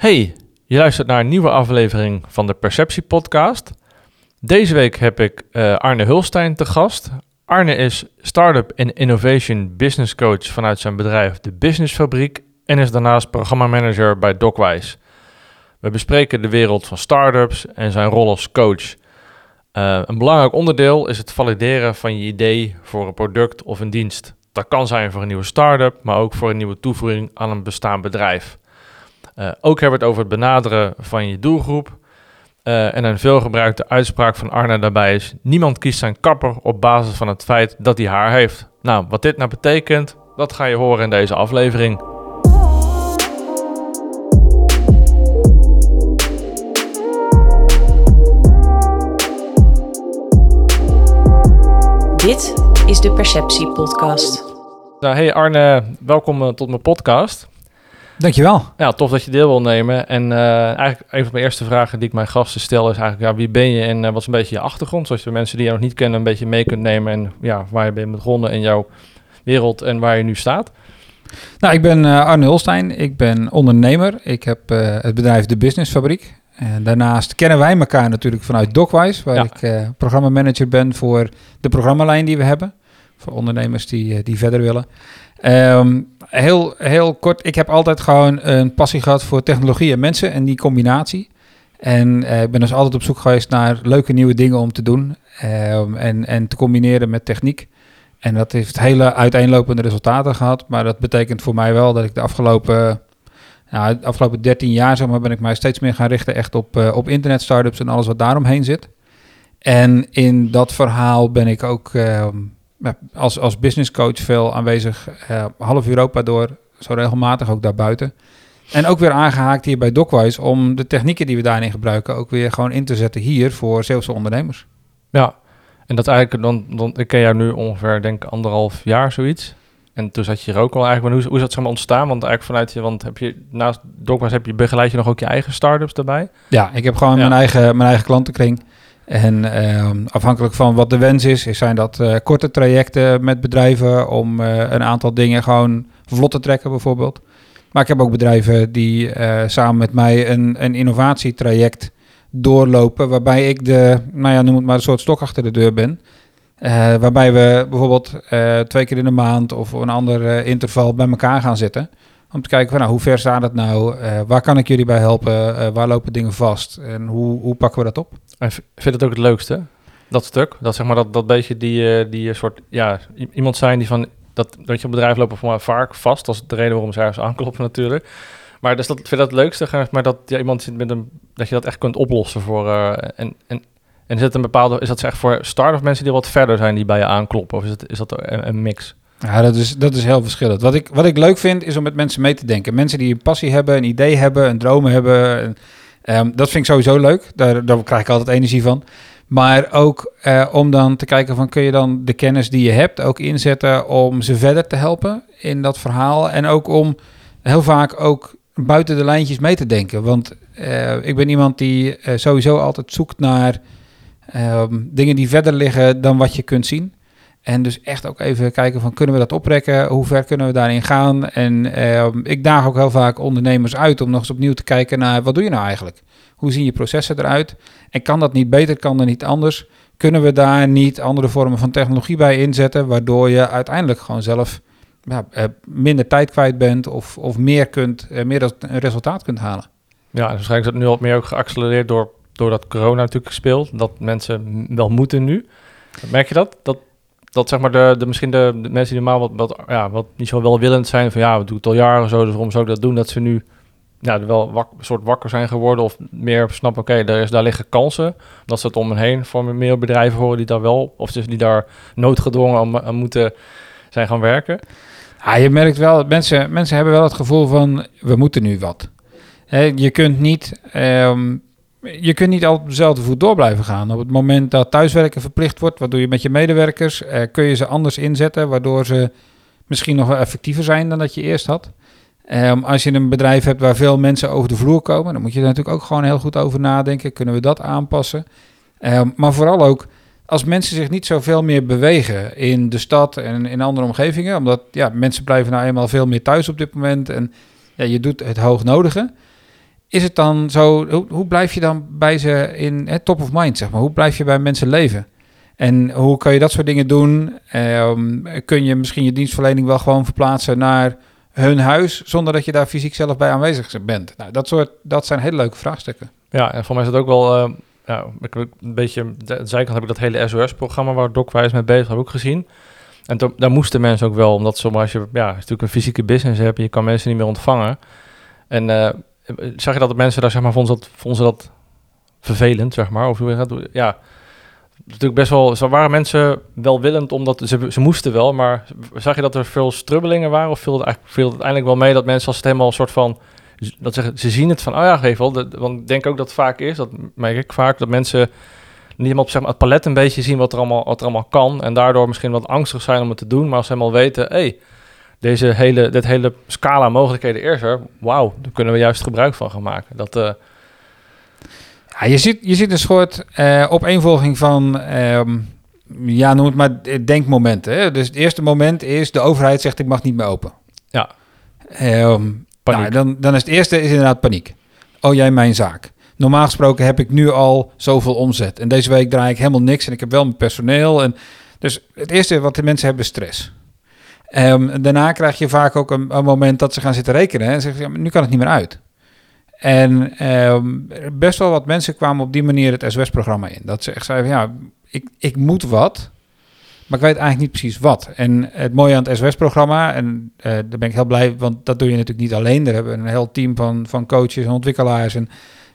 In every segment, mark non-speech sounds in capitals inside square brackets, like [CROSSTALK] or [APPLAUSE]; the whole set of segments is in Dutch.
Hey, je luistert naar een nieuwe aflevering van de Perceptie Podcast. Deze week heb ik uh, Arne Hulstein te gast. Arne is Startup en Innovation Business Coach vanuit zijn bedrijf De Business Fabriek en is daarnaast programmamanager bij Docwise. We bespreken de wereld van startups en zijn rol als coach. Uh, een belangrijk onderdeel is het valideren van je idee voor een product of een dienst. Dat kan zijn voor een nieuwe start-up, maar ook voor een nieuwe toevoeging aan een bestaand bedrijf. Uh, ook hebben we het over het benaderen van je doelgroep. Uh, en een veelgebruikte uitspraak van Arne daarbij is: niemand kiest zijn kapper op basis van het feit dat hij haar heeft. Nou, wat dit nou betekent, dat ga je horen in deze aflevering. Dit is de Perceptie Podcast. Nou, hey Arne, welkom uh, tot mijn podcast. Dankjewel. Ja, tof dat je deel wil nemen. En uh, eigenlijk een van mijn eerste vragen die ik mijn gasten stel is eigenlijk, ja, wie ben je en uh, wat is een beetje je achtergrond? Zodat je mensen die je nog niet kennen een beetje mee kunt nemen en ja, waar je bent begonnen in jouw wereld en waar je nu staat. Nou, ik ben uh, Arne Hulstein. Ik ben ondernemer. Ik heb het bedrijf De Business Fabriek. En daarnaast kennen wij elkaar natuurlijk vanuit Docwise, waar ja. ik programmamanager ben voor de programmalijn die we hebben. Voor ondernemers die, die verder willen. Um, heel, heel kort, ik heb altijd gewoon een passie gehad voor technologie en mensen en die combinatie. En uh, ik ben dus altijd op zoek geweest naar leuke nieuwe dingen om te doen um, en, en te combineren met techniek. En dat heeft hele uiteenlopende resultaten gehad, maar dat betekent voor mij wel dat ik de afgelopen nou, de afgelopen 13 jaar zeg maar, ben ik mij steeds meer gaan richten echt op, uh, op internet startups en alles wat daaromheen zit. En in dat verhaal ben ik ook uh, als, als business coach veel aanwezig, uh, half Europa door, zo regelmatig ook daarbuiten. En ook weer aangehaakt hier bij Docwise om de technieken die we daarin gebruiken ook weer gewoon in te zetten hier voor Zeeuwse ondernemers. Ja, en dat eigenlijk, dan, dan, ik ken jou nu ongeveer denk anderhalf jaar zoiets. En toen zat je hier ook al eigenlijk. Maar hoe, hoe is dat zo ontstaan? Want eigenlijk vanuit je, want heb je naast Dogma's heb je begeleid je nog ook je eigen startups daarbij? Ja, ik heb gewoon ja. mijn eigen mijn eigen klantenkring. En uh, afhankelijk van wat de wens is, zijn dat uh, korte trajecten met bedrijven om uh, een aantal dingen gewoon vlot te trekken bijvoorbeeld. Maar ik heb ook bedrijven die eh, samen met mij een, een innovatietraject doorlopen, waarbij ik de, nou ja, noem het maar een soort stok achter de deur ben. Waarbij we bijvoorbeeld twee keer in de maand of een ander interval bij elkaar gaan zitten. Om te kijken van nou, hoe ver staat het nou? waar kan ik jullie bij helpen? waar lopen dingen vast? En hoe, hoe pakken we dat op? En vind het ook het leukste, dat stuk? Dat zeg maar dat, dat beetje die, die soort, ja, iemand zijn die van, dat, dat je bedrijf lopen voor vaak vast. Dat is de reden waarom ze ergens aankloppen natuurlijk. Maar dus dat, vind je dat het leukste? Maar dat ja, iemand zit met een, dat je dat echt kunt oplossen voor, en, en en is het een bepaalde, is dat echt voor start-up mensen die wat verder zijn die bij je aankloppen? Of is, het, is dat een, mix? Ja, dat is, dat is heel verschillend. Wat ik, wat ik leuk vind, is om met mensen mee te denken. Mensen die een passie hebben, een idee hebben, een dromen hebben. En, um, dat vind ik sowieso leuk. Daar, daar krijg ik altijd energie van. Maar ook uh, om dan te kijken van kun je dan de kennis die je hebt ook inzetten om ze verder te helpen in dat verhaal. En ook om heel vaak ook buiten de lijntjes mee te denken. Want uh, ik ben iemand die uh, sowieso altijd zoekt naar Um, dingen die verder liggen dan wat je kunt zien. En dus echt ook even kijken van kunnen we dat oprekken? Hoe ver kunnen we daarin gaan? En um, ik daag ook heel vaak ondernemers uit om nog eens opnieuw te kijken naar wat doe je nou eigenlijk? Hoe zien je processen eruit? En kan dat niet beter? Kan dat niet anders? Kunnen we daar niet andere vormen van technologie bij inzetten, waardoor je uiteindelijk gewoon zelf ja, minder tijd kwijt bent of, of meer, kunt, meer resultaat kunt halen? Ja, waarschijnlijk is dat nu al meer ook geaccelereerd door doordat corona natuurlijk gespeeld, dat mensen wel moeten nu. Merk je dat? Dat, dat zeg maar de, de misschien de, mensen die normaal wat, wat, ja, wat niet zo welwillend zijn van ja, we doen het al jaren zo, dus waarom zou ik dat doen? Dat ze nu ja, wel wak, soort wakker zijn geworden of meer snappen, oké, daar, daar liggen kansen. Dat ze het om hen heen voor meer bedrijven horen die daar wel, of dus die daar noodgedwongen aan, moeten zijn gaan werken. Ja, je merkt wel, mensen, mensen hebben wel het gevoel van, we moeten nu wat. He, je kunt niet um, je kunt niet altijd op dezelfde voet door blijven gaan. Op het moment dat thuiswerken verplicht wordt, wat doe je met je medewerkers? Eh, kun je ze anders inzetten, waardoor ze misschien nog wel effectiever zijn dan dat je eerst had. Um, als je een bedrijf hebt waar veel mensen over de vloer komen, dan moet je er natuurlijk ook gewoon heel goed over nadenken. Kunnen we dat aanpassen? Um, maar vooral ook als mensen zich niet zoveel meer bewegen in de stad en in andere omgevingen, omdat ja, mensen blijven nou eenmaal veel meer thuis op dit moment en ja, je doet het hoognodige is het dan zo, hoe, hoe blijf je dan bij ze in hè, top of mind, zeg maar? Hoe blijf je bij mensen leven? En hoe kan je dat soort dingen doen? Ehm, kun je misschien je dienstverlening wel gewoon verplaatsen naar hun huis, zonder dat je daar fysiek zelf bij aanwezig bent? Nou, dat, soort, dat zijn hele leuke vraagstukken. Ja, en voor mij is het ook wel, uh, ja, ik heb een beetje, de zijkant heb ik dat hele SOS-programma waar DocWise mee bezig heb ook gezien. En to, daar moesten mensen ook wel, omdat zomaar als je ja, natuurlijk een fysieke business hebt, je kan mensen niet meer ontvangen. En uh, zag je dat de mensen daar, zeg maar, vonden dat, vonden ze dat vervelend, zeg maar? Of hoe gaat Ja, natuurlijk best wel, zo waren mensen welwillend, omdat ze, ze moesten wel, maar zag je dat er veel strubbelingen waren? Of viel het, eigenlijk, viel het uiteindelijk wel mee dat mensen als het helemaal een soort van, dat zeggen, ze zien het van, oh ja, geef wel, want ik denk ook dat het vaak is, dat merk ik vaak, dat mensen niet helemaal op zeg maar, het palet een beetje zien wat er, allemaal, wat er allemaal kan en daardoor misschien wat angstig zijn om het te doen, maar als ze helemaal weten, hé, hey, deze hele, dit hele scala mogelijkheden is er, wauw, daar kunnen we juist gebruik van gaan maken. Dat... Uh, ja, je, ziet, je ziet een soort uh, opeenvolging van, um, ja, noem het maar denkmomenten. Hè? Dus het eerste moment is de overheid zegt ik mag niet meer open. Ja. Um, nou, dan, dan is het eerste is inderdaad paniek. Oh, jij mijn zaak. Normaal gesproken heb ik nu al zoveel omzet. En deze week draai ik helemaal niks en ik heb wel mijn personeel. En dus het eerste wat de mensen hebben is stress. Um, daarna krijg je vaak ook een, een, moment dat ze gaan zitten rekenen en zeggen: ja, nu kan het niet meer uit. En um, best wel wat mensen kwamen op die manier het SOS-programma in. Dat ze echt zeiden: ja, ik, ik moet wat, maar ik weet eigenlijk niet precies wat. En het mooie aan het SOS-programma, en uh, daar ben ik heel blij, want dat doe je natuurlijk niet alleen. Daar hebben een heel team van, van coaches en ontwikkelaars. En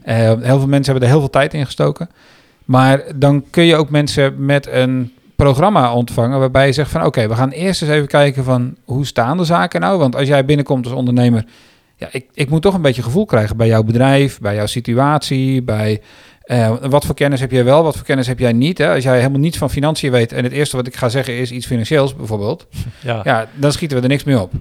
uh, heel veel mensen hebben er heel veel tijd in gestoken. Maar dan kun je ook mensen met een programma ontvangen waarbij je zegt van oké, we gaan eerst eens even kijken van hoe staan de zaken nou? Want als jij binnenkomt als ondernemer, ja, ik, ik moet toch een beetje gevoel krijgen bij jouw bedrijf, bij jouw situatie, bij uh, wat voor kennis heb jij wel, wat voor kennis heb jij niet? Hè? Als jij helemaal niets van financiën weet en het eerste wat ik ga zeggen is iets financieels bijvoorbeeld, [LAUGHS] ja, ja dan schieten we er niks meer op.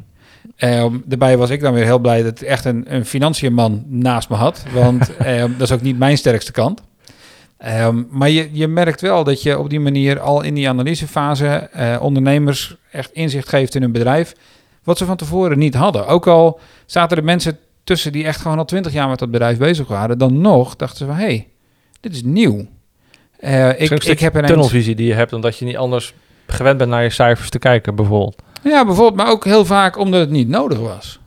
Um, daarbij was ik dan weer heel blij dat ik echt een, een financiënman naast me had, want um, [LAUGHS] dat is ook niet mijn sterkste kant. Um, maar je, je merkt wel dat je op die manier al in die analysefase uh, ondernemers echt inzicht geeft in hun bedrijf. Wat ze van tevoren niet hadden. Ook al zaten er mensen tussen die echt gewoon al twintig jaar met dat bedrijf bezig waren. Dan nog dachten ze van, hé, hey, dit is nieuw. Uh, ik, ik heb een tunnelvisie die je hebt, omdat je niet anders gewend bent naar je cijfers te kijken, bijvoorbeeld. Ja, bijvoorbeeld, maar ook heel vaak omdat het niet nodig was.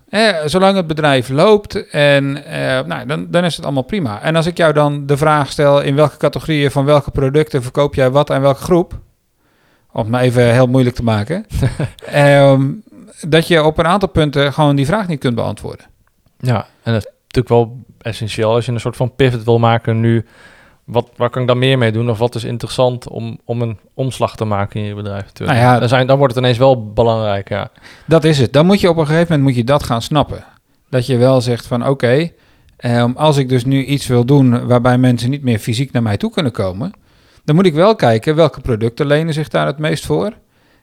Zolang het bedrijf loopt, en, eh, nou, dan, dan is het allemaal prima. En als ik jou dan de vraag stel in welke categorieën van welke producten verkoop jij wat aan welke groep, om het maar even heel moeilijk te maken, [LAUGHS] ehm, dat je op een aantal punten gewoon die vraag niet kunt beantwoorden. Ja, en dat is natuurlijk wel essentieel als je een soort van pivot wil maken nu wat, waar kan ik dan meer mee doen? Of wat is interessant om, om een omslag te maken in je bedrijf? Nou ja, dan, zijn, dan wordt het ineens wel belangrijk, ja. Dat is het. Dan moet je op een gegeven moment moet je dat gaan snappen. Dat je wel zegt van oké, okay, eh, als ik dus nu iets wil doen waarbij mensen niet meer fysiek naar mij toe kunnen komen, dan moet ik wel kijken welke producten lenen zich daar het meest voor.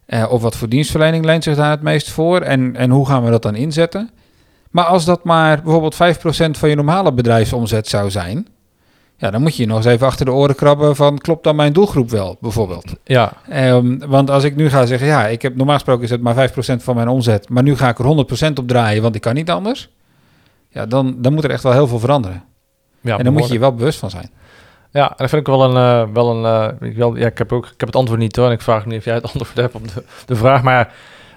Eh, of wat voor dienstverlening leent zich daar het meest voor en, en hoe gaan we dat dan inzetten? Maar als dat maar bijvoorbeeld 5% van je normale bedrijfsomzet zou zijn, ja, dan moet je nog eens even achter de oren krabben van klopt dan mijn doelgroep wel, bijvoorbeeld. Ja. Um, want als ik nu ga zeggen, ja, ik heb normaal gesproken is het maar 5% van mijn omzet, maar nu ga ik er 100% op draaien, want ik kan niet anders. Ja, dan, dan moet er echt wel heel veel veranderen. Ja, en dan moet je je wel bewust van zijn. Ja, en dat vind ik wel een, uh, wel een uh, ik, wel, ja, ik heb ook, ik heb het antwoord niet hoor, en ik vraag niet of jij het [LAUGHS] antwoord hebt op de, de vraag, maar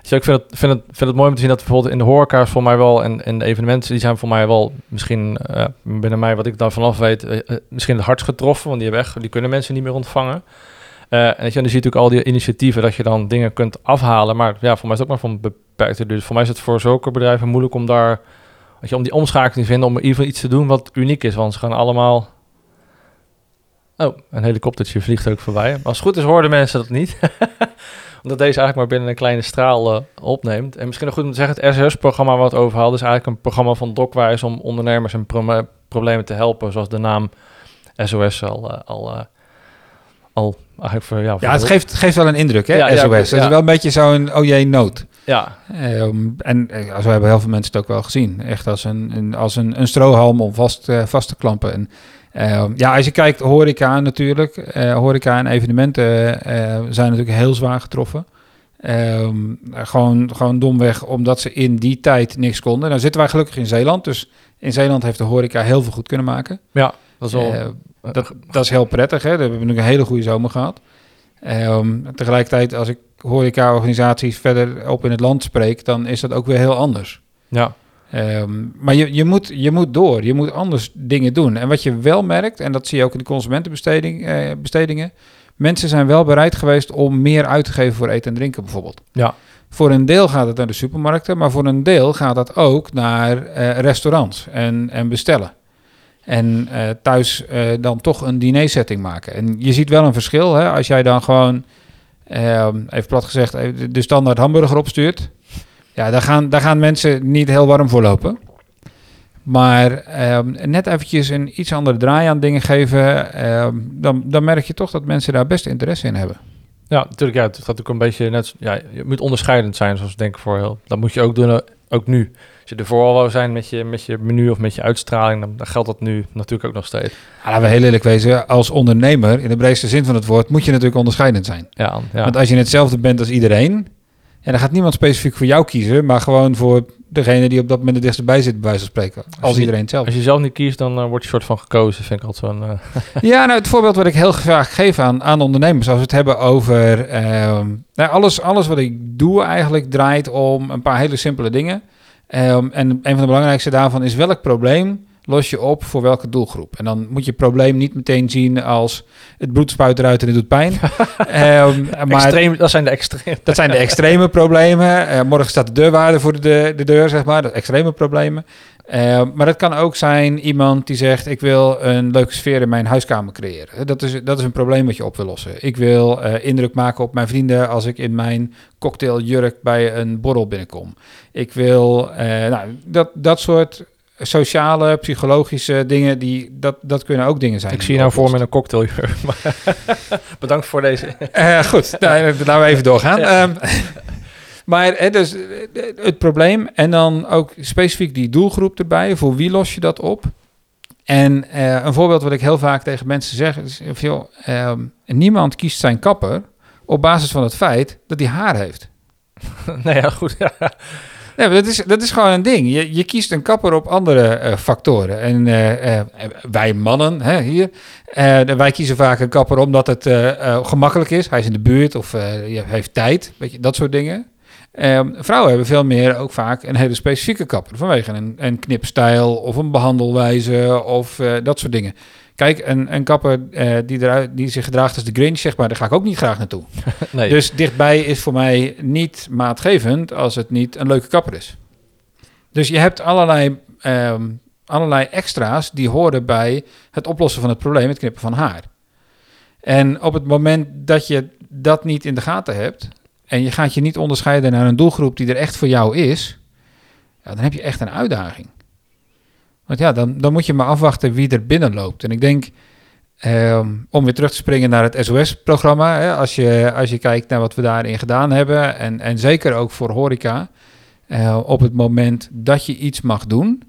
dus ik vind het, vind, het, vind het mooi om te zien dat bijvoorbeeld in de horeca voor mij wel en, en de evenementen die zijn voor mij wel misschien uh, binnen mij wat ik daar vanaf weet uh, misschien het hardst getroffen, want die hebben die kunnen mensen niet meer ontvangen. En je, dan zie je natuurlijk al die initiatieven dat je dan dingen kunt afhalen, maar ja, voor mij is het ook maar van beperkte. Dus voor mij is het voor zulke bedrijven moeilijk om daar, weet je, om die omschakeling te vinden, om in ieder geval iets te doen wat uniek is, want ze gaan allemaal Oh, een helikoptertje vliegt ook voorbij. Als het goed is, hoorden mensen dat niet. [LAUGHS] Omdat deze eigenlijk maar binnen een kleine straal uh, opneemt. En misschien nog goed om te zeggen, het SOS-programma wat we overhaalden... is eigenlijk een programma van Docwise om ondernemers en pro problemen te helpen. Zoals de naam SOS al... Uh, al al voor, ja, ja, het geeft, geeft wel een indruk, hè, ja, SOS. Ja, het is wel een beetje zo'n oh jee, nood. Ja. Um, en uh, zo hebben heel veel mensen het ook wel gezien. Echt als een, een als een, een strohalm om vast, uh, vast te klampen. En uh, ja, als je kijkt, horeca natuurlijk. Uh, horeca en evenementen uh, zijn natuurlijk heel zwaar getroffen. Um, gewoon, gewoon domweg omdat ze in die tijd niks konden. Dan zitten wij gelukkig in Zeeland, dus In Zeeland heeft de horeca heel veel goed kunnen maken. Ja, dat is wel... Eh, dat, dat is heel prettig. Hè? We hebben nu een hele goede zomer gehad. Ehm, tegelijkertijd, als ik horeca-organisaties verder op in het land spreek, dan is dat ook weer heel anders. ja, Ehm, maar je, je, moet, je moet door, je moet anders dingen doen. En wat je wel merkt, en dat zie je ook in de consumentenbesteding, eh, bestedingen, mensen zijn wel bereid geweest om meer uit te geven voor eten en drinken bijvoorbeeld. ja, Voor een deel gaat het naar de supermarkten, maar voor een deel gaat dat ook naar eh, restaurants en, en bestellen. En eh, thuis eh, dan toch een dinersetting maken. En je ziet wel een verschil hè, als jij dan gewoon, ehm, even plat gezegd, de- de standaard hamburger opstuurt. Ja, daar gaan, daar gaan mensen niet heel warm voor lopen. Maar ehm, net eventjes een iets andere draai aan dingen geven, ehm, dan, dan merk je toch dat mensen daar best interesse in hebben. ja, natuurlijk. Ja, het gaat ook een beetje net... Ja, je moet onderscheidend zijn, zoals ik denk voor heel... Dat moet je ook doen, eh, ook nu. Als je ervoor al wou zijn met je, met je menu of met je uitstraling, dan, dan geldt dat nu natuurlijk ook nog steeds. Ja, laten we heel eerlijk wezen, als ondernemer, in de breedste zin van het woord, moet je natuurlijk onderscheidend zijn. Ja, ja. Want als je hetzelfde bent als iedereen, en dan gaat niemand specifiek voor jou kiezen, maar gewoon voor degene die op dat moment het dichtst bij zit, bij wijze van spreken. Als, je- iedereen hetzelfde. Als je zelf niet kiest, dan eh, word je soort van gekozen, vind ik altijd zo'n... eh, [LAUGHS] Ja, nou, het voorbeeld wat ik heel graag geef aan, aan ondernemers, als we het hebben over ehm, nou, alles, alles wat ik doe eigenlijk draait om een paar hele simpele dingen. Ehm, en een van de belangrijkste daarvan is welk probleem los je op voor welke doelgroep. En dan moet je het probleem niet meteen zien als het bloed spuit eruit en het doet pijn. [LAUGHS] Ehm, maar extreem, dat zijn de extreme. dat zijn de extreme problemen. Eh, morgen staat de deurwaarde voor de, de, de deur, zeg maar. Dat extreme problemen. Eh, maar dat kan ook zijn iemand die zegt: Ik wil een leuke sfeer in mijn huiskamer creëren. Dat is, dat is een probleem wat je op wil lossen. Ik wil eh, indruk maken op mijn vrienden als ik in mijn cocktailjurk bij een borrel binnenkom. Ik wil eh, nou, dat, dat soort sociale, psychologische dingen, die, dat, dat kunnen ook dingen zijn. Ik zie je nou voor me oplost. in een cocktailjurk. maar- [LAUGHS] Bedankt voor deze. Eh, goed, nou, [LAUGHS] laten we even doorgaan. Ja. Ehm, [LAUGHS] maar hè, dus, eh, het probleem en dan ook specifiek die doelgroep erbij. Voor wie los je dat op? En eh, een voorbeeld wat ik heel vaak tegen mensen zeg is veel, ehm, niemand kiest zijn kapper op basis van het feit dat hij haar heeft. nee, ja, goed. Ja. Nee, dat, is, dat is gewoon een ding. Je, je kiest een kapper op andere eh, factoren. En eh, eh, wij mannen hè, hier, wij kiezen vaak een kapper omdat het gemakkelijk is. Hij is in de buurt of je heeft tijd, weet je, dat soort dingen. Ehm, vrouwen hebben veel meer ook vaak een hele specifieke kapper. Vanwege een, een knipstijl of een behandelwijze of dat soort dingen. Kijk, een, een kapper eh, die, eruit, die zich gedraagt als de Grinch, zeg maar, daar ga ik ook niet graag naartoe. [LAUGHS] Nee. Dus dichtbij is voor mij niet maatgevend als het niet een leuke kapper is. Dus je hebt allerlei, ehm, allerlei extra's die horen bij het oplossen van het probleem, het knippen van haar. En op het moment dat je dat niet in de gaten hebt en je gaat je niet onderscheiden naar een doelgroep die er echt voor jou is, ja, dan heb je echt een uitdaging. Want ja, dan, dan moet je maar afwachten wie er binnen loopt. En ik denk, Ehm, om weer terug te springen naar het SOS-programma. Hè, als, je, als je kijkt naar wat we daarin gedaan hebben. En, en zeker ook voor horeca. eh, op het moment dat je iets mag doen.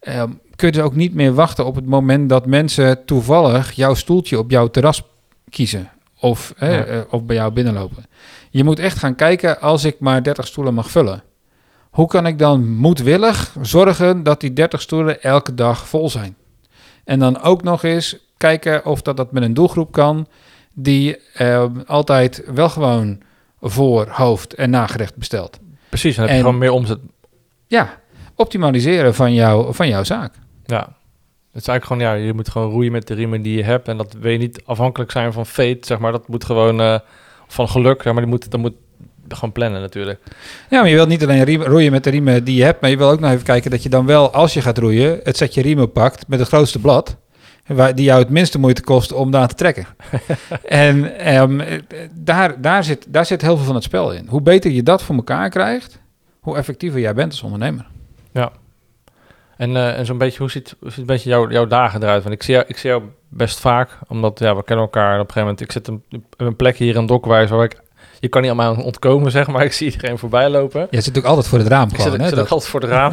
ehm, kun je dus ook niet meer wachten op het moment dat mensen toevallig jouw stoeltje op jouw terras kiezen. Of, Ja. eh, of bij jou binnenlopen. Je moet echt gaan kijken als ik maar 30 stoelen mag vullen. Hoe kan ik dan moedwillig zorgen dat die 30 stoelen elke dag vol zijn? En dan ook nog eens kijken of dat, dat met een doelgroep kan die eh, altijd wel gewoon voor hoofd en nagerecht bestelt. Precies, dan heb je En- gewoon meer omzet. Ja, optimaliseren van, jou, van jouw zaak. Ja. Het is eigenlijk gewoon, ja, je moet gewoon roeien met de riemen die je hebt. En dat wil je niet afhankelijk zijn van fate, zeg maar. Dat moet gewoon eh, van geluk, zeg maar. Die moet, dat moet gewoon plannen natuurlijk. Ja, maar je wilt niet alleen riem- roeien met de riemen die je hebt, maar je wil ook nog even kijken dat je dan wel, als je gaat roeien, het setje riemen pakt met het grootste blad. Waar, die jou het minste moeite kost om daar te trekken. [LAUGHS] en ehm, eh, daar, daar, zit, daar zit heel veel van het spel in. Hoe beter je dat voor elkaar krijgt, hoe effectiever jij bent als ondernemer. En, eh, en zo'n beetje, hoe ziet, hoe ziet een beetje jouw, jouw dagen eruit? Want ik zie, jou, ik zie jou best vaak, omdat ja, we kennen elkaar. En op een gegeven moment, ik zit een, een plek hier in Dokwijs waar ik... Je kan niet allemaal ontkomen, zeg maar. [LAUGHS] Ik zie iedereen voorbij lopen. Je zit ook altijd voor het raam Ik gewoon. zit, ik hè, zit dat- ook altijd voor het raam.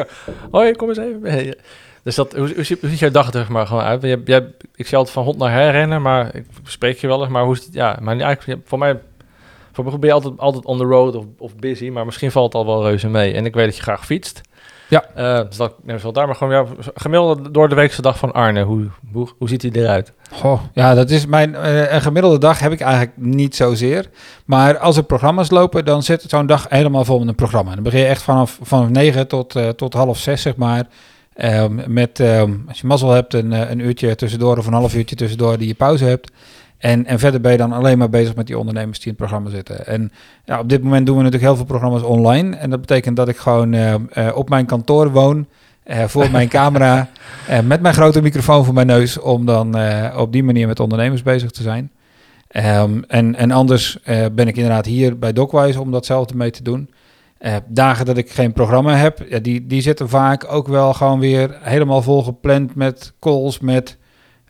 [LAUGHS] Hoi, kom eens even. Dus dat, hoe, hoe, ziet, hoe ziet jouw dag er maar gewoon uit? Jij, jij, ik zie altijd van hond naar her rennen, maar ik spreek je wel eens. Maar hoe is het? Ja, maar eigenlijk, voor mij, voor mij ben je altijd, altijd on the road of, of busy. Maar misschien valt het al wel reuze mee. En ik weet dat je graag fietst. Ja. Eh, dus dat neem ze wel daar, maar gewoon ja, gemiddelde door de weekse dag van Arne. Hoe, hoe, hoe ziet hij eruit? Goh, ja, dat is mijn eh, een gemiddelde dag heb ik eigenlijk niet zozeer. Maar als er programma's lopen, dan zit zo'n dag helemaal vol met een programma. Dan begin je echt vanaf, vanaf 9 tot, eh, tot half zes, zeg maar. Ehm, met, ehm, als je mazzel hebt, een, een uurtje tussendoor of een half uurtje tussendoor die je pauze hebt. En, en verder ben je dan alleen maar bezig met die ondernemers die in het programma zitten. En ja, op dit moment doen we natuurlijk heel veel programma's online. En dat betekent dat ik gewoon eh, eh, op mijn kantoor woon. eh, voor mijn [LAUGHS] camera. met mijn grote microfoon voor mijn neus. Om dan op die manier met ondernemers bezig te zijn. Ehm, en, en anders ben ik inderdaad hier bij Docwise om datzelfde mee te doen. Dagen dat ik geen programma heb, ja, die, die zitten vaak ook wel gewoon weer helemaal vol gepland met calls met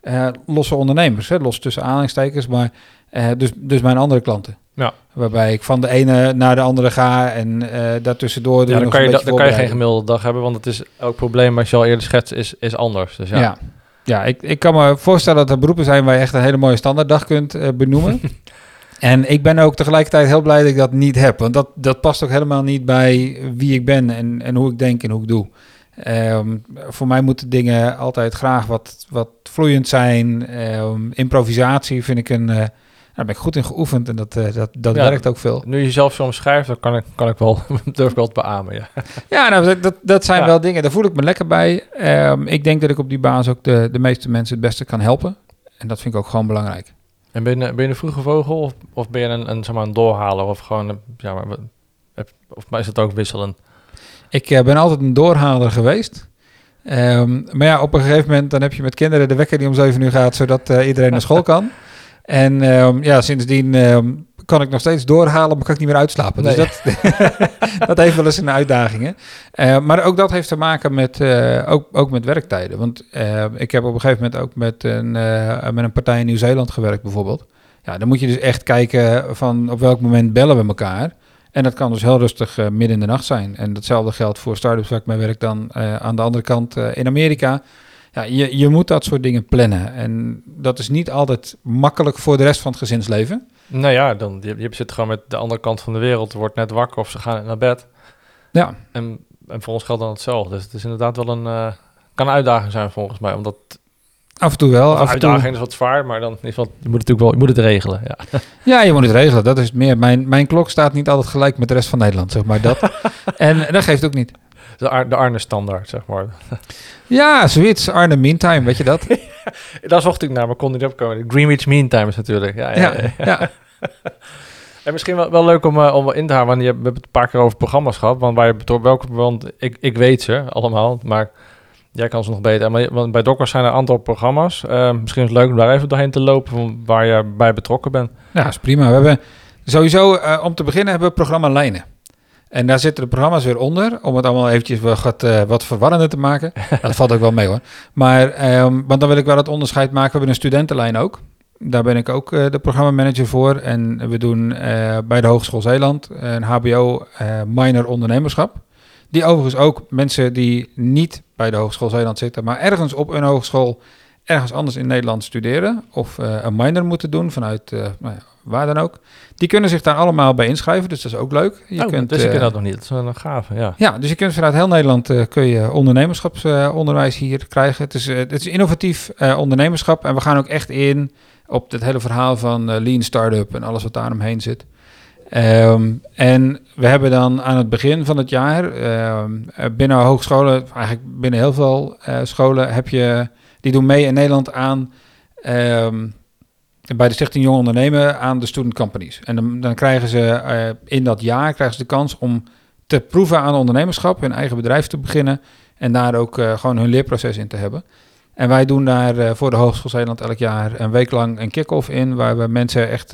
eh, losse ondernemers. Hè, los tussen aanhalingstekens, maar eh, dus, dus mijn andere klanten. Ja. Waarbij ik van de ene naar de andere ga en eh daartussendoor Ja, dan kan, je, da- dan kan je geen gemiddelde dag hebben, want het is elk probleem als je al eerder schetst, is, is anders. Dus ja. Ja, ja. ik, ik kan me voorstellen dat er beroepen zijn waar je echt een hele mooie standaarddag kunt benoemen. [LAUGHS] en ik ben ook tegelijkertijd heel blij dat ik dat niet heb. Want dat, dat past ook helemaal niet bij wie ik ben en, en hoe ik denk en hoe ik doe. Ehm, voor mij moeten dingen altijd graag wat, wat vloeiend zijn. Ehm, improvisatie vind ik een... eh, daar ben ik goed in geoefend en dat, eh, dat, dat Ja. werkt ook veel. Nu je zelf zo omschrijft, dan kan ik, kan ik wel, durf ik wel te beamen. Ja. Ja, nou, dat- dat, zijn Ja. wel dingen, daar voel ik me lekker bij. Ehm, ik denk dat ik op die basis ook de, de meeste mensen het beste kan helpen. En dat vind ik ook gewoon belangrijk. En ben je, ben je een vroege vogel of, of ben je een, een, zeg maar, een doorhaler of gewoon, een- ja, maar, of is het ook wisselend? Ik eh, ben altijd een doorhaler geweest. Ehm, maar ja, op een gegeven moment dan heb je met kinderen de wekker die om 7 uur gaat, zodat eh, iedereen naar school kan. [LAUGHS] En ehm, ja, sindsdien ehm, kan ik nog steeds doorhalen, maar kan ik niet meer uitslapen. Nee. Dus dat, [LAUGHS] dat heeft wel eens een uitdagingen. Eh, maar ook dat heeft te maken met, ook, ook met werktijden. Want ik heb op een gegeven moment ook met een, met een partij in Nieuw-Zeeland gewerkt bijvoorbeeld. Ja, dan moet je dus echt kijken van op welk moment bellen we elkaar. En dat kan dus heel rustig eh, midden in de nacht zijn. En datzelfde geldt voor startups waar ik mee werk dan eh, aan de andere kant eh, in Amerika. Ja, je, je moet dat soort dingen plannen. En dat is niet altijd makkelijk voor de rest van het gezinsleven. Nou ja, dan, je, je zit gewoon met de andere kant van de wereld, wordt net wakker of ze gaan naar bed. Ja, En, en voor ons geldt dan hetzelfde. Dus het is inderdaad wel een, kan een uitdaging zijn volgens mij. Omdat af en toe wel. Af en toe, is wat zwaar, maar dan is wat, je moet het natuurlijk wel, je moet het regelen. Ja. [LAUGHS] ja, je moet het regelen. Dat is meer. Mijn, mijn klok staat niet altijd gelijk met de rest van Nederland, zeg maar dat. [LAUGHS] en dat geeft ook niet. De, Ar- de Arne standaard, zeg maar. [LAUGHS] Ja, zoiets. Arne Meantime, weet je dat? Daar zocht ik naar, maar kon niet opkomen. Greenwich Mean Times natuurlijk. Ja, ja, Ja. En misschien wel, wel leuk om, eh, om in te halen, want je hebt, we hebben het een paar keer over programma's gehad. Want, waar je, betrok- welke, want ik, ik weet ze allemaal, maar jij kan ze nog beter. Maar, want bij Dockers zijn er een aantal programma's. Eh, misschien is het leuk om daar even doorheen te lopen van waar je bij betrokken bent. Ja, is prima. We hebben sowieso, eh, om te beginnen, hebben we programma lijnen. En daar zitten de programma's weer onder, om het allemaal eventjes wat, eh, wat verwarrender te maken. [LAUGHS] Dat valt ook wel mee hoor. Maar, ehm, want dan wil ik wel het onderscheid maken. We hebben een studentenlijn ook. Daar ben ik ook de programmamanager voor. En we doen bij de Hogeschool Zeeland een HBO minor ondernemerschap. Die overigens ook mensen die niet bij de Hogeschool Zeeland zitten, maar ergens op een hogeschool ergens anders in Nederland studeren of eh, een minor moeten doen vanuit eh, nou ja, waar dan ook. Die kunnen zich daar allemaal bij inschrijven, dus dat is ook leuk. Je oh, kunt, dus ik ken eh, dat nog niet. Dat is wel een gave, ja. ja, dus je kunt vanuit heel Nederland kun je ondernemerschapsonderwijs hier krijgen. Het is, het is innovatief ondernemerschap en we gaan ook echt in op het hele verhaal van lean startup en alles wat daaromheen zit. Ehm, en we hebben dan aan het begin van het jaar ehm, eh, binnen hogescholen, eigenlijk binnen heel veel eh, scholen, heb je, die doen mee in Nederland aan ehm, bij de Stichting Jong Ondernemen aan de student companies. En dan, dan krijgen ze eh, in dat jaar krijgen ze de kans om te proeven aan ondernemerschap, hun eigen bedrijf te beginnen en daar ook eh, gewoon hun leerproces in te hebben. En wij doen daar voor de Hogeschool Zeeland elk jaar een week lang een kick-off in, waar we mensen echt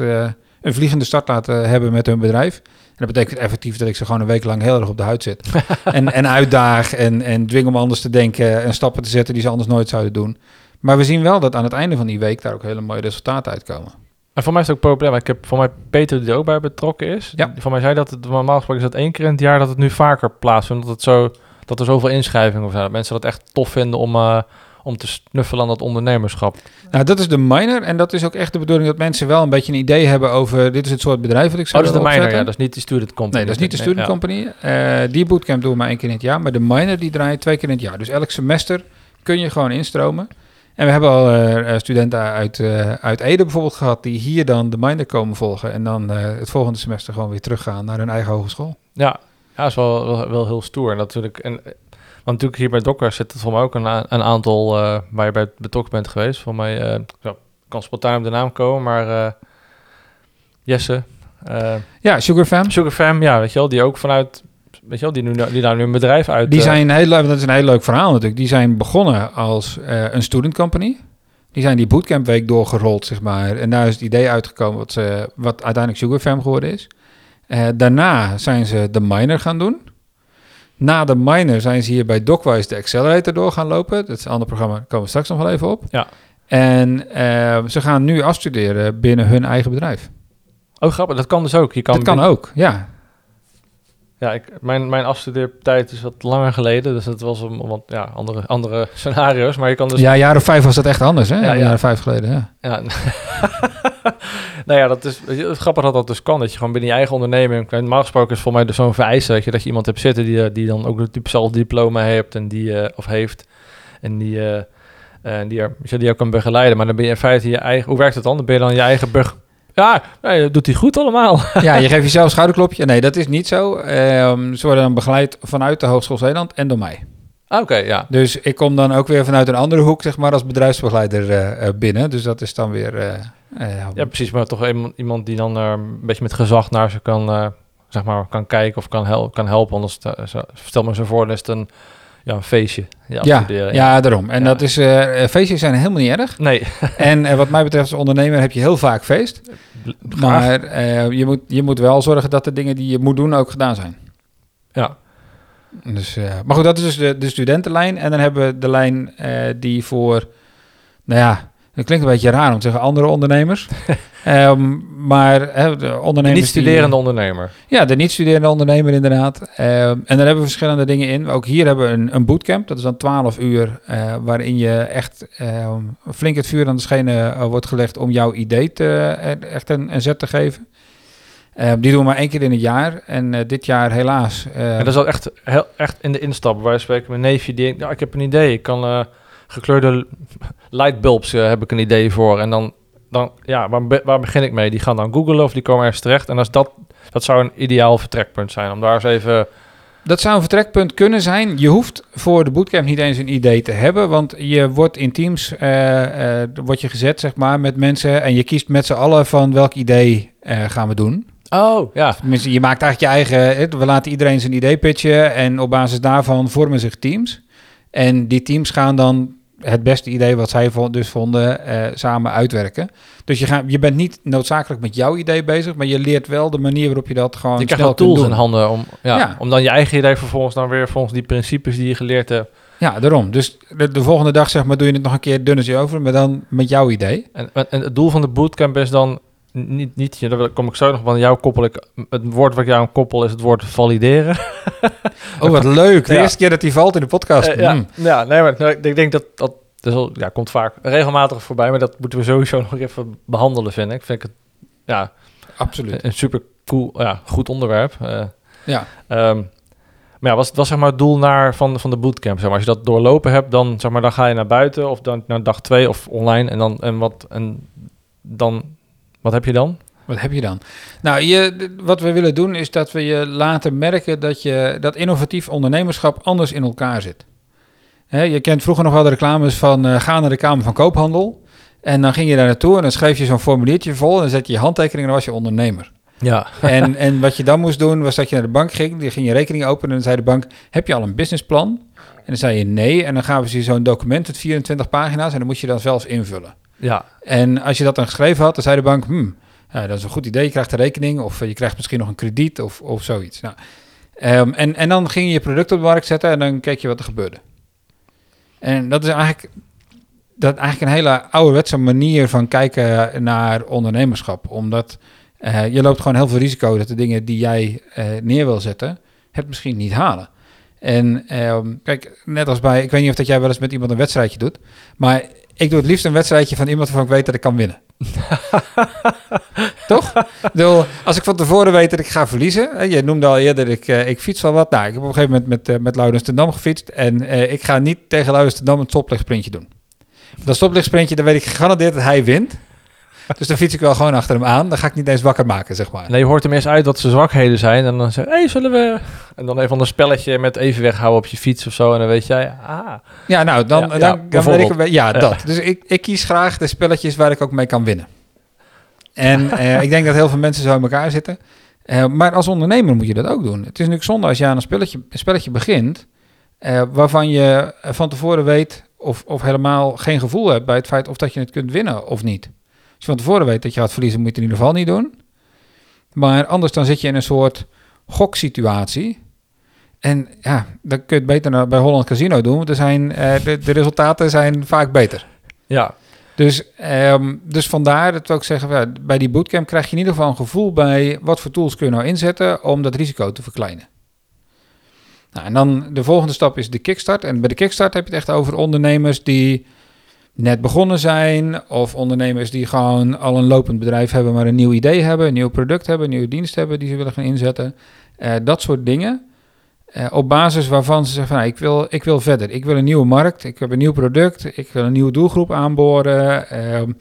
een vliegende start laten hebben met hun bedrijf. En dat betekent effectief dat ik ze gewoon een week lang heel erg op de huid zit. [LAUGHS] en, en uitdaag en, en dwing om anders te denken en stappen te zetten die ze anders nooit zouden doen. Maar we zien wel dat aan het einde van die week daar ook hele mooie resultaten uitkomen. En voor mij is het ook populair. Ik heb voor mij Peter die er ook bij betrokken is. Ja. Voor mij zei dat het normaal gesproken is dat één keer in het jaar dat het nu vaker plaatsvindt. Dat, het zo, dat er zoveel inschrijvingen of zijn. Dat mensen dat echt tof vinden om, eh, om te snuffelen aan dat ondernemerschap? Nou, dat is de minor. En dat is ook echt de bedoeling dat mensen wel een beetje een idee hebben over... dit is het soort bedrijf wat ik Oh, zou dat is de minor, ja. opzetten. Dat is niet de student company. Nee, dat is niet de student ja. company. Eh, die bootcamp doen we maar één keer in het jaar. Maar de minor die draait twee keer in het jaar. Dus elk semester kun je gewoon instromen. En we hebben al eh, eh, studenten uit, uit Ede bijvoorbeeld gehad... die hier dan de minor komen volgen... en dan het volgende semester gewoon weer teruggaan naar hun eigen hogeschool. Ja, ja is wel, wel, wel heel stoer. En natuurlijk, en, eh, want natuurlijk hier bij Docker zit het voor mij ook een, een aantal eh, waar je bij betrokken bent geweest. Voor mij eh, zo, kan spontaan op de naam komen, maar Jesse, Ja, Sugar Fam. Sugar Fam, ja, weet je wel, die ook vanuit, weet je wel, die, nu, die daar nu een bedrijf uit. Die zijn heel, leuk- dat is een heel leuk verhaal natuurlijk. Die zijn begonnen als een student company. Die zijn die bootcampweek doorgerold, zeg maar. En daar is het idee uitgekomen wat, ze, wat uiteindelijk Sugar Fam geworden is. Eh, daarna zijn ze de minor gaan doen. Na de minor zijn ze hier bij Docwise de Accelerator door gaan lopen. Dat is een ander programma, daar komen we straks nog wel even op. Ja. En eh, ze gaan nu afstuderen binnen hun eigen bedrijf. Oh, grappig, dat kan dus ook. Je kan dat kan ook, ja. Ja, ik, mijn, mijn afstudeertijd is wat langer geleden, dus het was een, want, ja, andere, andere scenario's. Maar je kan dus Ja, of vijf was dat echt anders, hè? Ja, Ja, ja. Een jaar of vijf geleden, ja. Ja. [LAUGHS] [LAUGHS] nou ja, dat is het grappig dat dat dus kan. Dat je gewoon binnen je eigen onderneming... Normaal gesproken is voor mij dus zo'n vereiste... Dat je, dat je iemand hebt zitten die, eh, die dan ook het zelf diploma heeft... En die, eh, of heeft. En die, eh, eh, die, er, weet je, die jou kan begeleiden. Maar dan ben je in feite je eigen... Hoe werkt het dan? Dan ben je dan je eigen bug... Ja, nee, dat doet hij goed allemaal. [LAUGHS] Ja, je geeft jezelf een schouderklopje. Nee, dat is niet zo. Ehm, ze worden dan begeleid vanuit de Hogeschool Zeeland en door mij. Ah, Oké, ja. Dus ik kom dan ook weer vanuit een andere hoek, zeg maar, als bedrijfsbegeleider binnen. Dus dat is dan weer... Ja, precies. Maar toch iemand, iemand die dan eh, een beetje met gezag naar ze kan, eh, zeg maar, kan kijken of kan, hel kan helpen. Anders eh, stel me zo voor, dan is het een, ja, een feestje. Ja, ja, afstuderen, ja, daarom. En Ja. dat is... eh, eh, feestjes zijn helemaal niet erg. Nee, [LAUGHS] En eh, wat mij betreft als ondernemer heb je heel vaak feest. Maar eh, je, moet, je moet wel zorgen dat de dingen die je moet doen ook gedaan zijn. Ja, Dus, eh, maar goed, dat is dus de, de studentenlijn. En dan hebben we de lijn eh, die voor, nou ja, dat klinkt een beetje raar om te zeggen andere ondernemers. [LAUGHS] Ehm, maar hè, de ondernemers. niet-studerende ondernemer. ja, de niet-studerende ondernemer inderdaad. Ehm, en daar hebben we verschillende dingen in. Ook hier hebben we een, een bootcamp. Dat is dan 12 uur, eh, waarin je echt ehm, flink het vuur aan de schenen eh, wordt gelegd om jouw idee te, eh, echt een, een zet te geven. Die doen we maar één keer in het jaar. En dit jaar helaas. En dat is wel echt, heel, echt in de instap. Wij spreken mijn neefje, die denkt, ja, ik heb een idee. Ik kan gekleurde lightbulbs, eh, heb ik een idee voor. En dan, dan ja, waar, be- waar begin ik mee? Die gaan dan googlen of die komen ergens terecht. En als dat, dat zou een ideaal vertrekpunt zijn. Om daar eens even... Dat zou een vertrekpunt kunnen zijn. Je hoeft voor de bootcamp niet eens een idee te hebben, want je wordt in teams eh, eh, word je gezet zeg maar, met mensen en je kiest met z'n allen van welk idee gaan we doen. Oh, ja. Tenminste, je maakt eigenlijk je eigen. We laten iedereen zijn idee pitchen en op basis daarvan vormen zich teams. En die teams gaan dan het beste idee wat zij vo- dus vonden eh, samen uitwerken. Dus je, gaat, je bent niet noodzakelijk met jouw idee bezig, maar je leert wel de manier waarop je dat gewoon Je krijgt wel tools in handen om, ja, Ja. om dan je eigen idee vervolgens dan weer volgens die principes die je geleerd hebt. Ja, daarom. Dus de, de volgende dag zeg maar, doe je het nog een keer dunnetje over, maar dan met jouw idee. En en het doel van de bootcamp is dan niet, niet daar kom ik zo nog, want jou koppel ik, het woord wat ik jou aan koppel is het woord valideren. [LAUGHS] Oh, wat leuk. De Ja. eerste keer dat die valt in de podcast. Eh, ja, Mm. ja, nee, maar nou, ik denk dat dat, wel- ja, komt vaak regelmatig voorbij, maar dat moeten we sowieso [LAUGHS] nog even behandelen, vind ik. Vind ik het ja, Absoluut. een super cool, ja, goed onderwerp. Eh, Ja. Ehm, maar ja, was, was zeg maar het doel naar, van, van de bootcamp? Zeg maar. Als je dat doorlopen hebt, dan, zeg maar, dan ga je naar buiten of dan naar dag twee of online. En, dan, en, wat, en dan, wat heb je dan? Wat heb je dan? Nou, je, wat we willen doen is dat we je laten merken dat, je, dat innovatief ondernemerschap anders in elkaar zit. Je kent vroeger nog wel de reclames van eh, ga naar de Kamer van Koophandel. En dan ging je daar naartoe en dan schreef je zo'n formuliertje vol en dan zet je je handtekening en dan was je ondernemer. Ja, En, en wat je dan moest doen was dat je naar de bank ging, die ging je rekening openen en dan zei de bank, heb je al een businessplan? En dan zei je nee en dan gaven ze je zo'n document met 24 pagina's en dan moest je dan zelfs invullen. Ja, En als je dat dan geschreven had, dan zei de bank, hmm, dat is een goed idee, je krijgt een rekening of eh, je krijgt misschien nog een krediet of, of zoiets. Nou, ehm, en, en dan ging je je product op de markt zetten en dan keek je wat er gebeurde. En dat is eigenlijk, dat eigenlijk een hele ouderwetse manier van kijken naar ondernemerschap. Omdat eh, je loopt gewoon heel veel risico dat de dingen die jij eh, neer wil zetten, het misschien niet halen. En ehm, kijk, net als bij, ik weet niet of dat jij wel eens met iemand een wedstrijdje doet, maar ik doe het liefst een wedstrijdje van iemand waarvan ik weet dat ik kan winnen. [LAUGHS] Toch? Bedoel, als ik van tevoren weet dat ik ga verliezen. Je noemde al eerder, ik, eh, ik fiets wel wat. Nou, ik heb op een gegeven moment met, uh, met Laurens ten Dam gefietst. En eh, ik ga niet tegen Laurens ten Dam een stoplichtprintje doen. Dat stoplichtprintje, dan weet ik gegarandeerd dat hij wint. Dus dan fiets ik wel gewoon achter hem aan. Dan ga ik niet eens wakker maken, zeg maar. Nee, je hoort hem eerst uit wat zijn zwakheden zijn. En dan zeg je, hey, zullen we... En dan even een spelletje met even weghouden op je fiets of zo. En dan weet jij, ah... Ja, nou, dan, Ja, dan, ja, dan, ik... Ja, dat. Dus ik, ik kies graag de spelletjes waar ik ook mee kan winnen. En [LAUGHS] eh, ik denk dat heel veel mensen zo in elkaar zitten. Eh, maar als ondernemer moet je dat ook doen. Het is natuurlijk zonde als je aan een spelletje, een spelletje begint... eh, waarvan je van tevoren weet of, of helemaal geen gevoel hebt... bij het feit of dat je het kunt winnen of niet. Als je van tevoren weet dat je gaat verliezen, moet je het in ieder geval niet doen. Maar anders dan zit je in een soort goksituatie... En ja, dan kun je het beter bij Holland Casino doen. Want er zijn, eh, de, de resultaten zijn vaak beter. Ja, Dus, ehm, dus vandaar dat we ook zeggen, ja, bij die bootcamp krijg je in ieder geval een gevoel bij wat voor tools kun je nou inzetten om dat risico te verkleinen. Nou, en dan de volgende stap is de kickstart. En bij de kickstart heb je het echt over ondernemers die net begonnen zijn of ondernemers die gewoon al een lopend bedrijf hebben, maar een nieuw idee hebben, een nieuw product hebben, een nieuwe dienst hebben die ze willen gaan inzetten. Eh, dat soort dingen. Eh, op basis waarvan ze zeggen van nou, ik, wil, ik wil verder. Ik wil een nieuwe markt, ik heb een nieuw product, ik wil een nieuwe doelgroep aanboren. ehm,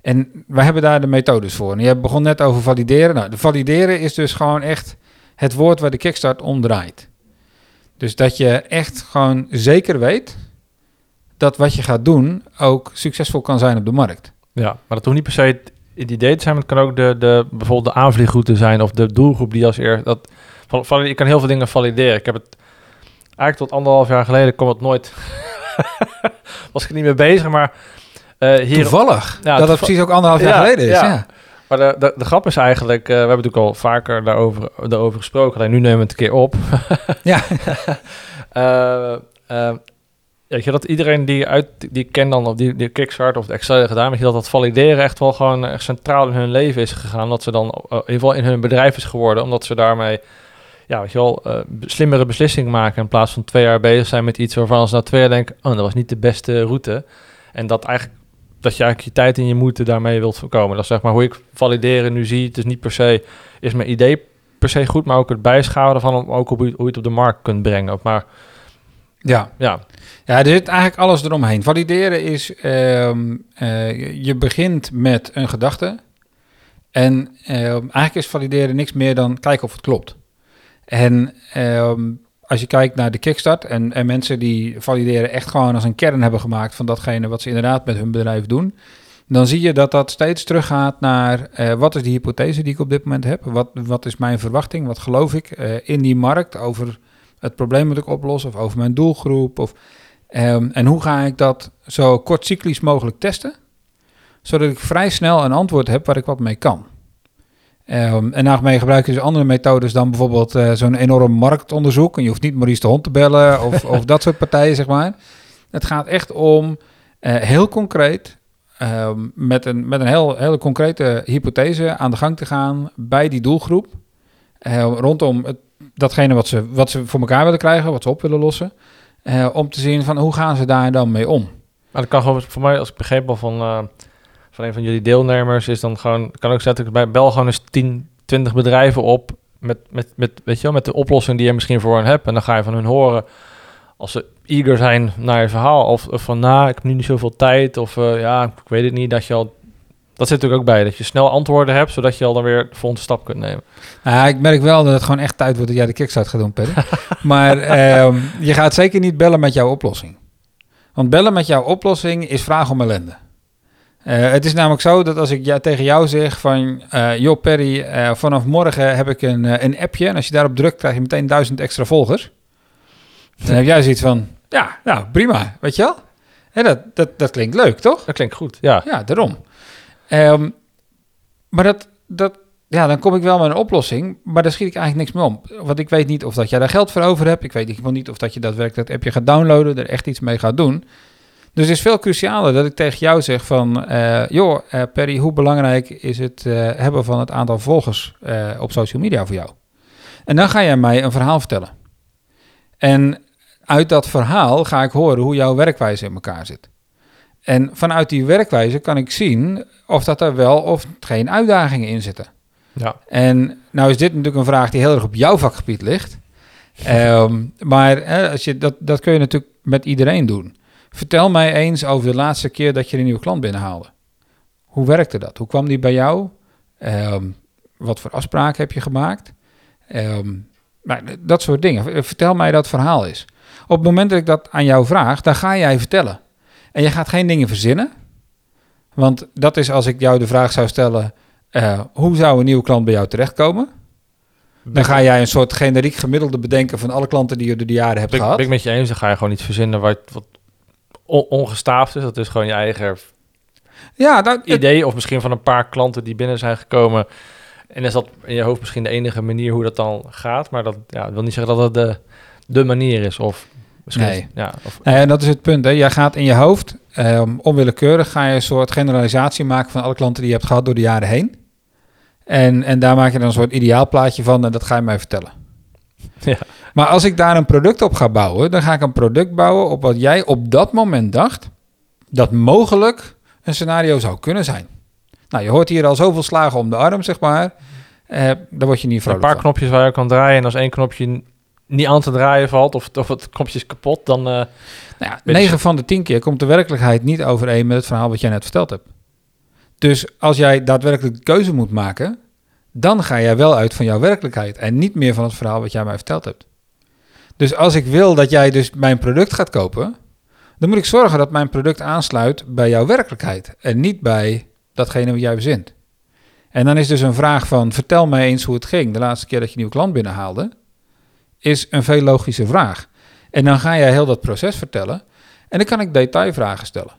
en wij hebben daar de methodes voor. En je begon net over valideren. Nou, de valideren is dus gewoon echt het woord waar de kickstart om draait. Dus dat je echt gewoon zeker weet dat wat je gaat doen ook succesvol kan zijn op de markt. ja, maar dat hoeft niet per se het, het idee te zijn. Maar het kan ook de, de, bijvoorbeeld de aanvliegroute zijn of de doelgroep die als eerst... Dat, val- val- je kan heel veel dingen valideren. Ik heb het eigenlijk tot anderhalf jaar geleden kwam het nooit... [LAUGHS] was ik er niet mee bezig, maar... eh hier, Toevallig. Ja, dat het precies ook anderhalf jaar Ja, geleden is. ja. Ja. Maar de, de, de grap is eigenlijk, eh, we hebben natuurlijk al vaker daarover, daarover gesproken, alleen nu nemen we het een keer op. Ja. [LAUGHS] Eh, weet je, dat iedereen die uit, die kent dan, of die, die Kickstart of de Excel gedaan, weet je, dat dat valideren echt wel gewoon echt centraal in hun leven is gegaan. Dat ze dan eh, in ieder geval in hun bedrijf is geworden, omdat ze daarmee, ja, weet je wel, eh, slimmere beslissingen maken in plaats van twee jaar bezig zijn met iets waarvan ze na twee jaar denken, oh, dat was niet de beste route. En dat eigenlijk dat je eigenlijk je tijd en je moeite daarmee wilt voorkomen. Dat is zeg maar hoe ik valideren nu zie. Het is niet per se, is mijn idee per se goed, maar ook het bijschouwen ervan, om ook hoe je, hoe je het op de markt kunt brengen. Maar ja. ja, Ja, er zit eigenlijk alles eromheen. Valideren is, ehm, eh, je- begint met een gedachte. En ehm, eigenlijk is valideren niks meer dan kijken of het klopt. En ehm, als je kijkt naar de kickstart en, en mensen die valideren echt gewoon als een kern hebben gemaakt van datgene wat ze inderdaad met hun bedrijf doen, dan zie je dat dat steeds teruggaat naar eh, wat is de hypothese die ik op dit moment heb? Wat, wat is mijn verwachting? Wat geloof ik eh, in die markt over het probleem dat ik oplos of over mijn doelgroep? Of, ehm, en hoe ga ik dat zo kort cyclisch mogelijk testen? Zodat ik vrij snel een antwoord heb waar ik wat mee kan. Ehm, en daarmee gebruiken ze andere methodes dan bijvoorbeeld eh, zo'n enorm marktonderzoek. En je hoeft niet Maurice de Hond te bellen [LAUGHS] of, of dat soort partijen, zeg maar. Het gaat echt om eh, heel concreet, ehm, met een, met een heel, hele concrete hypothese aan de gang te gaan bij die doelgroep. rondom het, datgene wat ze, wat ze voor elkaar willen krijgen, wat ze op willen lossen. Eh, om te zien van hoe gaan ze daar dan mee om. maar dat kan gewoon voor mij, als ik begreep al van, eh, van een van jullie deelnemers, is dan gewoon, kan ook zetten, ik bij bel gewoon eens 10, 20 bedrijven op met, met, met, weet je wel, met de oplossing die je misschien voor hen hebt. En dan ga je van hun horen als ze eager zijn naar je verhaal. Of, of van, nou, ik heb nu niet zoveel tijd. Of eh, ja, ik weet het niet. Dat je al... Dat zit natuurlijk ook bij, dat je snel antwoorden hebt, zodat je al dan weer de volgende stap kunt nemen. Nou ik merk wel dat het gewoon echt tijd wordt dat jij de kickstart gaat doen, Perry. [LAUGHS] maar ehm, je gaat zeker niet bellen met jouw oplossing. Want bellen met jouw oplossing is vraag om ellende. Eh, het is namelijk zo dat als ik ja, tegen jou zeg van... eh joh Perry, eh, vanaf morgen heb ik een, een appje... en als je daarop drukt krijg je meteen duizend extra volgers. Dan heb jij zoiets van... Ja, nou prima, weet je wel? Hè, dat, dat, dat klinkt leuk, toch? Dat klinkt goed, ja. Ja, daarom. Ehm, maar dat, dat, ja, dan kom ik wel met een oplossing, maar daar schiet ik eigenlijk niks meer om. Want ik weet niet of dat jij daar geld voor over hebt. Ik weet niet of dat je daadwerkelijk dat appje gaat downloaden, er echt iets mee gaat doen. Dus het is veel crucialer dat ik tegen jou zeg van, eh, joh, eh, Perry, hoe belangrijk is het eh, hebben van het aantal volgers op social media voor jou? En dan ga jij mij een verhaal vertellen. En uit dat verhaal ga ik horen hoe jouw werkwijze in elkaar zit. En vanuit die werkwijze kan ik zien of dat er wel of geen uitdagingen in zitten. Ja. En nou is dit natuurlijk een vraag die heel erg op jouw vakgebied ligt. [LAUGHS] Ehm, maar hè, als je, dat, dat kun je natuurlijk met iedereen doen. Vertel mij eens over de laatste keer dat je een nieuwe klant binnenhaalde. Hoe werkte dat? Hoe kwam die bij jou? Ehm, wat voor afspraken heb je gemaakt? Ehm, maar dat soort dingen. Vertel mij dat verhaal eens. Op het moment dat ik dat aan jou vraag, dan ga jij vertellen. En je gaat geen dingen verzinnen. Want dat is als ik jou de vraag zou stellen: eh, hoe zou een nieuwe klant bij jou terechtkomen? Dan ga jij een soort generiek gemiddelde bedenken van alle klanten die je door de jaren hebt Ben, ik- gehad. ben ik met je eens, dan ga je gewoon iets verzinnen wat, wat on- ongestaafd is. Dat is gewoon je eigen ja, dat, het- idee. Of misschien van een paar klanten die binnen zijn gekomen. En is dat in je hoofd misschien de enige manier hoe dat dan gaat. Maar dat ja, wil niet zeggen dat het de, de manier is. Of. Nee. Ja, of, en dat is het punt. Hè. Jij gaat in je hoofd, ehm, onwillekeurig, ga je een soort generalisatie maken van alle klanten die je hebt gehad door de jaren heen. En, en daar maak je dan een soort ideaalplaatje van en dat ga je mij vertellen. [LAUGHS] Ja. Maar als ik daar een product op ga bouwen, dan ga ik een product bouwen op wat jij op dat moment dacht dat mogelijk een scenario zou kunnen zijn. Nou, je hoort hier al zoveel slagen om de arm, zeg maar. Eh, daar word je niet een vrolijk paar van. knopjes waar je kan draaien. En als één knopje niet aan te draaien valt. Of, of het knopje is kapot. Dan... eh, Nou ja, Weet 9 je- van de 10 keer komt de werkelijkheid niet overeen met het verhaal wat jij net verteld hebt. Dus als jij daadwerkelijk de keuze moet maken, dan ga jij wel uit van jouw werkelijkheid en niet meer van het verhaal wat jij mij verteld hebt. Dus als ik wil dat jij dus mijn product gaat kopen, dan moet ik zorgen dat mijn product aansluit bij jouw werkelijkheid en niet bij datgene wat jij bezint. En dan is dus een vraag van vertel mij eens hoe het ging de laatste keer dat je een nieuwe klant binnenhaalde, is een veel logische vraag. En dan ga jij heel dat proces vertellen. En dan kan ik detailvragen stellen.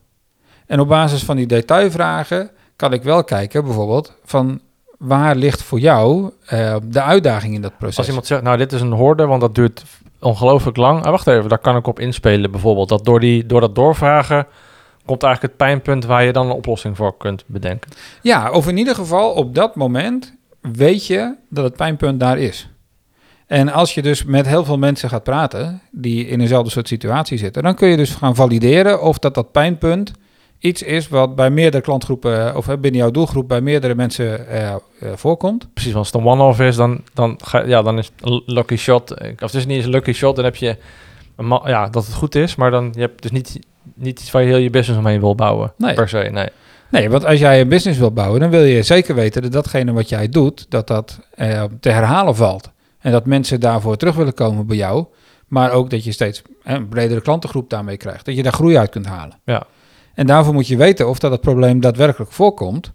En op basis van die detailvragen kan ik wel kijken, bijvoorbeeld, van waar ligt voor jou eh, de uitdaging in dat proces? Als iemand zegt, nou dit is een horde, want dat duurt ongelooflijk lang. Ah, wacht even, daar kan ik op inspelen bijvoorbeeld. Dat door, die, door dat doorvragen komt eigenlijk het pijnpunt waar je dan een oplossing voor kunt bedenken. Ja, of in ieder geval op dat moment weet je dat het pijnpunt daar is. En als je dus met heel veel mensen gaat praten die in dezelfde soort situatie zitten, dan kun je dus gaan valideren of dat dat pijnpunt iets is wat bij meerdere klantgroepen of eh, binnen jouw doelgroep bij meerdere mensen eh, eh, voorkomt. Precies, als het een one-off is, dan, dan, ga, ja, dan is lucky shot. Of het is niet eens een lucky shot, dan heb je een ja, dat het goed is, maar dan je hebt dus niet, niet iets waar je heel je business omheen wil bouwen. Nee. Per se, nee. Nee, want als jij een business wil bouwen, dan wil je zeker weten dat datgene wat jij doet, dat dat te herhalen valt. En dat mensen daarvoor terug willen komen bij jou. Maar ook dat je steeds een bredere klantengroep daarmee krijgt. Dat je daar groei uit kunt halen. Ja. En daarvoor moet je weten of dat het probleem daadwerkelijk voorkomt.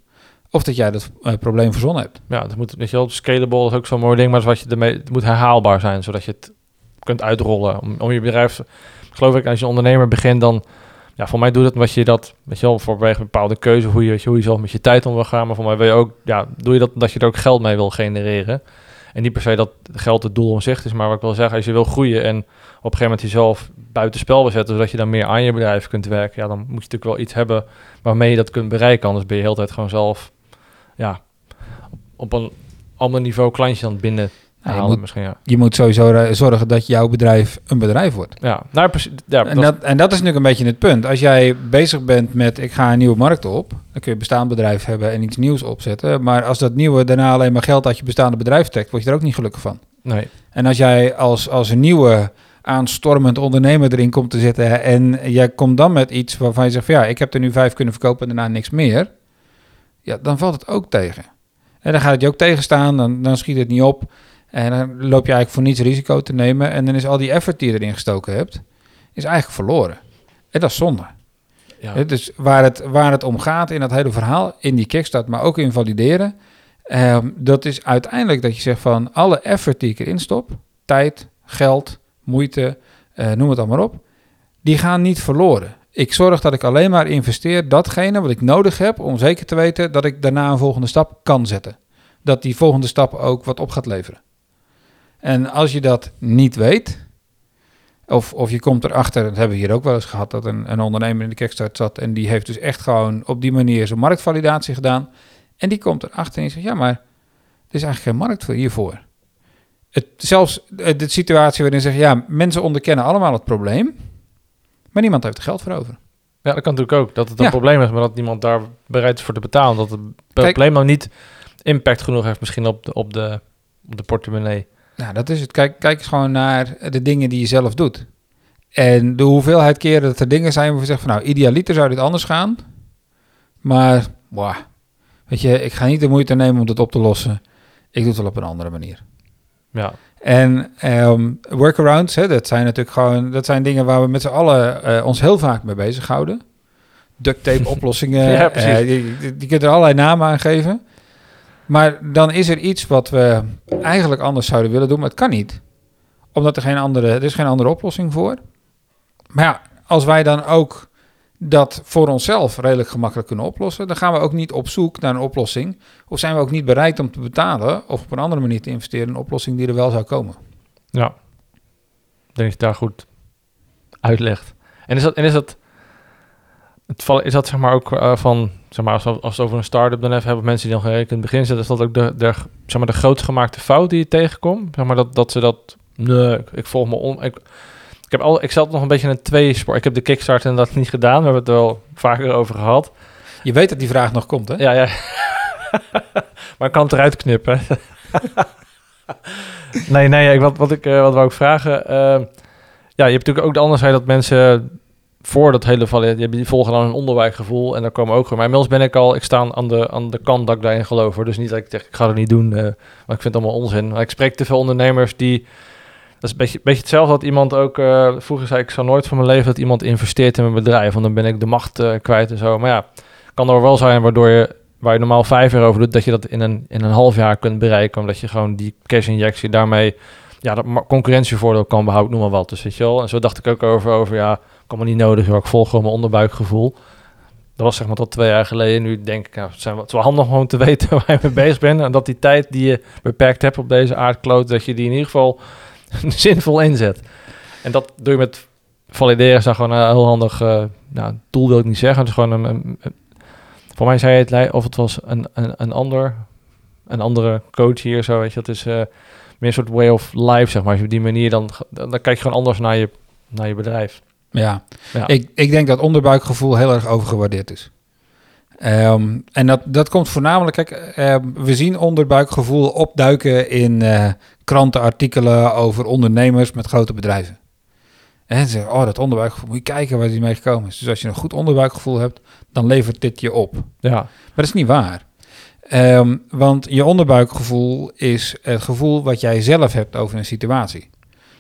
Of dat jij dat eh, probleem verzonnen hebt. Ja, het moet, weet je wel, scalable is ook zo'n mooi ding, maar wat je ermee, het moet herhaalbaar zijn, zodat je het kunt uitrollen. Om, om je bedrijf, geloof ik, als je ondernemer begint, dan, ja, voor mij doet het wat je dat, weet je wel, voorwege een bepaalde keuze, hoe je, hoe je zelf met je tijd om wil gaan, maar voor mij wil je ook, ja, doe je dat dat je er ook geld mee wil genereren. En niet per se dat geld het doel om zich is, maar wat ik wil zeggen, als je wil groeien en op een gegeven moment jezelf buitenspel wil zetten, zodat je dan meer aan je bedrijf kunt werken, ja, dan moet je natuurlijk wel iets hebben waarmee je dat kunt bereiken, anders ben je de hele tijd gewoon zelf, ja, op een ander niveau klantje dan binnen Ja, je moet- misschien, ja. Je moet sowieso zorgen dat jouw bedrijf een bedrijf wordt. Ja, nou. Ja, En dat- dat, en dat is natuurlijk een beetje het punt. Als jij bezig bent met ik ga een nieuwe markt op, dan kun je een bestaand bedrijf hebben en iets nieuws opzetten. Maar als dat nieuwe daarna alleen maar geld uit je bestaande bedrijf trekt, word je er ook niet gelukkig van. nee. En als jij als, als een nieuwe aanstormend ondernemer erin komt te zitten en jij komt dan met iets waarvan je zegt van ja, ik heb er nu vijf kunnen verkopen en daarna niks meer. Ja, dan valt het ook tegen. En dan gaat het je ook tegenstaan, dan, dan schiet het niet op. En dan loop je eigenlijk voor niets risico te nemen. En dan is al die effort die je erin gestoken hebt, is eigenlijk verloren. En dat is zonde. Ja. Dus waar het, waar het om gaat in dat hele verhaal, in die kickstart, maar ook in valideren, ehm, dat is uiteindelijk dat je zegt van alle effort die ik erin stop, tijd, geld, moeite, eh, noem het allemaal op, die gaan niet verloren. Ik zorg dat ik alleen maar investeer datgene wat ik nodig heb om zeker te weten dat ik daarna een volgende stap kan zetten. Dat die volgende stap ook wat op gaat leveren. En als je dat niet weet, of, of je komt erachter, dat hebben we hier ook wel eens gehad, dat een, een ondernemer in de kickstart zat en die heeft dus echt gewoon op die manier zijn marktvalidatie gedaan. En die komt erachter en die zegt, ja maar, er is eigenlijk geen markt voor hiervoor. het, zelfs eh, de situatie waarin ze zeggen, ja, mensen onderkennen allemaal het probleem, maar niemand heeft er geld voor over. Ja, dat kan natuurlijk ook. Dat het een Ja. probleem is, maar dat niemand daar bereid is voor te betalen. Dat het probleem nou niet impact genoeg heeft misschien op de, op de, op de portemonnee. Nou, dat is het. Kijk, kijk eens gewoon naar de dingen die je zelf doet. En de hoeveelheid keren dat er dingen zijn waar je zegt van, nou, idealiter zou dit anders gaan. Maar, boah, weet je, ik ga niet de moeite nemen om dit op te lossen. Ik doe het wel op een andere manier. Ja, En ehm, workarounds, hè, dat zijn natuurlijk gewoon, dat zijn dingen waar we met z'n allen eh, ons heel vaak mee bezighouden. Duct tape [LAUGHS] oplossingen, Ja, je- je kunt er allerlei namen aan geven. Maar dan is er iets wat we eigenlijk anders zouden willen doen, maar het kan niet. Omdat er geen andere, er is geen andere oplossing voor. Maar ja, als wij dan ook dat voor onszelf redelijk gemakkelijk kunnen oplossen, dan gaan we ook niet op zoek naar een oplossing. Of zijn we ook niet bereid om te betalen of op een andere manier te investeren in een oplossing die er wel zou komen. ja. Denk dat je daar goed uitlegt. En is dat, en is dat, het is dat zeg maar ook eh, van, zeg maar, als we, als we het over een start-up dan even hebben, mensen die nog in het begin zitten, is dat ook de, de, zeg maar, de grootst gemaakte fout die je tegenkomt? Zeg maar dat, dat ze dat, nee, ik, ik volg me om, ik, ik heb al, ik zat nog een beetje in een tweespor. Ik heb de Kickstarter inderdaad niet gedaan, we hebben het er wel vaker over gehad. Je weet dat die vraag nog komt, hè? Ja, ja. [LAUGHS] maar ik kan het eruit knippen. [LAUGHS] nee, nee, ik, wat, wat ik eh, wat wou ik vragen. eh, ja, je hebt natuurlijk ook de andere zijde dat mensen voor dat hele valide, die volgen dan een onderwijsgevoel en daar komen ook gewoon. Maar inmiddels ben ik al, ik sta aan de, aan de kant dat ik daarin geloof. Hoor. Dus niet dat ik zeg, ik ga het niet doen, eh, maar ik vind het allemaal onzin. Maar ik spreek te veel ondernemers die, dat is een beetje, beetje hetzelfde dat iemand ook, eh, vroeger zei ik, zou nooit van mijn leven dat iemand investeert in mijn bedrijf, want dan ben ik de macht eh, kwijt en zo. Maar ja, kan er wel zijn waardoor je, waar je normaal vijf jaar over doet, dat je dat in een, in een half jaar kunt bereiken, omdat je gewoon die cash-injectie daarmee, ja, dat concurrentievoordeel kan behouden, noem maar wat. Dus weet je wel, en zo dacht ik ook over, over ja, kan me niet nodig, joh, ik volg gewoon mijn onderbuikgevoel. Dat was zeg maar tot twee jaar geleden. Nu denk ik, nou, het, zijn, het is wel handig gewoon te [LAUGHS] weten waar je mee bezig bent. En dat die tijd die je beperkt hebt op deze aardkloot, dat je die in ieder geval [LAUGHS] zinvol inzet. En dat doe je met valideren is dan gewoon een heel handig uh, nou, doel wil ik niet zeggen. Het is gewoon een, voor mij zei het of het was een, een, een ander een andere coach hier zo weet je dat is uh, meer een soort way of life zeg maar je die manier dan dan, dan kijk je gewoon anders naar je naar je bedrijf. Ja, ja. Ik, ik denk dat onderbuikgevoel heel erg overgewaardeerd is. Um, en dat, dat komt voornamelijk, kijk, uh, we zien onderbuikgevoel opduiken in uh, krantenartikelen over ondernemers met grote bedrijven. En ze zeggen, oh, dat onderbuikgevoel, moet je kijken waar die mee gekomen is. Dus als je een goed onderbuikgevoel hebt, dan levert dit je op. Ja. Maar dat is niet waar. Um, want je onderbuikgevoel is het gevoel wat jij zelf hebt over een situatie.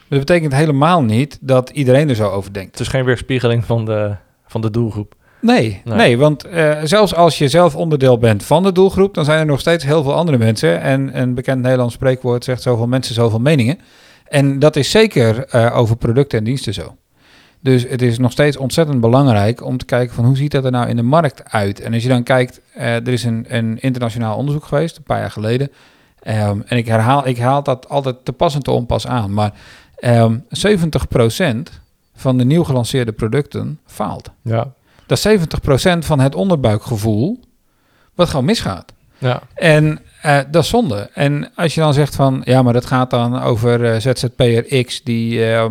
Dat betekent helemaal niet dat iedereen er zo over denkt. Het is geen weerspiegeling van de, van de doelgroep. Nee, nee. nee want uh, zelfs als je zelf onderdeel bent van de doelgroep, dan zijn er nog steeds heel veel andere mensen. En een bekend Nederlands spreekwoord zegt zoveel mensen, zoveel meningen. En dat is zeker uh, over producten en diensten zo. Dus het is nog steeds ontzettend belangrijk om te kijken van hoe ziet dat er nou in de markt uit. En als je dan kijkt, uh, er is een, een internationaal onderzoek geweest, een paar jaar geleden. Um, en ik herhaal, ik haal dat altijd te pas en te onpas aan. Maar um, 70% van de nieuw gelanceerde producten faalt. Ja. Dat is 70% van het onderbuikgevoel wat gewoon misgaat. Ja. En uh, dat is zonde. En als je dan zegt van, ja, maar dat gaat dan over uh, ZZP'er X die, uh,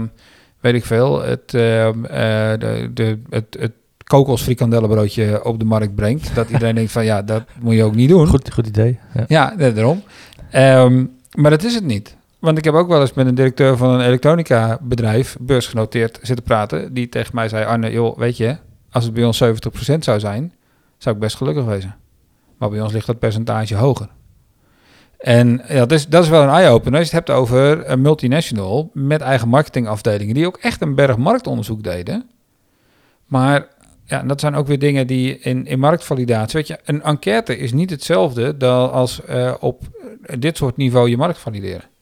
weet ik veel, het, uh, de, de, het, het kokosfrikandellenbroodje op de markt brengt. Dat iedereen [LAUGHS] denkt van, ja, dat moet je ook niet doen. Goed, goed idee. Ja, ja daarom. Um, maar dat is het niet. Want ik heb ook wel eens met een directeur van een elektronica bedrijf, beursgenoteerd, zitten praten. Die tegen mij zei, Arne, joh, weet je, als het bij ons 70% zou zijn, zou ik best gelukkig wezen. Maar bij ons ligt dat percentage hoger. En ja, dat, is, dat is wel een eye-opener. Als je het hebt over een multinational met eigen marketingafdelingen, die ook echt een berg marktonderzoek deden. Maar ja, dat zijn ook weer dingen die in, in marktvalidatie. Weet je, een enquête is niet hetzelfde dan als uh, op dit soort niveau je markt valideren.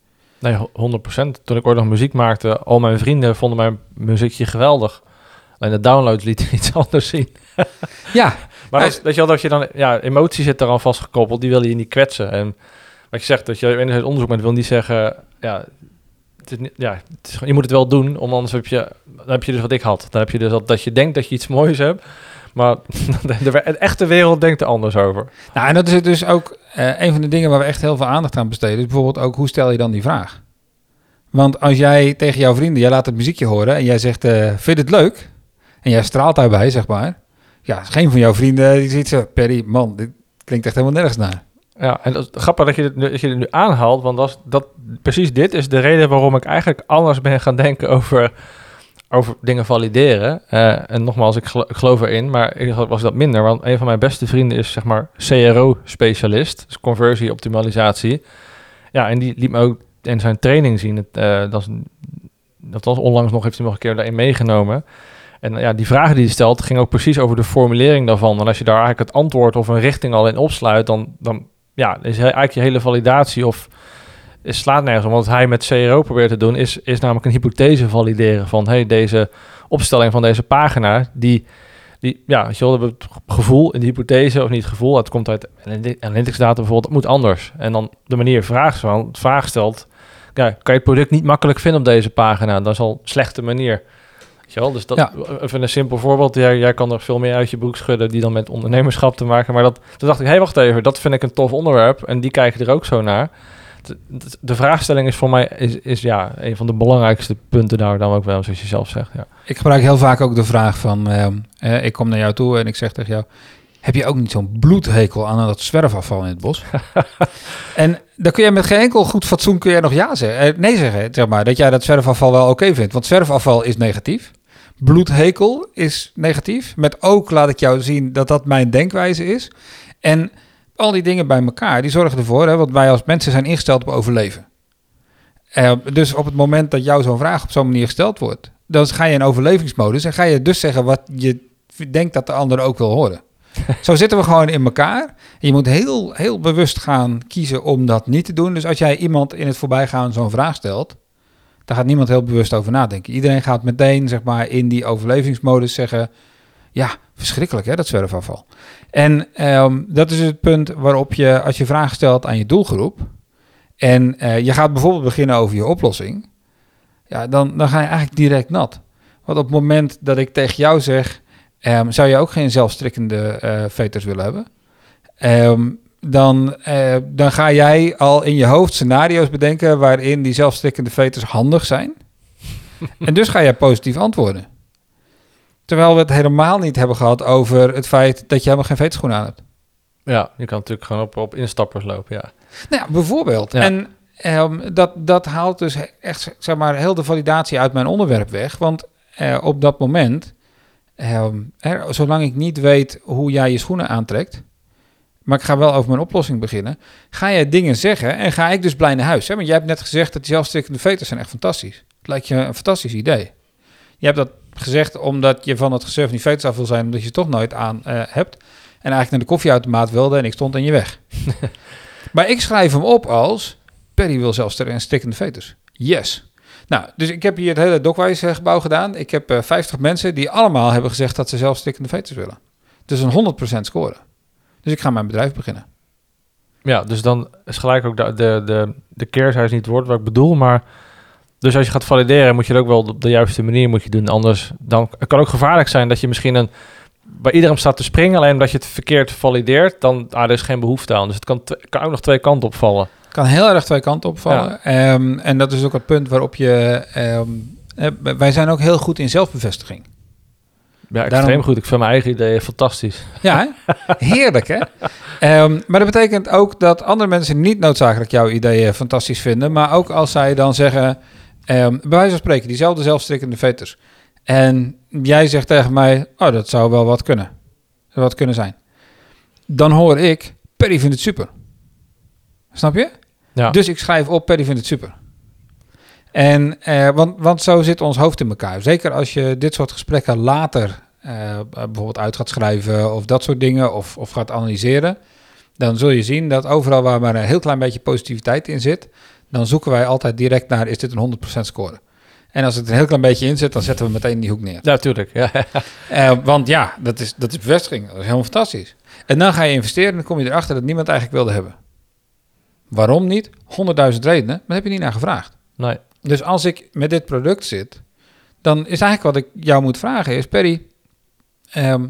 Nee, 100%. Toen ik ooit nog muziek maakte, al mijn vrienden vonden mijn muziekje geweldig. Alleen de downloads lieten [LAUGHS] iets anders zien. ja. [LAUGHS] maar als, weet je wel, dat je dan, ja, emotie zit eraan vastgekoppeld, die wil je niet kwetsen. En wat je zegt, dat je in het onderzoek bent, wil niet zeggen, ja, het is niet, ja het is, je moet het wel doen, om anders heb je, dan heb je dus wat ik had. Dan heb je dus dat, dat je denkt dat je iets moois hebt, maar [LAUGHS] de, de, de echte wereld denkt er anders over. Nou, en dat is dus ook uh, een van de dingen waar we echt heel veel aandacht aan besteden. Is bijvoorbeeld ook, hoe stel je dan die vraag? Want als jij tegen jouw vrienden, jij laat het muziekje horen en jij zegt, eh vind het leuk? En jij straalt daarbij, zeg maar. Ja, geen van jouw vrienden die ziet zo, Perry, man, dit klinkt echt helemaal nergens naar. Ja, en dat grappig dat je dit nu, dat je nu aanhaalt, want dat, dat, precies dit is de reden waarom ik eigenlijk anders ben gaan denken over, over dingen valideren. Eh, en nogmaals, ik, gelo- ik geloof erin, maar ik was dat minder, want een van mijn beste vrienden is zeg maar CRO-specialist, dus conversie-optimalisatie. Ja, en die liet me ook in zijn training zien, eh, dat, dat was onlangs nog, heeft hij nog een keer daarin meegenomen. En ja, die vragen die hij stelt, ging ook precies over de formulering daarvan. En als je daar eigenlijk het antwoord of een richting al in opsluit, dan, dan ja, is eigenlijk je hele validatie of is, slaat nergens om. Wat hij met CRO probeert te doen, is, is namelijk een hypothese valideren van hey, deze opstelling van deze pagina, die, die ja, je wel, het gevoel in de hypothese, of niet het gevoel, het komt uit analy- analytics data bijvoorbeeld, moet anders. En dan de manier vraag, vraag stelt, ja, kan je het product niet makkelijk vinden op deze pagina? Dat is al een slechte manier. Wel? Dus dat, Ja. even een simpel voorbeeld. Jij, jij kan er veel meer uit je broek schudden die dan met ondernemerschap te maken. Maar dat, toen dacht ik, hé, hey, wacht even, dat vind ik een tof onderwerp. En die kijken er ook zo naar. De, vraagstelling is voor mij is, is ja, een van de belangrijkste punten daar dan ook wel, zoals je zelf zegt. Ja. Ik gebruik heel vaak ook de vraag van, ehm, eh, ik kom naar jou toe en ik zeg tegen jou, heb je ook niet zo'n bloedhekel aan dat zwerfafval in het bos? [LAUGHS] en dan kun je met geen enkel goed fatsoen kun je nog ja zeggen, eh, nee zeggen, zeg maar, dat jij dat zwerfafval wel oké vindt. Want zwerfafval is negatief. Bloedhekel is negatief. Met ook laat ik jou zien dat dat mijn denkwijze is. En al die dingen bij elkaar, die zorgen ervoor, hè, want wij als mensen zijn ingesteld op overleven. Eh, dus op het moment dat jou zo'n vraag op zo'n manier gesteld wordt, dan ga je in overlevingsmodus en ga je dus zeggen wat je denkt dat de ander ook wil horen. [LAUGHS] Zo zitten we gewoon in elkaar. En je moet heel, heel bewust gaan kiezen om dat niet te doen. Dus als jij iemand in het voorbijgaan zo'n vraag stelt, daar gaat niemand heel bewust over nadenken. Iedereen gaat meteen zeg maar, in die overlevingsmodus zeggen: Ja, verschrikkelijk hè, dat zwerfafval. En ehm, dat is het punt waarop je, als je vragen stelt aan je doelgroep. en eh, je gaat bijvoorbeeld beginnen over je oplossing. ja, dan, dan ga je eigenlijk direct nat. Want op het moment dat ik tegen jou zeg. ehm, zou je ook geen zelfstrikkende eh veters willen hebben? Ehm, dan, eh, dan ga jij al in je hoofd scenario's bedenken waarin die zelfstrikkende veters handig zijn. [LAUGHS] en dus ga jij positief antwoorden. Terwijl we het helemaal niet hebben gehad over het feit dat je helemaal geen veterschoen aan hebt. ja, je kan natuurlijk gewoon op, op instappers lopen, ja. Nou ja, bijvoorbeeld. Ja. En ehm, dat, dat haalt dus echt zeg maar, heel de validatie uit mijn onderwerp weg. Want eh, op dat moment, ehm, zolang ik niet weet hoe jij je schoenen aantrekt, maar ik ga wel over mijn oplossing beginnen, ga je dingen zeggen en ga ik dus blij naar huis. Hè? Want jij hebt net gezegd dat die zelfstrikkende veters zijn echt fantastisch. Het lijkt je een fantastisch idee. Je hebt dat gezegd omdat je van het gezeur van die veters af wil zijn, omdat je het toch nooit aan eh, hebt. En eigenlijk naar de koffieautomaat wilde en ik stond in je weg. [LAUGHS] Maar ik schrijf hem op als Perry wil zelfs en stikkende veters. Yes. Nou, dus ik heb hier het hele Dokwijs gebouw gedaan. Ik heb eh 50 mensen die allemaal hebben gezegd dat ze zelf stikkende veters willen. Dus een 100% score. Dus ik ga mijn bedrijf beginnen. Ja, dus dan is gelijk ook de, de, de, de keerzijde niet het woord wat ik bedoel, maar dus als je gaat valideren, moet je het ook wel op de juiste manier moet je doen. Anders dan het kan ook gevaarlijk zijn dat je misschien een bij iedereen staat te springen, alleen omdat je het verkeerd valideert, dan ah, er is geen behoefte aan. Dus het kan, kan ook nog twee kanten opvallen. kan heel erg twee kanten opvallen. Ehm, en dat is ook het punt waarop je... ehm, eh, wij zijn ook heel goed in zelfbevestiging. Ja, extreem Daarom- goed. Ik vind mijn eigen ideeën fantastisch. Ja, hè? [LAUGHS] heerlijk hè? Ehm, maar dat betekent ook dat andere mensen niet noodzakelijk jouw ideeën fantastisch vinden. Maar ook als zij dan zeggen, ehm, bij wijze van spreken, diezelfde zelfstrikkende veters. En jij zegt tegen mij, oh dat zou wel wat kunnen. Wat kunnen zijn. Dan hoor ik, Perry vindt het super. Snap je? Ja, Dus ik schrijf op, Perry vindt het super. En, eh, want, want zo zit ons hoofd in elkaar. Zeker als je dit soort gesprekken later eh, bijvoorbeeld uit gaat schrijven of dat soort dingen, of, of gaat analyseren, dan zul je zien dat overal waar maar een heel klein beetje positiviteit in zit, dan zoeken wij altijd direct naar, is dit een 100% score? En als het een heel klein beetje in zit, dan zetten we meteen die hoek neer. ja tuurlijk. Ja. [LAUGHS] Eh, want ja, dat is, dat is bevestiging. Dat is helemaal fantastisch. En dan ga je investeren en dan kom je erachter dat niemand eigenlijk wilde hebben. Waarom niet? 100.000 redenen, maar daar heb je niet naar gevraagd. Nee. Dus als ik met dit product zit, dan is eigenlijk wat ik jou moet vragen is... Perry, ehm,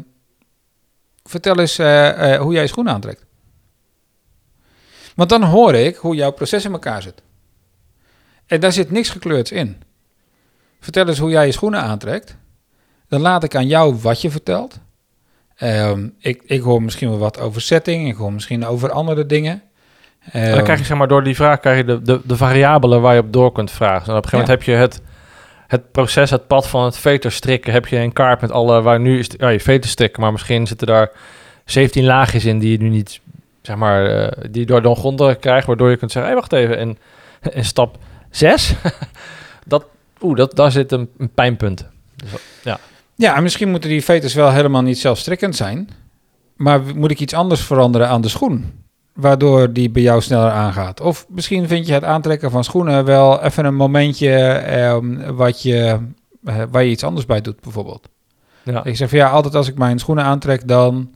vertel eens eh, eh, hoe jij je schoenen aantrekt. Want dan hoor ik hoe jouw proces in elkaar zit. En daar zit niks gekleurds in. Vertel eens hoe jij je schoenen aantrekt. Dan laat ik aan jou wat je vertelt. Ehm, ik, ik hoor misschien wel wat over setting. Ik hoor misschien over andere dingen. En dan Ehm, krijg je zeg maar door die vraag krijg je de, de, de variabelen waar je op door kunt vragen. En op een gegeven moment heb je het, het proces, het pad van het veterstrikken, heb je een kaart met alle, waar nu is ja, je veterstrikken, maar misschien zitten daar 17 laagjes in die je nu niet, zeg maar, eh, die door de grond krijgt, waardoor je kunt zeggen, hé, wacht even, in, in stap 6, [LAUGHS] dat, oeh, dat, daar zit een, een pijnpunt. Ja, en misschien moeten die veters wel helemaal niet zelfstrikkend zijn. Maar moet ik iets anders veranderen aan de schoen? Waardoor die bij jou sneller aangaat. Of misschien vind je het aantrekken van schoenen wel even een momentje ehm, wat je, eh, waar je iets anders bij doet, bijvoorbeeld. Ja, Ik zeg van ja, altijd als ik mijn schoenen aantrek, dan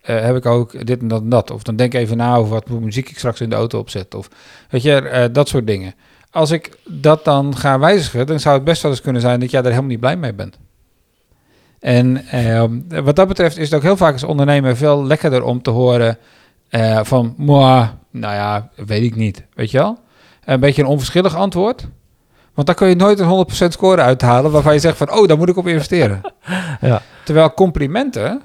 eh, heb ik ook dit en dat en dat. Of dan denk ik even na over wat voor muziek ik straks in de auto opzet. Of weet je, eh, dat soort dingen. Als ik dat dan ga wijzigen, dan zou het best wel eens kunnen zijn dat jij er helemaal niet blij mee bent. En ehm, wat dat betreft is het ook heel vaak als ondernemer veel lekkerder om te horen eh, van, "Mwah, nou ja, weet ik niet, weet je wel? Een beetje een onverschillig antwoord. Want dan kun je nooit een 100% score uithalen waarvan je zegt van, oh, daar moet ik op investeren. [LAUGHS] ja. Terwijl complimenten,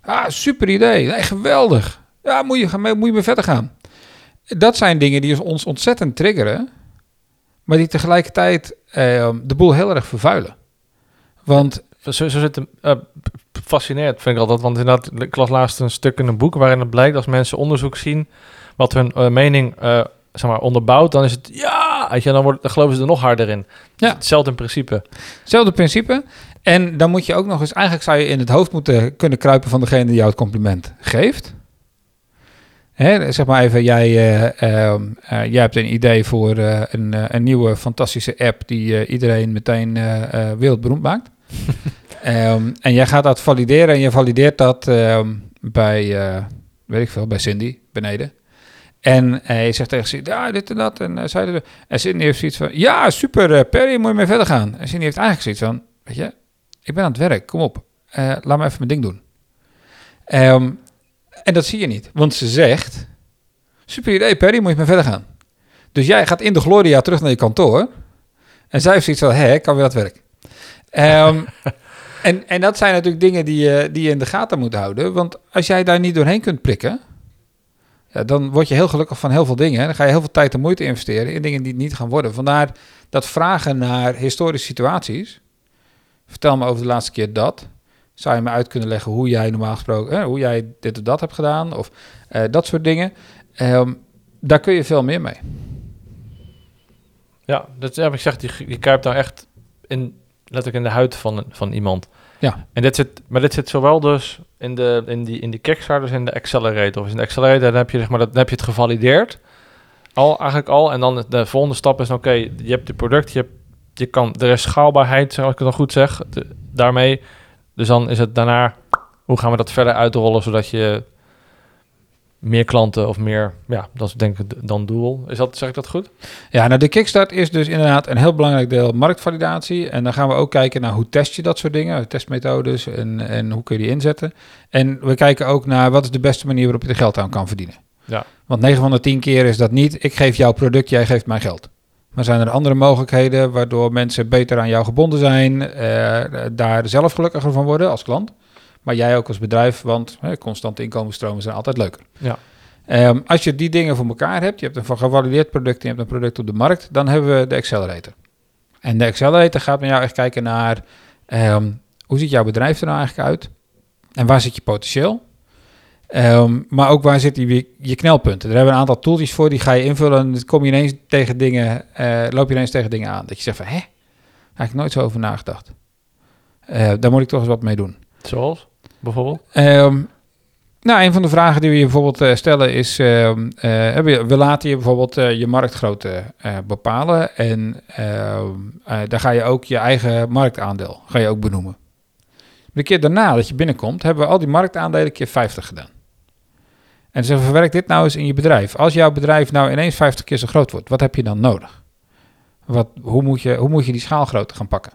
ah, super idee, nee, geweldig. Ja, moet je, moet je mee verder gaan. Dat zijn dingen die ons ontzettend triggeren, maar die tegelijkertijd eh, de boel heel erg vervuilen. Want Zo, zo zit fascinerend vind ik altijd, want inderdaad, ik las laatst een stuk in een boek waarin het blijkt als mensen onderzoek zien wat hun eh, mening eh, zeg maar, onderbouwt, dan is het ja, weet je, dan, wordt, dan geloven ze er nog harder in. Ja. Hetzelfde in principe. hetzelfde principe. En dan moet je ook nog eens, eigenlijk zou je in het hoofd moeten kunnen kruipen van degene die jou het compliment geeft. Hè, zeg maar even, jij, eh, ehm, eh, jij hebt een idee voor eh, een, een nieuwe fantastische app die iedereen meteen wereldberoemd maakt. [LAUGHS] Ehm, en jij gaat dat valideren en je valideert dat ehm, bij, weet ik veel, bij Cindy beneden. En je zegt tegen Cindy, ja, dit en dat. En, zij en Cindy heeft zoiets van, ja, super, Perry, moet je mee verder gaan. En Cindy heeft eigenlijk zoiets van, weet je, ik ben aan het werk, kom op. Laat me even mijn ding doen. Ehm, en dat zie je niet, want ze zegt, super idee, Perry, moet je mee verder gaan. Dus jij gaat in de Gloria terug naar je kantoor. En zij heeft zoiets van, hé, kan weer het werk. Ehm, [LAUGHS] en, en dat zijn natuurlijk dingen die je, die je in de gaten moet houden. Want als jij daar niet doorheen kunt prikken, ja, dan word je heel gelukkig van heel veel dingen. Dan ga je heel veel tijd en moeite investeren in dingen die het niet gaan worden. Vandaar dat vragen naar historische situaties. Vertel me over de laatste keer dat. Zou je me uit kunnen leggen hoe jij normaal gesproken, hè, hoe jij dit of dat hebt gedaan? Of eh, dat soort dingen. Ehm, daar kun je veel meer mee. Ja, dat heb ik gezegd, je, je kruipt nou echt in, letterlijk in de huid van, van iemand. Ja. En dit zit, maar dit zit zowel dus in de, in die, in die Kickstarter als in de Accelerator. Of in de Accelerator dan heb je, zeg maar, dat, dan heb je het gevalideerd. Al, eigenlijk al. En dan de volgende stap is, oké, je hebt het product, je, hebt, je kan, er is schaalbaarheid, zoals ik het dan goed zeg, de- daarmee. Dus dan is het daarna, hoe gaan we dat verder uitrollen, zodat je meer klanten of meer, ja, dat is denk ik dan doel. Is dat, zeg ik dat goed? Ja, nou de kickstart is dus inderdaad een heel belangrijk deel marktvalidatie. En dan gaan we ook kijken naar hoe test je dat soort dingen, testmethodes en, en hoe kun je die inzetten. En we kijken ook naar wat is de beste manier waarop je er geld aan kan verdienen. Ja. Want 9 van de 10 keer is dat niet, ik geef jouw product, jij geeft mij geld. Maar zijn er andere mogelijkheden waardoor mensen beter aan jou gebonden zijn, eh, daar zelf gelukkiger van worden als klant. Maar jij ook als bedrijf, want constante inkomensstromen zijn altijd leuker. Ja. Ehm, als je die dingen voor elkaar hebt, je hebt een gevalideerd product en je hebt een product op de markt, dan hebben we de Accelerator. En de Accelerator gaat met jou echt kijken naar ehm, hoe ziet jouw bedrijf er nou eigenlijk uit en waar zit je potentieel. Ehm, maar ook waar zitten je, je knelpunten. Daar hebben we een aantal tooltjes voor, die ga je invullen en dan kom je ineens tegen dingen, eh, loop je ineens tegen dingen aan. Dat je zegt van, hè, daar heb ik nooit zo over nagedacht. Eh, daar moet ik toch eens wat mee doen. Zoals, bijvoorbeeld? Ehm, nou, een van de vragen die we je bijvoorbeeld eh, stellen is: ehm, eh, we laten je bijvoorbeeld je marktgrootte bepalen. En daar ga je ook je eigen marktaandeel ga je ook benoemen. De keer daarna dat je binnenkomt, hebben we al die marktaandelen keer 50 gedaan. En ze verwerk dit nou eens in je bedrijf. Als jouw bedrijf nou ineens 50 keer zo groot wordt, wat heb je dan nodig? Wat, hoe, moet je, hoe moet je die schaalgrootte gaan pakken?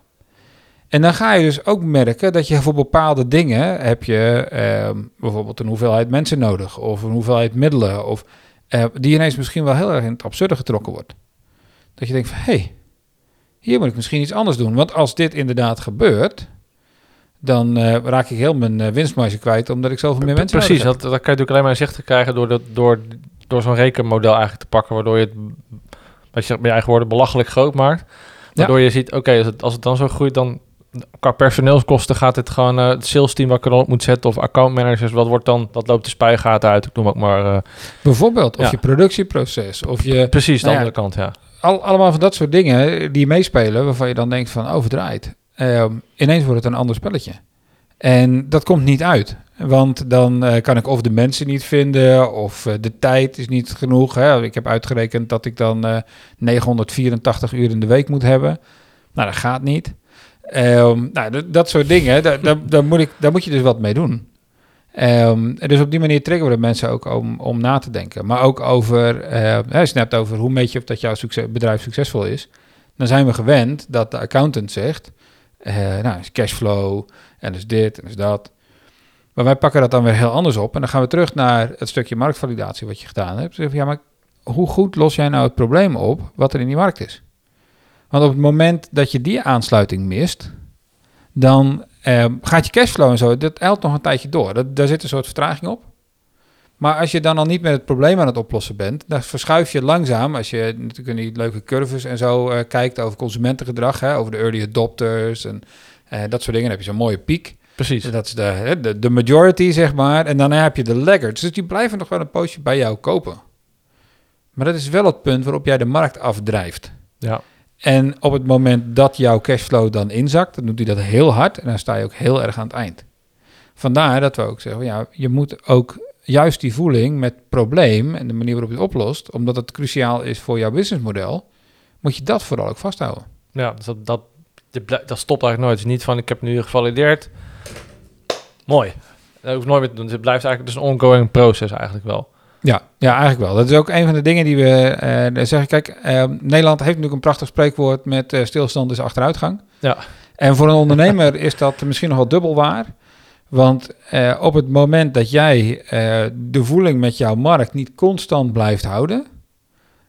En dan ga je dus ook merken dat je voor bepaalde dingen heb je ehm, bijvoorbeeld een hoeveelheid mensen nodig of een hoeveelheid middelen of eh, die ineens misschien wel heel erg in het absurde getrokken wordt. Dat je denkt van, hé, hey, hier moet ik misschien iets anders doen. Want als dit inderdaad gebeurt, dan eh, raak ik heel mijn uh, winstmarge kwijt, omdat ik zoveel meer mensen Precies, dat, dat kan je natuurlijk alleen maar inzicht te krijgen door, dat, door, door zo'n rekenmodel eigenlijk te pakken, waardoor je het, wat je zegt, met je eigen woorden, belachelijk groot maakt. Waardoor je ziet, oké, als, het, als het dan zo groeit, dan qua personeelskosten gaat het gewoon uh, het sales team wat ik erop moet zetten of account managers, wat wordt dan, dat loopt de spuigaten uit, ik noem ook maar. Bijvoorbeeld, of Ja. je productieproces, of je... precies, de Nou ja, andere kant, ja. Al, allemaal van dat soort dingen die meespelen, waarvan je dan denkt van overdraait. Ehm ineens wordt het een ander spelletje. En dat komt niet uit. Want dan eh, kan ik of de mensen niet vinden, of eh, de tijd is niet genoeg. Hè. Ik heb uitgerekend dat ik dan eh 984 uur in de week moet hebben. Nou, dat gaat niet. Ehm, nou, dat, soort dingen, daar, daar, moet ik, daar moet je dus wat mee doen. Ehm, dus op die manier triggeren we de mensen ook om, om na te denken. Maar ook over, eh, je het over hoe meet je of dat jouw bedrijf succesvol is. Dan zijn we gewend dat de accountant zegt, eh nou, is cashflow en is dit en is dat. Maar wij pakken dat dan weer heel anders op. En dan gaan we terug naar het stukje marktvalidatie wat je gedaan hebt. Zeg, ja, maar hoe goed los jij nou het probleem op wat er in die markt is? Want op het moment dat je die aansluiting mist, dan eh, gaat je cashflow en zo, dat eilt nog een tijdje door. Dat, daar zit een soort vertraging op. Maar als je dan al niet met het probleem aan het oplossen bent, dan verschuif je langzaam, als je natuurlijk in die leuke curves en zo eh, kijkt over consumentengedrag, hè, over de early adopters en eh, dat soort dingen, dan heb je zo'n mooie piek. Precies. Dat is de, de, de majority, zeg maar. En dan heb je de laggards. Dus die blijven nog wel een poosje bij jou kopen. Maar dat is wel het punt waarop jij de markt afdrijft. Ja. En op het moment dat jouw cashflow dan inzakt, dan doet hij dat heel hard en dan sta je ook heel erg aan het eind. Vandaar dat we ook zeggen, ja, je moet ook juist die voeling met probleem en de manier waarop je het oplost, omdat het cruciaal is voor jouw businessmodel, moet je dat vooral ook vasthouden. Ja, dus dat, dat, dat stopt eigenlijk nooit. Is niet van, ik heb nu gevalideerd. Mooi. Dat hoeft nooit meer te doen. Dus het blijft eigenlijk dus een ongoing proces eigenlijk wel. Ja, ja, eigenlijk wel. Dat is ook een van de dingen die we eh, zeggen. Kijk, eh, Nederland heeft natuurlijk een prachtig spreekwoord met eh, stilstand is achteruitgang. Ja. En voor een ondernemer is dat misschien nog wel dubbel waar. Want eh, op het moment dat jij eh, de voeling met jouw markt niet constant blijft houden,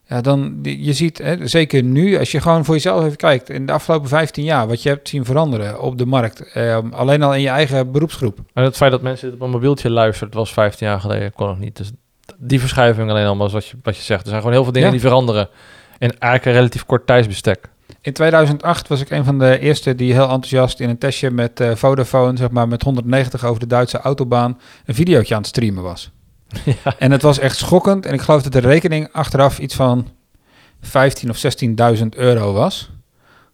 ja, dan je ziet, hè, zeker nu, als je gewoon voor jezelf even kijkt, in de afgelopen 15 jaar, wat je hebt zien veranderen op de markt, eh, alleen al in je eigen beroepsgroep. En het feit dat mensen op een mobieltje luisteren, dat was 15 jaar geleden, kon nog niet. Dus die verschuiving alleen al, was wat je, wat je zegt. Er zijn gewoon heel veel dingen Ja. die veranderen. In eigenlijk een relatief kort tijdsbestek. In 2008 was ik een van de eerste die heel enthousiast in een testje met eh, Vodafone, zeg maar met 190 over de Duitse autobaan, een videootje aan het streamen was. [LAUGHS] ja. En het was echt schokkend. En ik geloof dat de rekening achteraf iets van 15 of 16.000 euro was.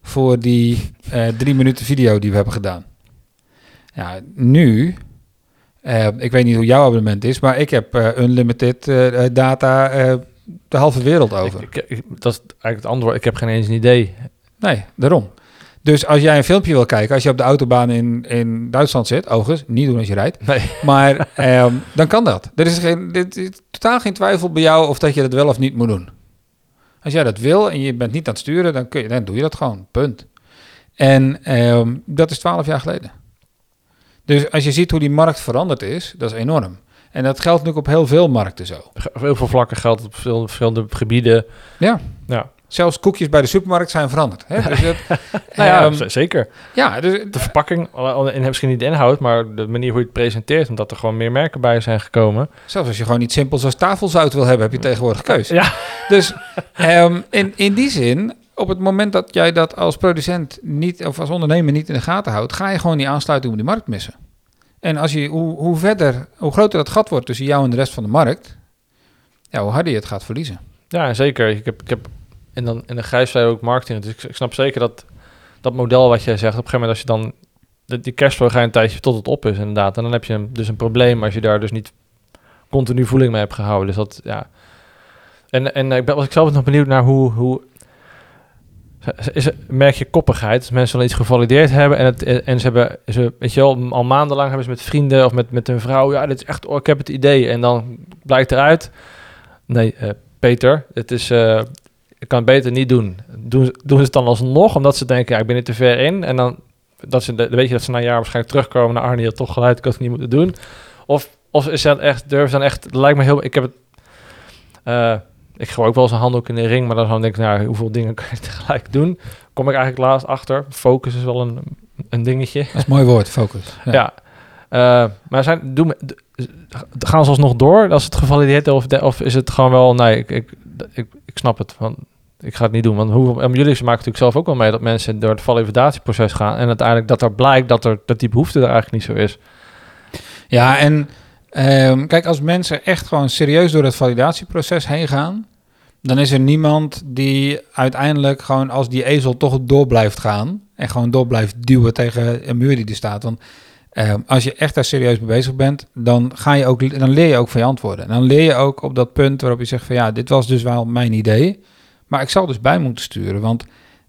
Voor die eh, drie minuten video die we hebben gedaan. Ja, nu. eh, ik weet niet hoe jouw abonnement is, maar ik heb eh, unlimited data de halve wereld over. Ik, ik- ik- dat is eigenlijk het antwoord. Ik heb geen eens een idee. Nee, daarom. Dus als jij een filmpje wil kijken, als je op de autobaan in, in Duitsland zit, overigens, niet doen als je rijdt, Nee. maar [LAUGHS] ehm, dan kan dat. Er is, geen, dit is totaal geen twijfel bij jou of dat je dat wel of niet moet doen. Als jij dat wil en je bent niet aan het sturen, dan, kun je, dan doe je dat gewoon. Punt. En ehm, dat is twaalf jaar geleden. Dus als je ziet hoe die markt veranderd is, dat is enorm. En dat geldt natuurlijk op heel veel markten zo. Op heel veel vlakken geldt op veel, verschillende gebieden. Ja. Ja. Zelfs koekjes bij de supermarkt zijn veranderd. Hè? Dus dat, [LAUGHS] Nou ja, ehm, zeker. ja, dus, De verpakking, en misschien niet de inhoud, maar de manier hoe je het presenteert, omdat er gewoon meer merken bij zijn gekomen. Zelfs als je gewoon iets simpels als tafelzout wil hebben, heb je tegenwoordig keus. Ja. Dus ehm, in, in die zin, op het moment dat jij dat als producent niet, of als ondernemer niet in de gaten houdt, ga je gewoon die aansluiting op die markt missen. En als je, hoe, hoe verder, hoe groter dat gat wordt tussen jou en de rest van de markt, ja, hoe harder je het gaat verliezen. Ja, zeker. Ik heb, ik heb en dan in de grijsvlei ook marketing. Dus ik, snap zeker dat dat model wat jij zegt, op een gegeven moment als je dan de- die cashflow ga een tijdje tot het op is inderdaad. En dan heb je dus een probleem als je daar dus niet continu voeling mee hebt gehouden. Dus dat, ja. En, en ik ben, was ik zelf nog benieuwd naar hoe, hoe is, merk je koppigheid. Als mensen dan iets gevalideerd hebben en, het, en ze hebben, ze, weet je al maandenlang hebben ze met vrienden of met, met hun vrouw, ja, dit is echt, oh, ik heb het idee. En dan blijkt eruit, nee, eh, Peter, het is, eh, ik kan het beter niet doen. Doen, doen ze het dan alsnog, omdat ze denken, ja, ik ben er te ver in. En dan, dat ze, de- weet je dat ze na een jaar waarschijnlijk terugkomen naar Arnie, toch gelijk, ik had het niet moeten doen. Of, of is dat echt, durf dan echt, het lijkt me heel, ik heb het, eh, ik gooi ook wel eens een handdoek in de ring, maar dan denk ik, nou, hoeveel dingen [LAUGHS] kan je tegelijk doen? Kom ik eigenlijk laatst achter. Focus is wel een, een dingetje. Dat is een mooi woord, focus. [LAUGHS] Ja. Eh, maar zijn, doen, gaan ze alsnog door als het gevalideerd? Of, of is het gewoon wel, nee, ik, ik, ik, ik snap het. Want ik ga het niet doen. Want hoe, en jullie maken natuurlijk zelf ook wel mee dat mensen door het validatieproces gaan. En uiteindelijk dat er blijkt dat, er, dat die behoefte er eigenlijk niet zo is. Ja, en ehm, kijk, als mensen echt gewoon serieus door het validatieproces heen gaan, dan is er niemand die uiteindelijk gewoon als die ezel toch door blijft gaan en gewoon door blijft duwen tegen een muur die er staat. Want ehm, als je echt daar serieus mee bezig bent, dan, ga je ook, dan leer je ook van je antwoorden. En dan leer je ook op dat punt waarop je zegt van ja, dit was dus wel mijn idee, maar ik zal dus bij moeten sturen. Want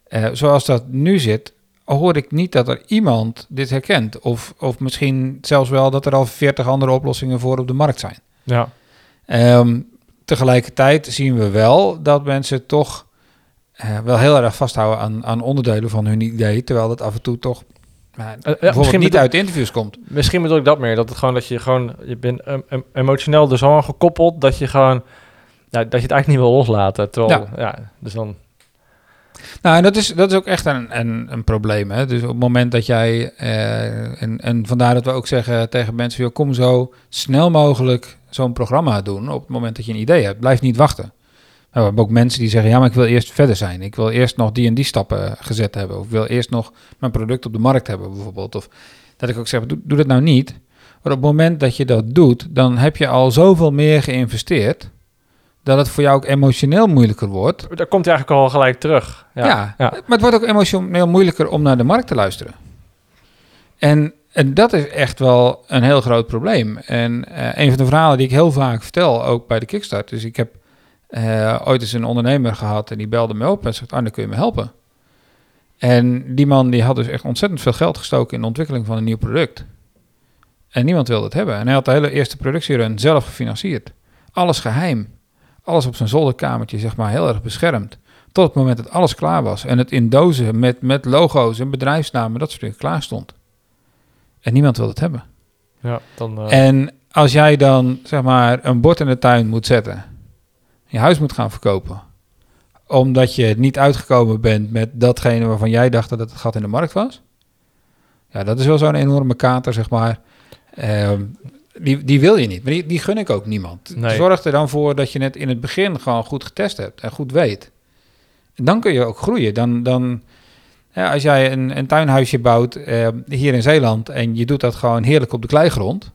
eh, zoals dat nu zit, hoor ik niet dat er iemand dit herkent. Of, of misschien zelfs wel dat er al 40 andere oplossingen voor op de markt zijn. Ja, Ehm, tegelijkertijd zien we wel dat mensen toch eh, wel heel erg vasthouden aan, aan onderdelen van hun idee, terwijl dat af en toe toch bijvoorbeeld misschien niet bedoel- uit interviews komt. misschien bedoel ik dat meer. Dat het gewoon dat je gewoon, je bent em- em- emotioneel zo aan gekoppeld dat je gewoon, ja, dat je het eigenlijk niet wil loslaten. Terwijl, ja, dus dan, Nou, en dat is, dat is ook echt een, een, een probleem. Hè? Dus op het moment dat jij, eh, en, en vandaar dat we ook zeggen tegen mensen, joh, kom zo snel mogelijk zo'n programma doen op het moment dat je een idee hebt. Blijf niet wachten. Nou, we hebben ook mensen die zeggen, ja, maar ik wil eerst verder zijn. Ik wil eerst nog die en die stappen gezet hebben. Of ik wil eerst nog mijn product op de markt hebben bijvoorbeeld. Of dat ik ook zeg, doe, doe dat nou niet. Maar op het moment dat je dat doet, dan heb je al zoveel meer geïnvesteerd... dat het voor jou ook emotioneel moeilijker wordt daar komt hij eigenlijk al gelijk terug. Ja, ja, ja. maar het wordt ook emotioneel moeilijker om naar de markt te luisteren. En, en dat is echt wel een heel groot probleem. En eh, een van de verhalen die ik heel vaak vertel, ook bij de Kickstart, dus ik heb eh, ooit eens een ondernemer gehad en die belde me op en zegt, Arne, kun je me helpen? En die man die had dus echt ontzettend veel geld gestoken in de ontwikkeling van een nieuw product. En niemand wilde het hebben. En hij had de hele eerste productierun zelf gefinancierd. Alles geheim. Alles op zijn zolderkamertje, zeg maar, heel erg beschermd. Tot het moment dat alles klaar was. En het in dozen met, met logo's en bedrijfsnamen, dat soort dingen klaar stond. En niemand wilde het hebben. ja dan, eh, En als jij dan, zeg maar, een bord in de tuin moet zetten. Je huis moet gaan verkopen. Omdat je niet uitgekomen bent met datgene waarvan jij dacht dat het het gat in de markt was. Ja, dat is wel zo'n enorme kater, zeg maar. Ehm, die, die wil je niet. Maar die, die gun ik ook niemand. Nee. Zorg er dan voor dat je het in het begin gewoon goed getest hebt en goed weet. En dan kun je ook groeien. Dan, dan, ja, als jij een, een tuinhuisje bouwt eh, hier in Zeeland en je doet dat gewoon heerlijk op de kleigrond.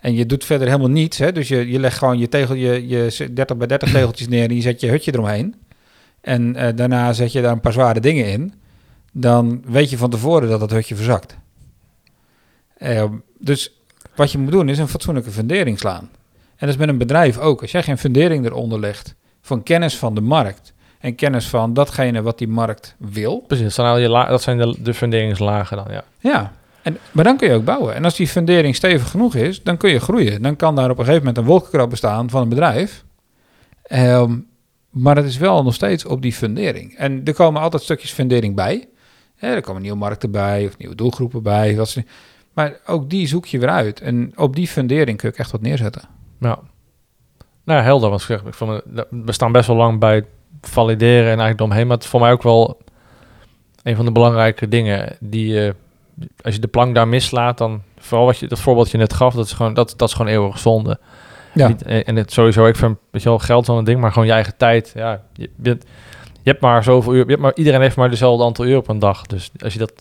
En je doet verder helemaal niets. Hè? Dus je, je legt gewoon je, tegel, je, je 30 bij 30 tegeltjes neer en je zet je hutje eromheen. En eh, daarna zet je daar een paar zware dingen in. Dan weet je van tevoren dat dat hutje verzakt. Eh, dus wat je moet doen is een fatsoenlijke fundering slaan. En dat is met een bedrijf ook. Als jij geen fundering eronder legt van kennis van de markt en kennis van datgene wat die markt wil, precies, dat zijn, de, de funderingslagen dan, ja. ja. En, maar dan kun je ook bouwen. En als die fundering stevig genoeg is, dan kun je groeien. Dan kan daar op een gegeven moment een wolkenkrab bestaan van een bedrijf. Ehm, maar het is wel nog steeds op die fundering. En er komen altijd stukjes fundering bij. Er komen nieuwe markten bij of nieuwe doelgroepen bij. Dat soort- maar ook die zoek je weer uit. En op die fundering kun je echt wat neerzetten. Ja. Nou, ja, helder. Want ik we staan best wel lang bij valideren en eigenlijk omheen. Maar het is voor mij ook wel een van de belangrijke dingen die eh, als je de plank daar mislaat, dan vooral wat je dat voorbeeld je net gaf, dat is gewoon dat, dat is gewoon eeuwig zonde. Ja. Niet, en en het sowieso, ik vind weet je wel, geld zo'n ding, maar gewoon je eigen tijd. Ja, je, je, je hebt maar zoveel uur, je hebt maar, iedereen heeft maar dezelfde aantal uur op een dag. Dus als je dat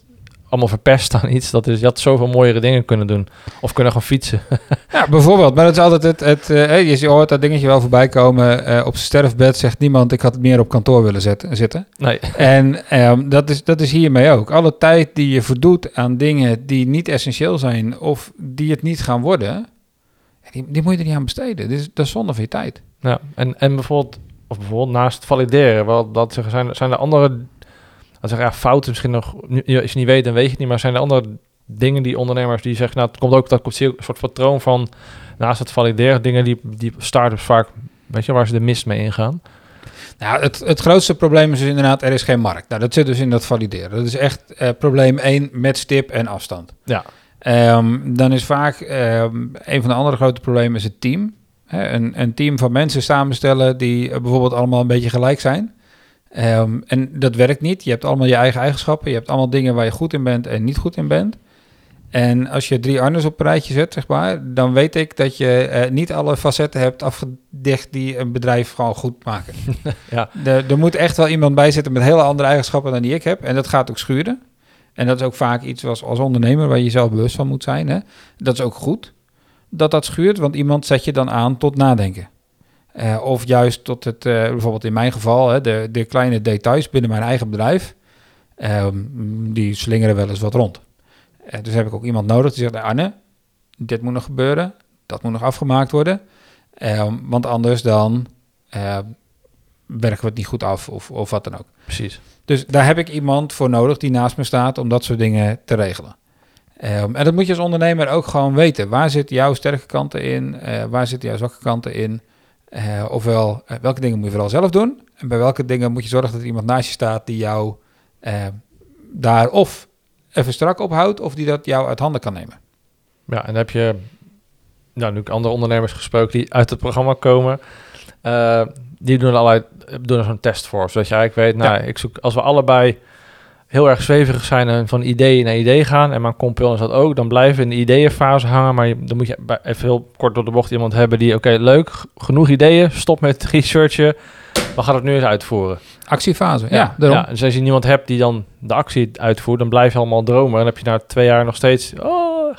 allemaal verpest aan iets, dat is, je had zoveel mooiere dingen kunnen doen. Of kunnen gaan fietsen. [LAUGHS] Ja, bijvoorbeeld. Maar dat is altijd het... het eh, je hoort dat dingetje wel voorbij komen. Eh, op zijn sterfbed zegt niemand... ik had het meer op kantoor willen zetten, zitten. Nee, [LAUGHS] En ehm, dat, is, dat is hiermee ook. Alle tijd die je verdoet aan dingen die niet essentieel zijn... of die het niet gaan worden... die, die moet je er niet aan besteden. Dit is, dat is zonde van je tijd. Ja, en, en bijvoorbeeld, of bijvoorbeeld naast het valideren, wel, dat zeggen, zijn, zijn er andere, dat zeggen, ja, fouten misschien nog, als je niet weet, dan weet je het niet, maar zijn er andere dingen die ondernemers die zeggen, nou, het komt ook, dat komt een soort patroon van, naast het valideren, dingen die, die start-ups vaak, weet je, waar ze de mist mee ingaan. Nou, het, het grootste probleem is dus inderdaad... er is geen markt. Nou, dat zit dus in dat valideren. Dat is echt eh, probleem 1 met stip en afstand. Ja, Ehm, dan is vaak ehm, een van de andere grote problemen is het team. Een, een team van mensen samenstellen die eh, bijvoorbeeld allemaal een beetje gelijk zijn. Ehm, en dat werkt niet. Je hebt allemaal je eigen eigenschappen. Je hebt allemaal dingen waar je goed in bent en niet goed in bent. En als je drie Arnes op een rijtje zet, zeg maar, dan weet ik dat je eh, niet alle facetten hebt afgedicht die een bedrijf gewoon goed maken. [LAUGHS] Ja. Er, er moet echt wel iemand bij zitten met hele andere eigenschappen dan die ik heb. En dat gaat ook schuren. En dat is ook vaak iets als, als ondernemer waar je zelf bewust van moet zijn. Hè? Dat is ook goed dat dat schuurt, want iemand zet je dan aan tot nadenken. Eh, of juist tot het, eh, bijvoorbeeld in mijn geval, hè, de, de kleine details binnen mijn eigen bedrijf, ehm, die slingeren wel eens wat rond. Eh, dus heb ik ook iemand nodig die zegt, Arne, dit moet nog gebeuren, dat moet nog afgemaakt worden. Ehm, want anders dan eh, werken we het niet goed af of, of wat dan ook. Precies. Dus daar heb ik iemand voor nodig die naast me staat om dat soort dingen te regelen. Ehm, en dat moet je als ondernemer ook gewoon weten. Waar zitten jouw sterke kanten in? Waar zitten jouw zwakke kanten in? Eh, ofwel, eh, welke dingen moet je vooral zelf doen? En bij welke dingen moet je zorgen dat er iemand naast je staat die jou eh, daar of even strak ophoudt, of die dat jou uit handen kan nemen. Ja, en heb je nou, nu ook andere ondernemers gesproken die uit het programma komen. Die doen allerlei doen er zo'n test voor. Zodat je eigenlijk weet, nou, ik zoek, als we allebei heel erg zweverig zijn en van idee naar idee gaan, en mijn compagnon is dat ook, dan blijven in de ideeënfase hangen. Maar je, dan moet je even heel kort door de bocht iemand hebben die, oké, leuk, genoeg ideeën, stop met researchen, we gaan het nu eens uitvoeren. Actiefase, ja, daarom. Ja, dus als je niemand hebt die dan de actie uitvoert, dan blijf je allemaal dromen. En dan heb je na twee jaar nog steeds, oh,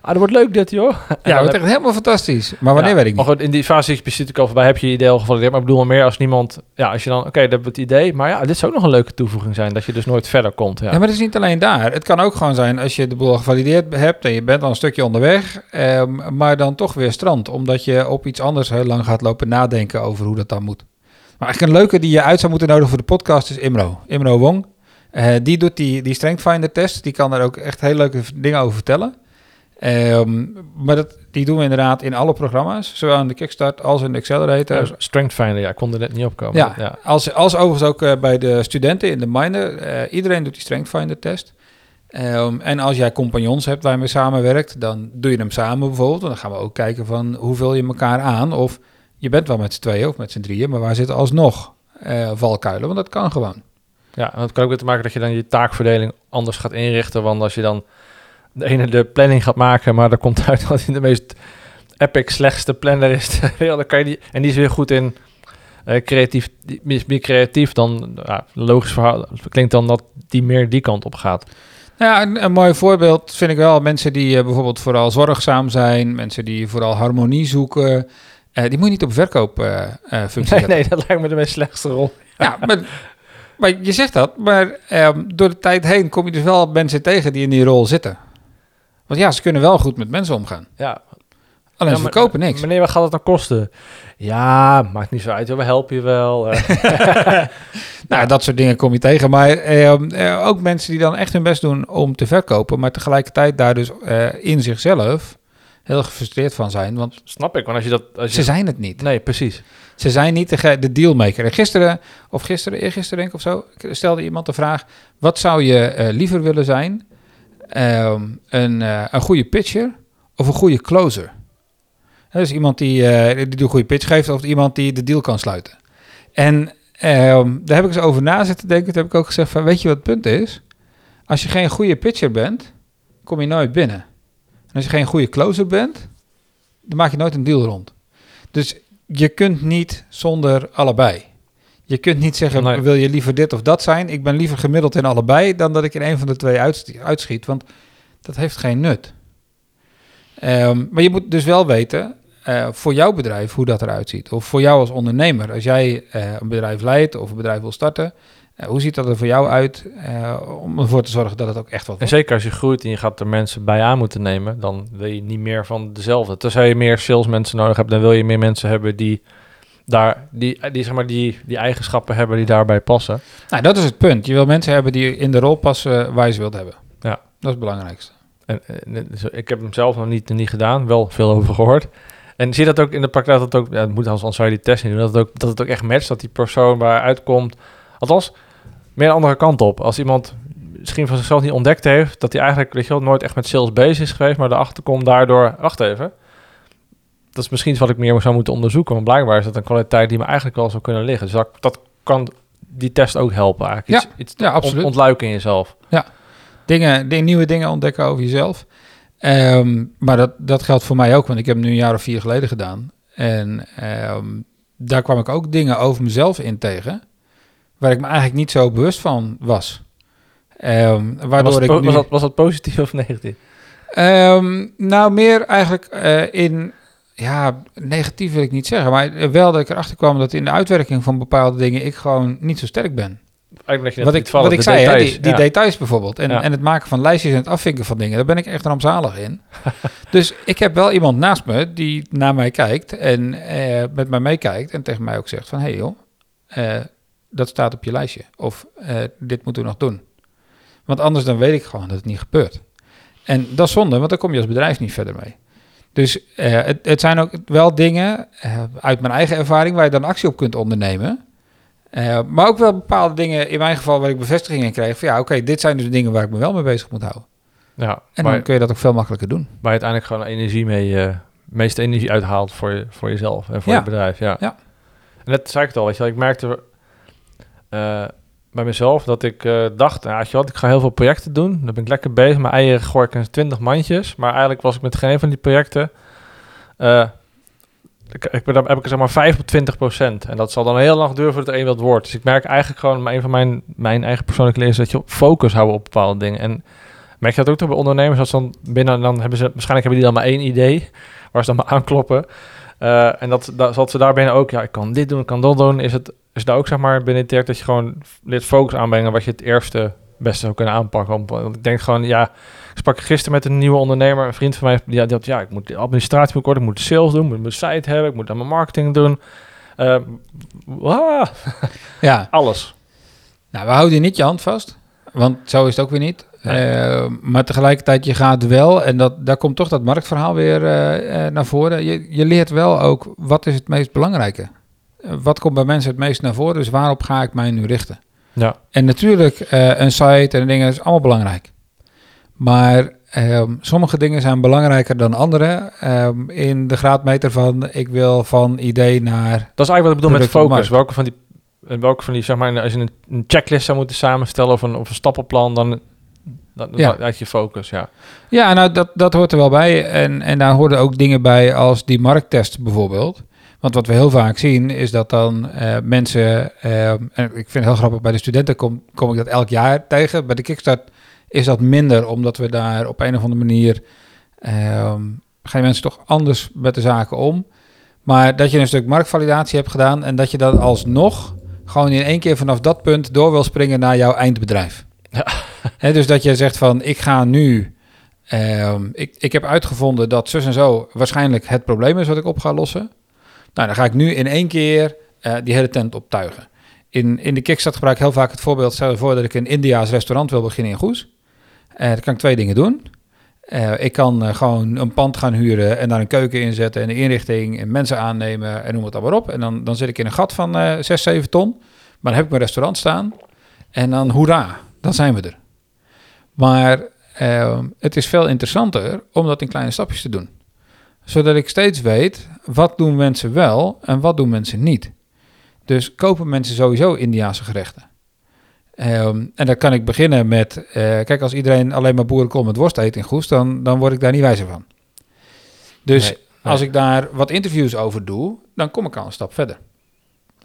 ah, dat wordt leuk dit, joh. En Ja, [LAUGHS] dat is heb- echt helemaal fantastisch. Maar wanneer ja, weet ik Maar niet. goed, in die fase is je natuurlijk al voorbij, heb je je idee al gevalideerd. Maar ik bedoel maar meer als niemand, ja, als je dan, oké, dat hebben we het idee. Maar ja, dit zou ook nog een leuke toevoeging zijn, dat je dus nooit verder komt. Ja, Ja, maar het is niet alleen daar. Het kan ook gewoon zijn als je de boel gevalideerd hebt en je bent al een stukje onderweg, ehm, maar dan toch weer strand, omdat je op iets anders heel lang gaat lopen nadenken over hoe dat dan moet. Maar eigenlijk een leuke die je uit zou moeten nodigen voor de podcast is Imro. Imro Wong. Eh, die doet die, die Strength Finder test. Die kan daar ook echt hele leuke dingen over vertellen. Ehm, maar dat, die doen we inderdaad in alle programma's, zowel in de Kickstart als in de Accelerator. Eh, Strength Finder, ja, ik kon er net niet op komen. Ja, ja. Als, als overigens ook eh, bij de studenten in de minor. eh, iedereen doet die Strength Finder test. Ehm, en als jij compagnons hebt waar je mee samenwerkt, dan doe je hem samen bijvoorbeeld. En dan gaan we ook kijken van hoe vul je elkaar aan. Of je bent wel met z'n tweeën of met z'n drieën, maar waar zitten alsnog eh, valkuilen? Want dat kan gewoon. Ja, en dat kan ook weer te maken dat je dan je taakverdeling anders gaat inrichten. Want als je dan de ene de planning gaat maken, maar er komt [LAUGHS] uit dat hij de meest epic slechtste planner is dan kan je die, en die is weer goed in eh, creatief, die meer creatief dan, logisch verhaal, klinkt dan dat die meer die kant op gaat. Nou ja, een, een mooi voorbeeld vind ik wel. Mensen die eh, bijvoorbeeld vooral zorgzaam zijn, mensen die vooral harmonie zoeken. eh, die moet je niet op verkoopfunctie [LAUGHS] Nee, nee, dat lijkt me de meest slechtste rol. Ja, [LAUGHS] maar, maar je zegt dat, maar ehm, door de tijd heen kom je dus wel mensen tegen die in die rol zitten. Want ja, ze kunnen wel goed met mensen omgaan. Ja, Alleen ze verkopen niks. Meneer, wat gaat het dan kosten? Ja, maakt niet zo uit, we helpen je wel. eh. [LAUGHS] [LAUGHS] Nou, dat soort dingen kom je tegen. Maar ehm, eh, ook mensen die dan echt hun best doen om te verkopen, maar tegelijkertijd daar dus eh, in zichzelf heel gefrustreerd van zijn. Want Snap ik, want als je dat... Als je, ze zijn het niet. Nee, precies. Ze zijn niet de, de dealmaker. En gisteren, of gisteren, eergisteren denk ik of zo, stelde iemand de vraag: wat zou je eh, liever willen zijn? Ehm, een, eh, een goede pitcher of een goede closer? Dus iemand die, eh, die de goede pitch geeft of iemand die de deal kan sluiten. En ehm, daar heb ik eens over na zitten denken. Toen heb ik ook gezegd van, weet je wat het punt is? Als je geen goede pitcher bent, kom je nooit binnen. En als je geen goede closer bent, dan maak je nooit een deal rond. Dus je kunt niet zonder allebei. Je kunt niet zeggen, Nee. wil je liever dit of dat zijn? Ik ben liever gemiddeld in allebei dan dat ik in een van de twee uitschiet. Want dat heeft geen nut. Ehm, maar je moet dus wel weten, eh, voor jouw bedrijf, hoe dat eruit ziet. Of voor jou als ondernemer, als jij eh, een bedrijf leidt of een bedrijf wil starten. eh, hoe ziet dat er voor jou uit om ervoor te zorgen dat het ook echt wat En wordt? zeker als je groeit en je gaat er mensen bij aan moeten nemen, dan wil je niet meer van dezelfde. Tenzij je meer salesmensen nodig hebt, dan wil je meer mensen hebben die daar, die, die, zeg maar, die, die eigenschappen hebben die daarbij passen. Nou, dat is het punt. Je wil mensen hebben die in de rol passen waar je ze wilt hebben. Ja. Dat is het belangrijkste. En, en, ik heb hem zelf nog niet, niet gedaan, wel veel over gehoord. En zie je dat ook in de praktijk, dat het ook, ja, het moet anders zou je die test niet doen, dat het, ook, dat het ook echt matcht, dat die persoon waar uitkomt, althans, meer een andere kant op. Als iemand misschien van zichzelf niet ontdekt heeft, dat hij eigenlijk weet je wel, nooit echt met sales bezig is geweest, maar erachter komt daardoor, wacht even, dat is misschien iets wat ik meer zou moeten onderzoeken. Want blijkbaar is dat een kwaliteit die me eigenlijk wel zou kunnen liggen. Dus dat, dat kan die test ook helpen eigenlijk. Iets, iets ja, absoluut. ont- ontluiken in jezelf. dingen, ding- nieuwe dingen ontdekken over jezelf. Ehm, maar dat, dat geldt voor mij ook, want ik heb hem nu een jaar of vier geleden gedaan. En ehm, daar kwam ik ook dingen over mezelf in tegen, waar ik me eigenlijk niet zo bewust van was. Ehm, waardoor was, ik nu... was, dat, was dat positief of [LAUGHS] negatief? Nou, meer eigenlijk eh, in... Ja, negatief wil ik niet zeggen, maar wel dat ik erachter kwam dat in de uitwerking van bepaalde dingen ik gewoon niet zo sterk ben. Eigenlijk je Wat ik, liet vallen, wat ik de zei, hè, details. die, die Ja. details bijvoorbeeld. En, Ja. en het maken van lijstjes en het afvinken van dingen, daar ben ik echt rampzalig in. [LAUGHS] dus ik heb wel iemand naast me die naar mij kijkt en eh, met mij meekijkt en tegen mij ook zegt van... hé hey joh, eh, dat staat op je lijstje. Of eh, dit moeten we nog doen. Want anders dan weet ik gewoon dat het niet gebeurt. En dat is zonde, want dan kom je als bedrijf niet verder mee. Dus eh, het, het zijn ook wel dingen eh, uit mijn eigen ervaring waar je dan actie op kunt ondernemen. Eh, maar ook wel bepaalde dingen, in mijn geval, waar ik bevestiging in kreeg. Van ja, oké, dit zijn dus de dingen waar ik me wel mee bezig moet houden. Ja, En dan kun je dat ook veel makkelijker doen. waar je uiteindelijk gewoon energie mee, meeste energie uithaalt voor, je, voor jezelf en voor Ja. je bedrijf. Ja. Ja. En dat zei ik het al, weet je wel. Ik merkte bij mezelf dat ik eh, dacht, nou, je wat, ik ga heel veel projecten doen. Dan ben ik lekker bezig. Mijn eieren gooi ik in 20 mandjes. Maar eigenlijk was ik met geen van die projecten... eh, ik, ben, heb ik zeg maar 5 op 20 procent. En dat zal dan heel lang duren voordat er één wat wordt. Dus ik merk eigenlijk gewoon, een van mijn, mijn eigen persoonlijke is dat je focus houden op bepaalde dingen. En merk je dat ook toch bij ondernemers? Als dan binnen, dan hebben ze, waarschijnlijk hebben die dan maar één idee waar ze dan maar aankloppen. Eh, en dat, dat, dat ze daar binnen ook, ja, ik kan dit doen, ik kan dat doen. Is het is daar ook zeg maar binnen dat je gewoon leert focus aanbrengen wat je het eerste beste zou kunnen aanpakken. Want ik denk gewoon, ja, ik sprak gisteren met een nieuwe ondernemer, een vriend van mij, die had, ja, ik moet de administratie moet worden, ik moet sales doen, ik moet mijn site hebben, ik moet aan mijn marketing doen. Eh, ah, [LAUGHS] Ja, alles. nou, we houden niet je hand vast. Want zo is het ook weer niet. Eh, maar tegelijkertijd, je gaat wel, en dat, daar komt toch dat marktverhaal weer eh, naar voren. Je, je leert wel ook, wat is het meest belangrijke? Eh, wat komt bij mensen het meest naar voren? Dus waarop ga ik mij nu richten? Ja, En natuurlijk, eh, een site en dingen is allemaal belangrijk. Maar ehm, sommige dingen zijn belangrijker dan andere. ehm, in de graadmeter van ik wil van idee naar. dat is eigenlijk wat ik bedoel met focus. Welke van die, eh, welke van die, zeg maar, als je een, een checklist zou moeten samenstellen of een, of een stappenplan, dan, dan, Ja. had je focus, ja. Ja, nou dat, dat hoort er wel bij. En, en daar hoorden ook dingen bij als die markttest bijvoorbeeld. Want wat we heel vaak zien is dat dan eh, mensen. ehm, en ik vind het heel grappig, bij de studenten kom, kom ik dat elk jaar tegen. Bij de Kickstart is dat minder, omdat we daar op een of andere manier. ehm, gaan mensen toch anders met de zaken om. Maar dat je een stuk marktvalidatie hebt gedaan en dat je dan alsnog gewoon in één keer vanaf dat punt door wil springen naar jouw eindbedrijf. Ja. Dus dat je zegt van ik ga nu, ehm, ik, ik heb uitgevonden dat zus en zo waarschijnlijk het probleem is wat ik op ga lossen. Nou, dan ga ik nu in één keer eh, die hele tent optuigen. In, in de Kickstart gebruik ik heel vaak het voorbeeld, stel je voor dat ik een Indiaas restaurant wil beginnen in Goes. Eh dan kan ik twee dingen doen. Eh, ik kan gewoon een pand gaan huren en daar een keuken in zetten en een inrichting en mensen aannemen en noem het allemaal op. En dan, dan zit ik in een gat van eh 6, 7 ton. Maar dan heb ik mijn restaurant staan en dan hoera, dan zijn we er. Maar het is veel interessanter om dat in kleine stapjes te doen. Zodat ik steeds weet, wat doen mensen wel en wat doen mensen niet. Dus kopen mensen sowieso Indiaanse gerechten. Ehm, en dan kan ik beginnen met, eh, kijk, als iedereen alleen maar boerenkool met worst eet in Goes, dan, dan word ik daar niet wijzer van. Dus Nee, nee. als ik daar wat interviews over doe, dan kom ik al een stap verder.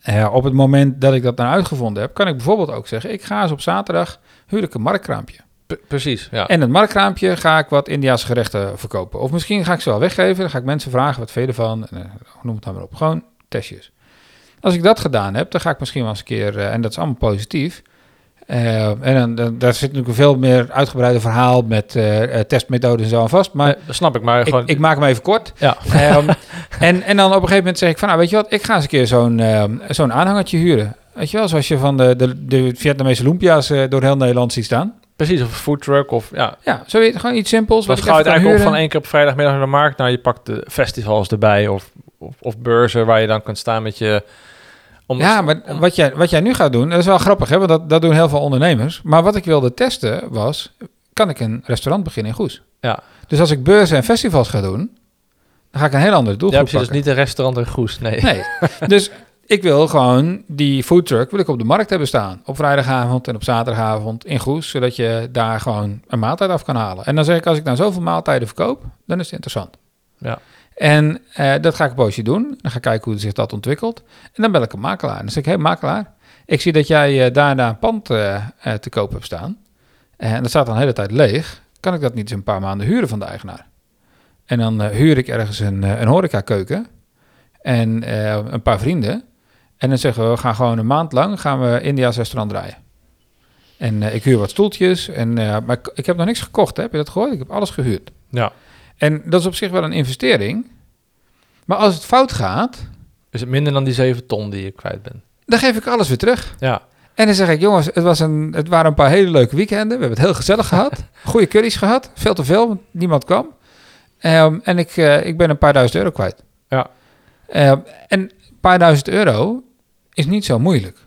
Eh, op het moment dat ik dat dan uitgevonden heb, kan ik bijvoorbeeld ook zeggen, ik ga eens op zaterdag, huur ik een marktkraampje. P- precies, ja. En het marktkraampje ga ik wat Indiaanse gerechten verkopen. Of misschien ga ik ze wel weggeven. Dan ga ik mensen vragen, wat vind je ervan? En, eh, noem het dan maar op. Gewoon testjes. Als ik dat gedaan heb, dan ga ik misschien wel eens een keer... eh, en dat is allemaal positief. eh, en dan, dan, daar zit natuurlijk een veel meer uitgebreide verhaal... met testmethoden en zo aan vast. Maar dat snap ik, maar gewoon... ik, ik maak hem even kort. ja. Ehm, [LAUGHS] en, en dan op een gegeven moment zeg ik van... Nou, weet je wat, ik ga eens een keer zo'n ehm, zo'n aanhangertje huren. Weet je wel, zoals je van de, de, de Vietnamese lumpia's door heel Nederland ziet staan. Precies, of een foodtruck of ja. Ja, zo weet- gewoon iets simpels. Dat gaat eigenlijk op van één keer op vrijdagmiddag naar de markt. Nou, je pakt de festivals erbij of, of, of beurzen waar je dan kunt staan met je... Om, Ja, maar om- wat jij, wat jij nu gaat doen, dat is wel grappig, hè? want dat, dat doen heel veel ondernemers. Maar wat ik wilde testen was, kan ik een restaurant beginnen in Goes? Ja. Dus als ik beurzen en festivals ga doen, Dan ga ik een heel andere Ja, doelgroep precies. Dus niet een restaurant in Goes. Nee. Nee. [LAUGHS] dus ik wil gewoon die foodtruck wil ik op de markt hebben staan. Op vrijdagavond en op zaterdagavond in Goes. Zodat je daar gewoon een maaltijd af kan halen. En dan zeg ik, als ik nou zoveel maaltijden verkoop, dan is het interessant. Ja. En eh, dat ga ik een poosje doen. Dan ga ik kijken hoe zich dat ontwikkelt. En dan bel ik een makelaar. En dan zeg ik, hé hey, makelaar, ik zie dat jij eh, daarna een pand eh, te koop hebt staan. En dat staat dan de hele tijd leeg. Kan ik dat niet eens een paar maanden huren van de eigenaar? En dan huur ik ergens een, een horecakeuken en een paar vrienden. En dan zeggen we, we gaan gewoon een maand lang gaan we India's restaurant draaien. En eh, ik huur wat stoeltjes. En, eh, maar ik, ik heb nog niks gekocht, hè? heb je dat gehoord? Ik heb alles gehuurd. Ja. En dat is op zich wel een investering. Maar als het fout gaat, Is het minder dan die 7 ton die je kwijt bent? dan geef ik alles weer terug. Ja. En dan zeg ik, jongens, het, was een, het waren een paar hele leuke weekenden. We hebben het heel gezellig gehad. [LAUGHS] Goede curry's gehad. Veel te veel, want niemand kwam. Ehm, en ik, eh, ik ben een paar duizend euro kwijt. Ja. Ehm, en paar duizend euro is niet zo moeilijk.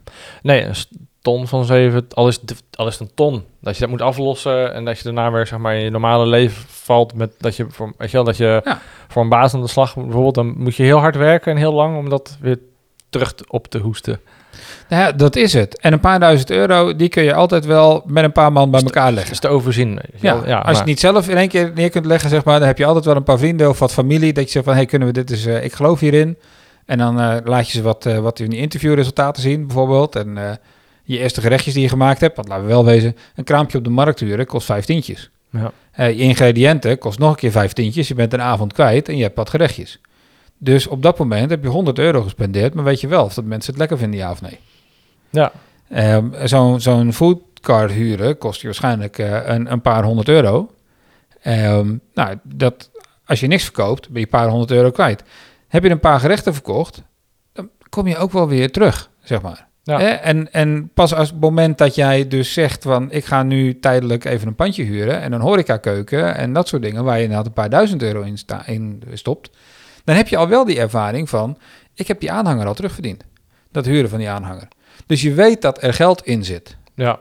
Nee, een ton van 7, al is, het, al is een ton. Dat je dat moet aflossen en dat je daarna weer zeg maar in je normale leven valt met dat je voor, weet je wel, dat je Ja. voor een baas aan de slag moet, bijvoorbeeld, dan moet je heel hard werken en heel lang om dat weer terug te- op te hoesten. Nou ja, dat is het. En een paar duizend euro, die kun je altijd wel met een paar man bij elkaar leggen. Dus te overzien. Ja, als je het niet zelf in één keer neer kunt leggen, zeg maar, dan heb je altijd wel een paar vrienden of wat familie dat je zegt van, hey, kunnen we dit eens, eh, ik geloof hierin. En dan eh, laat je ze wat, eh, wat in die interviewresultaten zien, bijvoorbeeld. En eh, je eerste gerechtjes die je gemaakt hebt, want laten we wel wezen, een kraampje op de markt huren kost vijf tientjes. Ja. Eh, je ingrediënten kost nog een keer vijf tientjes, je bent een avond kwijt en je hebt wat gerechtjes. Dus op dat moment heb je 100 euro gespendeerd, maar weet je wel of dat mensen het lekker vinden, ja of nee. ja, Ehm, zo'n zo'n foodcard huren kost je waarschijnlijk een, een paar honderd euro. Ehm, nou, dat, als je niks verkoopt, ben je een paar honderd euro kwijt. Heb je een paar gerechten verkocht, dan kom je ook wel weer terug, zeg maar. Ja. En, en pas als het moment dat jij dus zegt van... ik ga nu tijdelijk even een pandje huren en een horecakeuken... en dat soort dingen waar je inderdaad een paar duizend euro in, sta, in stopt... dan heb je al wel die ervaring van... ik heb die aanhanger al terugverdiend. Dat huren van die aanhanger. Dus je weet dat er geld in zit. ja.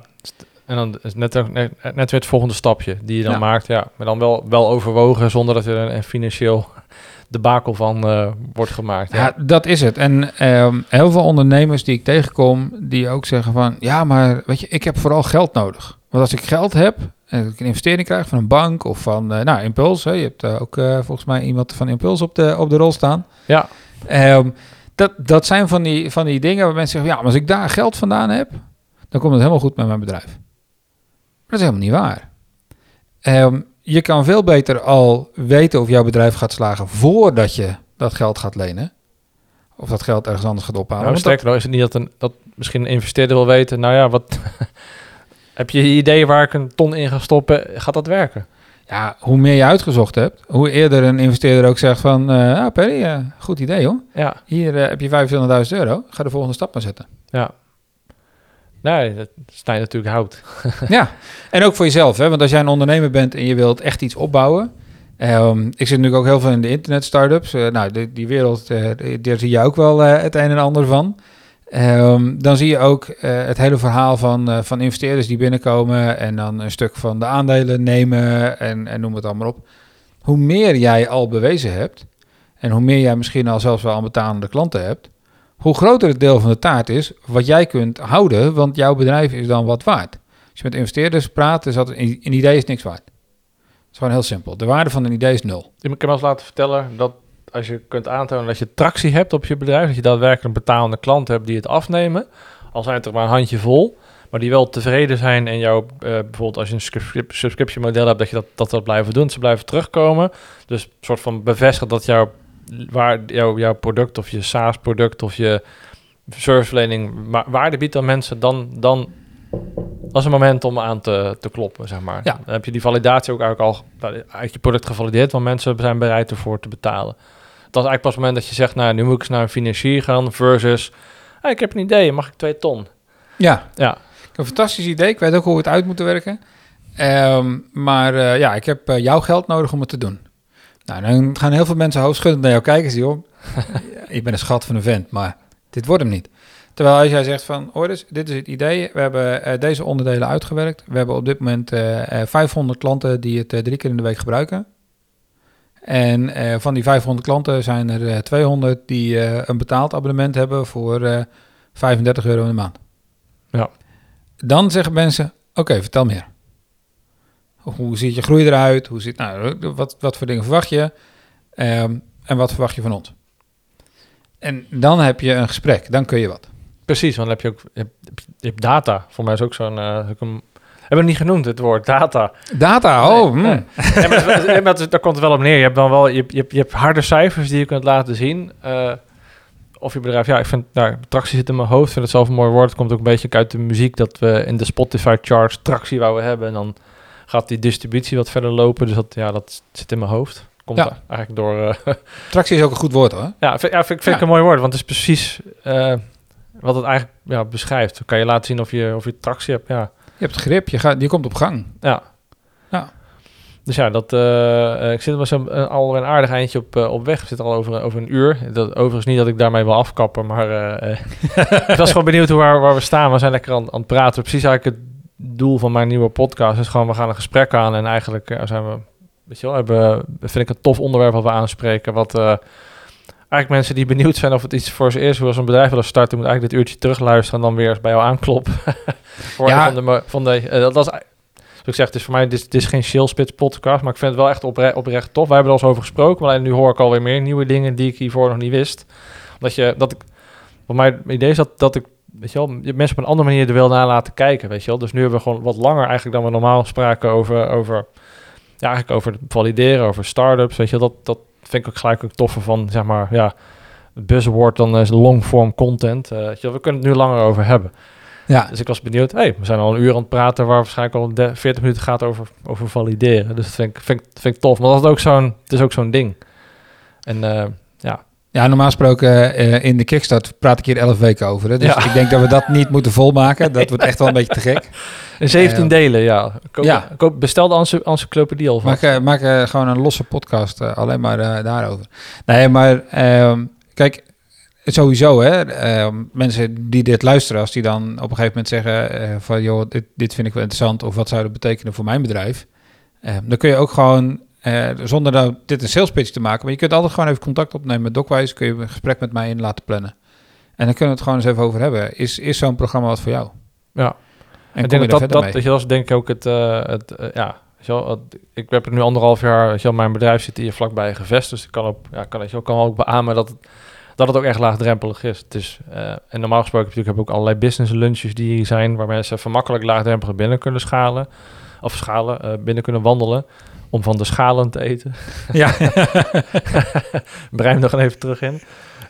En dan is net, net, net weer het volgende stapje die je dan Ja. maakt. Ja, maar dan wel, wel overwogen zonder dat er een, een financieel debakel van eh, wordt gemaakt. Ja, dat is het. En ehm, heel veel ondernemers die ik tegenkom, die ook zeggen van... ja, maar weet je, ik heb vooral geld nodig. Want als ik geld heb en ik een investering krijg van een bank of van... eh, nou, Impuls, hè, je hebt eh, ook volgens mij iemand van Impuls op de, op de rol staan. Ja. Ehm, dat, dat zijn van die, van die dingen waar mensen zeggen... ja, maar als ik daar geld vandaan heb, dan komt het helemaal goed met mijn bedrijf. Maar dat is helemaal niet waar. Ehm, je kan veel beter al weten of jouw bedrijf gaat slagen voordat je dat geld gaat lenen. Of dat geld ergens anders gaat ophalen. Nou, sterker nog, is het niet dat, een, dat misschien een investeerder wil weten, nou ja, wat [LAUGHS] heb je idee waar ik een ton in ga stoppen? Gaat dat werken? ja, hoe meer je uitgezocht hebt, hoe eerder een investeerder ook zegt van... eh ah, Perry, eh, goed idee hoor. Ja, Hier eh, heb je 25.000 euro. Ga de volgende stap maar zetten. ja. Nee, dat snijdt natuurlijk hout. [LAUGHS] ja, en ook voor jezelf. Hè? Want als jij een ondernemer bent en je wilt echt iets opbouwen... ehm, ik zit natuurlijk ook heel veel in de internet-startups. Eh, nou, die, die wereld, die- daar zie je ook wel eh, het een en ander van. Ehm, dan zie je ook het hele verhaal van, van investeerders die binnenkomen... en dan een stuk van de aandelen nemen en, en noem het allemaal op. Hoe meer jij al bewezen hebt... en hoe meer jij misschien al zelfs wel aan betalende klanten hebt... hoe groter het deel van de taart is wat jij kunt houden... want jouw bedrijf is dan wat waard. Als je met investeerders praat, is dat een, idee is niks waard. Het is gewoon heel simpel. De waarde van een idee is nul. Ik heb me eens laten vertellen dat als je kunt aantonen dat je tractie hebt op je bedrijf, dat je daadwerkelijk betalende klant hebt die het afnemen, al zijn het er maar een handje vol, maar die wel tevreden zijn en jou, eh, bijvoorbeeld als je een subscrip- subscription model hebt, dat je dat, dat, dat blijven doen, ze blijven terugkomen. Dus een soort van bevestigen dat jouw, waar, jouw, jouw product of je SaaS-product of je serviceverlening wa- waarde biedt aan mensen, dan, dan is een moment om aan te, te kloppen, zeg maar. Ja. Dan heb je die validatie ook eigenlijk al nou, uit je product gevalideerd, want mensen zijn bereid ervoor te betalen. Dat is eigenlijk pas het moment dat je zegt, nou, nu moet ik eens naar een financier gaan versus, "Ah, ik heb een idee, mag ik twee ton? Ja, Ja, ik heb een fantastisch idee. Ik weet ook hoe we het uit moeten werken. Ehm, maar eh, ja, ik heb eh, jouw geld nodig om het te doen. Nou, dan gaan heel veel mensen hoofdschuddend naar jou kijken. Zie joh, je [LAUGHS] bent een schat van een vent, maar dit wordt hem niet. Terwijl als jij zegt van, hoor eens, dit is het idee. We hebben eh, deze onderdelen uitgewerkt. We hebben op dit moment eh, eh, 500 klanten die het eh, drie keer in de week gebruiken. En eh, van die 500 klanten zijn er eh, 200 die eh, een betaald abonnement hebben voor eh, 35 euro in de maand. Ja. Dan zeggen mensen, oké, vertel meer. Hoe ziet je groei eruit? Hoe ziet, nou, wat, wat voor dingen verwacht je? Ehm, en wat verwacht je van ons? En dan heb je een gesprek, dan kun je wat. Precies, want dan heb je ook je hebt, je hebt data. Voor mij is ook zo'n... eh, hebben we niet genoemd, het woord data. Data, oh, Nee, mm. maar, maar daar komt het wel op neer. Je hebt dan wel je, je, je hebt harde cijfers die je kunt laten zien. eh, of je bedrijf, ja, ik vind, nou, tractie zit in mijn hoofd. Ik vind het zelf een mooi woord. Het komt ook een beetje uit de muziek dat we in de Spotify charts tractie wouden hebben. En dan gaat die distributie wat verder lopen. Dus dat, ja, dat zit in mijn hoofd. Komt Ja. eigenlijk door. eh, [LAUGHS] Tractie is ook een goed woord hoor. ja, vind, ja, vind, vind Ja. ik een mooi woord, want het is precies eh, wat het eigenlijk ja, beschrijft. Dan kan je laten zien of je, of je tractie hebt. Ja. Je hebt grip, je, gaat, je komt op gang. Ja. Ja. Dus ja, dat, eh, ik zit wel zo'n al een aardig eindje op, op weg. We zitten al over, over een uur. Dat, overigens niet dat ik daarmee wil afkappen, maar eh, eh, [LAUGHS] ik was gewoon benieuwd hoe, waar, waar we staan. We zijn lekker aan, aan het praten. Precies eigenlijk het doel van mijn nieuwe podcast is gewoon, we gaan een gesprek aan en eigenlijk ja, zijn we, weet je wel, hebben, vind ik een tof onderwerp wat we aanspreken, wat... eh, Eigenlijk mensen die benieuwd zijn of het iets voor ze is, hoe ze een bedrijf willen starten, moet eigenlijk dit uurtje terugluisteren en dan weer eens bij jou aankloppen. [LAUGHS] Ja. van de, van de, eh, dat was Zoals ik zeg, het is voor mij dit, is- dit is geen Shillspits podcast, maar ik vind het wel echt opre oprecht tof. Wij hebben er al eens over gesproken, maar nu hoor ik alweer meer nieuwe dingen die ik hiervoor nog niet wist. Omdat je, dat ik, voor mij het idee is dat, dat ik, weet je wel, je mensen op een andere manier er wil naar laten kijken, weet je wel. Dus nu hebben we gewoon wat langer eigenlijk dan we normaal spraken over, over ja, eigenlijk over valideren, over start-ups, weet je wel. Dat, dat vind ik ook gelijk ook toffer van, zeg maar, ja, het buzzword dan is long-form content. Eh, weet je wel, we kunnen het nu langer over hebben. Ja, Dus ik was benieuwd. Hey, we zijn al een uur aan het praten waar waarschijnlijk al de- 40 minuten gaat over, over valideren. Dus dat vind ik, vind, ik- vind ik tof. Maar dat is ook zo'n, het is ook zo'n ding. En eh, ja, normaal gesproken eh, in de kickstart praat ik hier 11 weken over. Hè? Dus Ja. ik denk dat we dat niet moeten volmaken. Dat wordt echt wel een [LAUGHS] beetje te gek. in 17 Eh, delen, ja. Koop, ja. Koop, bestel de ency- encyclopedie al van. Maak, eh, maak gewoon een losse podcast alleen maar daarover. Nee, maar ehm, kijk, sowieso hè, ehm, mensen die dit luisteren, als die dan op een gegeven moment zeggen van joh, dit, dit vind ik wel interessant of wat zou dat betekenen voor mijn bedrijf, Ehm, dan kun je ook gewoon eh, zonder nou dit een sales pitch te maken, maar je kunt altijd gewoon even contact opnemen met Docwise, kun je een gesprek met mij in laten plannen. En dan kunnen we het gewoon eens even over hebben. Is, is zo'n programma wat voor jou? Ja. En ik denk dat dat, dat, dat is denk ik ook het, eh, het eh, ja, wel, ik heb er nu anderhalf jaar, je wel, mijn bedrijf zit hier vlakbij gevest, dus ik kan ook, ja, kan, wel, kan ook beamen dat het, dat het ook echt laagdrempelig is. Het is eh, en normaal gesproken heb ik ook allerlei business lunches die hier zijn, waar mensen even makkelijk laagdrempelig binnen kunnen schalen, of schalen, binnen kunnen wandelen, om van de schalen te eten. Ja. [LAUGHS] Brein nog even terug in.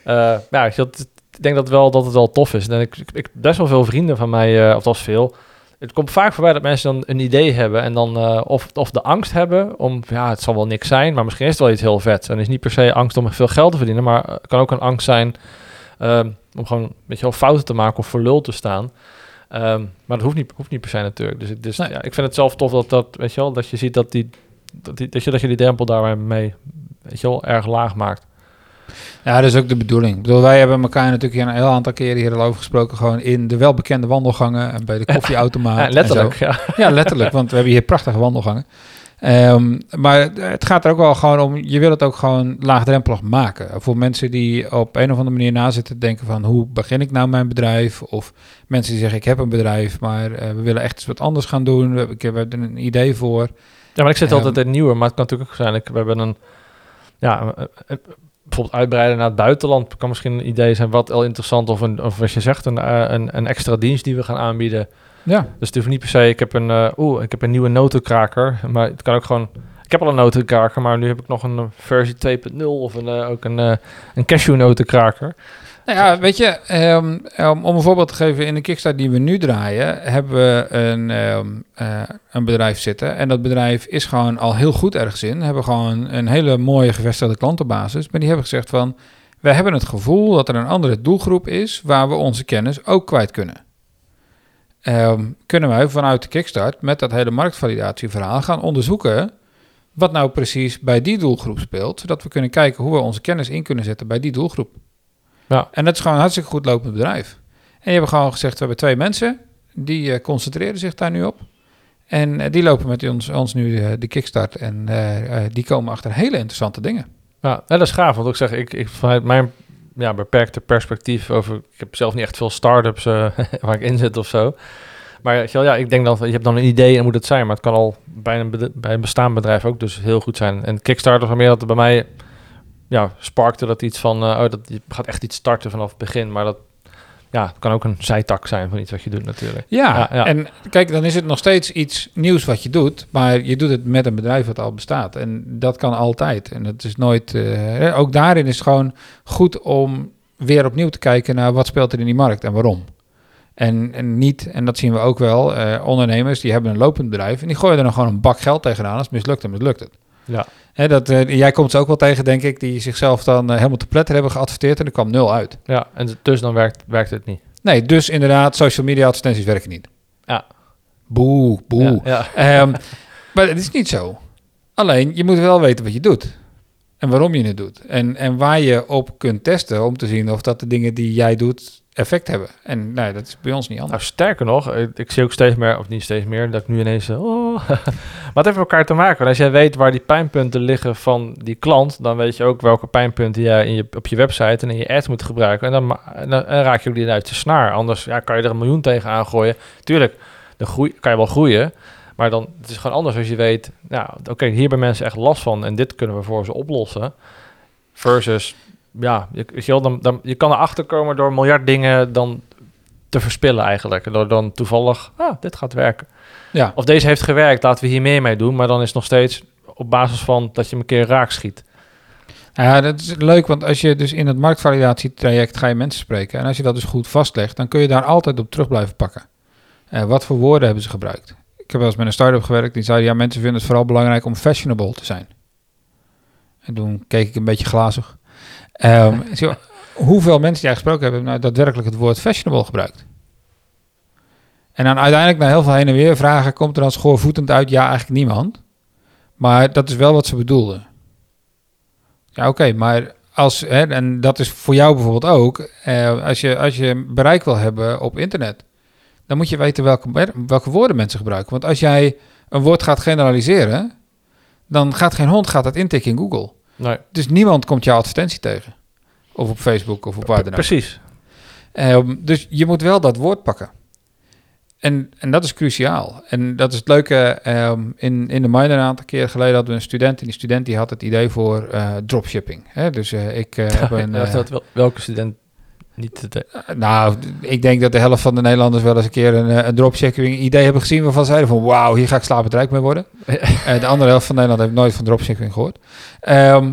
Eh, ja, ik denk dat wel dat het wel tof is. En ik, ik, best wel veel vrienden van mij, eh, of dat is veel. Het komt vaak voorbij dat mensen dan een idee hebben en dan eh, of, of de angst hebben om, ja, het zal wel niks zijn, maar misschien is het wel iets heel vets. En is niet per se angst om veel geld te verdienen, maar het kan ook een angst zijn ehm, om gewoon, weet je wel, fouten te maken of voor lul te staan. Ehm, maar dat hoeft niet, hoeft niet per se natuurlijk. Dus, dus Nee. ja, ik vind het zelf tof dat, dat, weet je wel, dat je ziet dat, die, dat, die, dat, je, dat je die drempel daarmee, weet je wel, erg laag maakt. Ja, dat is ook de bedoeling. Ik bedoel, wij hebben elkaar natuurlijk hier een heel aantal keren hier al over gesproken. Gewoon in de welbekende wandelgangen en bij de [LAUGHS] koffieautomaat. Ja, letterlijk, ja. Ja, letterlijk, want we hebben hier prachtige wandelgangen. Ehm, maar het gaat er ook wel gewoon om, je wil het ook gewoon laagdrempelig maken. Voor mensen die op een of andere manier na zitten te denken van hoe begin ik nou mijn bedrijf? Of mensen die zeggen ik heb een bedrijf, maar eh, we willen echt eens wat anders gaan doen. We, ik heb er een idee voor. Ja, maar ik zit Ehm, altijd in nieuwe, maar het kan natuurlijk ook zijn. Ik, we hebben een, ja, eh, eh, bijvoorbeeld uitbreiden naar het buitenland kan misschien een idee zijn wat heel interessant of een, of als je zegt een, eh, een, een extra dienst die we gaan aanbieden. Ja, Dus het hoeft niet per se. Ik heb een, eh, oeh, ik heb een nieuwe notenkraker, maar het kan ook gewoon. Ik heb al een notenkraker, maar nu heb ik nog een versie 2.0 of een, ook een, eh een cashew notenkraker. Nou ja, weet je, ehm, om, een voorbeeld te geven, in de Kickstart die we nu draaien, hebben we een, ehm, eh, een bedrijf zitten. En dat bedrijf is gewoon al heel goed ergens in. Hebben gewoon een hele mooie gevestigde klantenbasis. Maar die hebben gezegd van, wij hebben het gevoel dat er een andere doelgroep is waar we onze kennis ook kwijt kunnen. Kunnen wij vanuit de Kickstart met dat hele marktvalidatieverhaal gaan onderzoeken wat nou precies bij die doelgroep speelt, zodat we kunnen kijken hoe we onze kennis in kunnen zetten bij die doelgroep. Ja. En dat is gewoon een hartstikke goed lopend bedrijf. En je hebt gewoon gezegd, we hebben twee mensen, die eh, concentreren zich daar nu op. En eh, die lopen met ons, ons nu de kickstart. En eh, die komen achter hele interessante dingen. Ja, dat is gaaf, want ik zeg, ik, ik vanuit mijn ja, beperkte perspectief over, ik heb zelf niet echt veel start-ups [LAUGHS] waar ik in zit of zo. Maar ja, ik denk dat je hebt dan een idee en moet het zijn, maar het kan al bij een, bij een bestaand bedrijf ook dus heel goed zijn. En Kickstarter van meer dat er bij mij, ja, sparkte dat iets van, eh, oh, dat je gaat echt iets starten vanaf het begin, maar dat, ja, het kan ook een zijtak zijn van iets wat je doet natuurlijk. Ja, Ja, ja. en kijk, dan is het nog steeds iets nieuws wat je doet, maar je doet het met een bedrijf wat al bestaat. En dat kan altijd. En het is nooit, eh, ook daarin is het gewoon goed om weer opnieuw te kijken naar wat speelt er in die markt en waarom. En, en niet, en dat zien we ook wel, eh, ondernemers die hebben een lopend bedrijf en die gooien er dan gewoon een bak geld tegenaan. Als het mislukt, dan mislukt het. Ja. Hè, dat, eh, jij komt ze ook wel tegen, denk ik, die zichzelf dan eh, helemaal te pletter hebben geadverteerd en er kwam nul uit. Ja, en dus dan werkt, werkt het niet. Nee, dus inderdaad, social media advertenties werken niet. Ja. Boe, boe. Ja, ja. Ehm, maar het is niet zo. Alleen, je moet wel weten wat je doet. En waarom je het doet. En, en waar je op kunt testen om te zien of dat de dingen die jij doet effect hebben. En nee, dat is bij ons niet Nou, anders. sterker nog, ik, ik zie ook steeds meer, of niet steeds meer, dat ik nu ineens... eh, Oh. [LAUGHS] maar het heeft elkaar te maken. Als jij weet waar die pijnpunten liggen van die klant, dan weet je ook welke pijnpunten jij in je, op je website en in je ad moet gebruiken. En dan, en raak je ook die uit de snaar. Anders ja, kan je er een miljoen tegen aangooien. Tuurlijk, de groei, kan je wel groeien, maar dan het is gewoon anders als je weet, nou, oké, hier hebben mensen echt last van en dit kunnen we voor ze oplossen. Versus, ja, je, weet je, wel, dan, dan, je kan erachter komen door miljard dingen dan te verspillen eigenlijk. Door dan toevallig, ah, dit gaat werken. Ja, Of deze heeft gewerkt, laten we hier meer mee doen. Maar dan is het nog steeds op basis van dat je hem een keer raak schiet. ja, dat is leuk, want als je dus in het marktvalidatietraject ga je mensen spreken. En als je dat dus goed vastlegt, dan kun je daar altijd op terug blijven pakken. Eh, wat voor woorden hebben ze gebruikt? Ik heb wel eens met een start-up gewerkt, die zeiden, ja, mensen vinden het vooral belangrijk om fashionable te zijn. En toen keek ik een beetje glazig. Ehm, hoeveel mensen die jij gesproken hebben, nou daadwerkelijk het woord fashionable gebruikt? En dan uiteindelijk, na heel veel heen en weer vragen, komt er dan schoorvoetend uit, ja, eigenlijk niemand. Maar dat is wel wat ze bedoelden. Ja, oké, maar als, hè, en dat is voor jou bijvoorbeeld ook, eh, als, je, als je bereik wil hebben op internet, dan moet je weten welke, welke woorden mensen gebruiken. Want als jij een woord gaat generaliseren, dan gaat geen hond gaat dat intikken in Google. Nee, Dus niemand komt jouw advertentie tegen. Of op Facebook of op waar dan ook. precies. Ehm, dus je moet wel dat woord pakken. En, en dat is cruciaal. En dat is het leuke. ehm, in, in de minor een aantal keer geleden hadden we een student. En die student die had het idee voor eh, dropshipping. Hè? Dus eh, ik eh, [LAUGHS] heb een... Eh, welke student niet te nou, ik denk dat de helft van de Nederlanders wel eens een keer een, eh, een dropshipping idee hebben gezien. Waarvan ze zeiden van wauw, hier ga ik slapend rijk mee worden. [LAUGHS] De andere helft van Nederland heeft nooit van dropshipping gehoord. Ehm,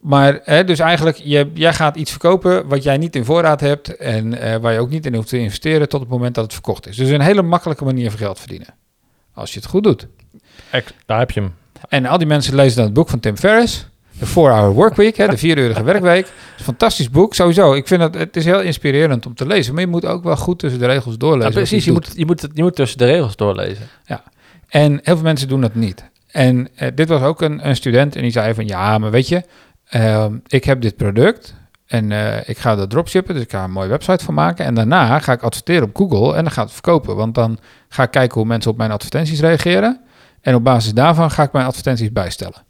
maar hè, dus eigenlijk, je, jij gaat iets verkopen wat jij niet in voorraad hebt en eh, waar je ook niet in hoeft te investeren tot het moment dat het verkocht is. Dus een hele makkelijke manier van geld verdienen. Als je het goed doet. Daar heb je hem. En al die mensen lezen dan het boek van Tim Ferriss. De 4-Hour Workweek, hè, de vieruurige werkweek. Fantastisch boek, sowieso. Ik vind het, het is heel inspirerend om te lezen. Maar je moet ook wel goed tussen de regels doorlezen. Ja, precies, je moet, je, moet, het- je moet tussen de regels doorlezen. En heel veel mensen doen dat niet. En eh, dit was ook een, een student en die zei van ja, maar weet je, ehm, ik heb dit product en eh, ik ga dat dropshippen, dus ik ga er een mooie website van maken. En daarna ga ik adverteren op Google en dan gaat het verkopen. Want dan ga ik kijken hoe mensen op mijn advertenties reageren. En op basis daarvan ga ik mijn advertenties bijstellen.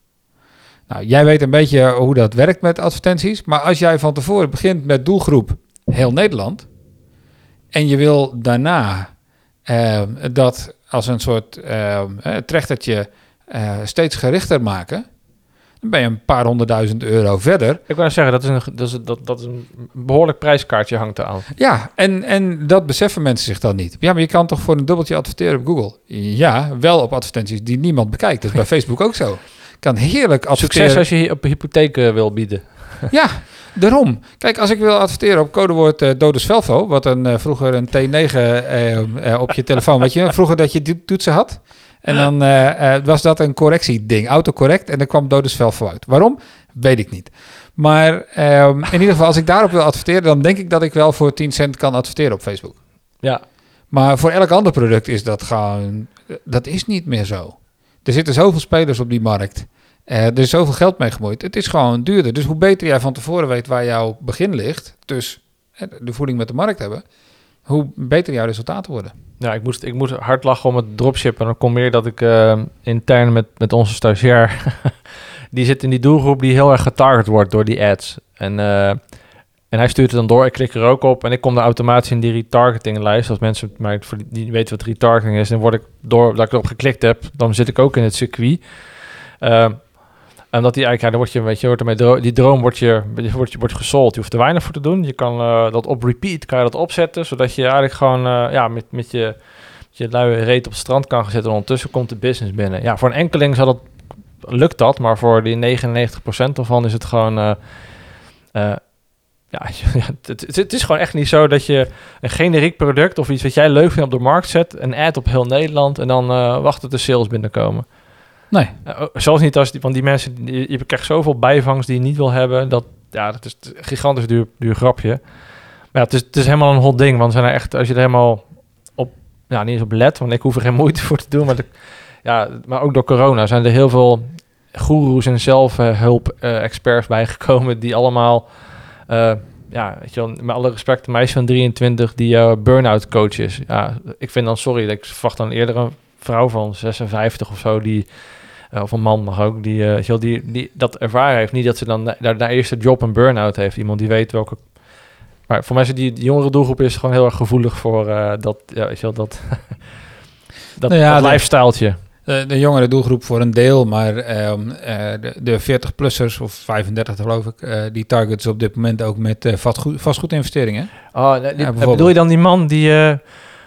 Nou, jij weet een beetje hoe dat werkt met advertenties. Maar als jij van tevoren begint met doelgroep heel Nederland. En je wil daarna eh, dat als een soort eh, trechtertje eh, steeds gerichter maken. Dan ben je een paar honderdduizend euro verder. Ik wou zeggen, dat is een, dat is, dat, dat is een behoorlijk prijskaartje hangt eraan. Ja, en, en dat beseffen mensen zich dan niet. Ja, maar je kan toch voor een dubbeltje adverteren op Google? Ja, wel op advertenties die niemand bekijkt. Dat is bij [LAUGHS] Facebook ook zo. Kan heerlijk adverteren. Succes als je op hypotheek eh, wil bieden. [LAUGHS] Ja, daarom. Kijk, als ik wil adverteren op codewoord eh Dodus Velvo, wat een, eh, vroeger een T9 eh, eh, op je telefoon, weet je, [LAUGHS] vroeger dat je die toetsen had. En dan eh, eh, was dat een correctieding, autocorrect, en dan kwam Dodus Velvo uit. Waarom? Weet ik niet. Maar ehm, in ieder geval, als ik daarop wil adverteren, dan denk ik dat ik wel voor 10 cent kan adverteren op Facebook. Ja, Maar voor elk ander product is dat gewoon, dat is niet meer zo. Er zitten zoveel spelers op die markt. Eh, er is zoveel geld mee gemoeid. Het is gewoon duurder. Dus hoe beter jij van tevoren weet waar jouw begin ligt, dus eh, de voeding met de markt hebben, hoe beter jouw resultaten worden. Ja, ik moest, ik moest hard lachen om het dropshippen. En dan komt meer dat ik uh, intern met, met onze stagiair... [LAUGHS] die zit in die doelgroep die heel erg getarget wordt door die ads. En, en hij stuurt het dan door. Ik klik er ook op. En ik kom er automatisch in die retargeting-lijst. Als mensen mij die weten wat retargeting is... dan word ik door dat ik erop geklikt heb... dan zit ik ook in het circuit... Uh, en dat die eigenlijk, dan word je, weet je, wordt ermee die droom wordt je, wordt je, wordt gesold. Je hoeft er weinig voor te doen. Je kan uh, dat op repeat, kan je dat opzetten, zodat je eigenlijk gewoon, uh, ja, met, met je, je luie reet op het strand kan gaan ondertussen komt de business binnen. Ja, voor een enkeling zal dat, lukt dat, maar voor die 99% ervan is het gewoon, uh, ja, [LAUGHS] het, het, is gewoon echt niet zo dat je een generiek product of iets wat jij leuk vindt op de markt zet, een ad op heel Nederland en dan wacht tot de sales binnenkomen. Nee. Uh, zelfs niet als die, want die mensen, die, je krijgt zoveel bijvangst die je niet wil hebben. Dat, ja, dat is een gigantisch duur, duur grapje. Maar ja, het is, het is helemaal een hot ding. Want zijn er echt, als je er helemaal op, ja, niet eens op let, want ik hoef er geen [LAUGHS] moeite voor te doen. Maar, de, ja, maar ook door corona zijn er heel veel goeroes en zelfhulp-experts uh, bijgekomen. Die allemaal, uh, ja, weet je wel, met alle respect, een meisje van 23 die uh, burn-out coach is. Ja, ik vind dan, sorry, ik verwacht dan eerder een vrouw van 56 of zo die uh, of een man mag ook, die, uh, die, die dat ervaren heeft. Niet dat ze dan daar de eerste job een burn-out heeft. Iemand die weet welke... Maar voor mensen die de jongere doelgroep is gewoon heel erg gevoelig voor dat, ja, weet je wel, dat, [LAUGHS] dat, nou ja, dat lifestyletje. De, de, jongere doelgroep voor een deel, maar um, de, de 40-plussers of 35 geloof ik, die targets op dit moment ook met vastgoed, vastgoedinvesteringen. Oh, die, bedoel je dan die man die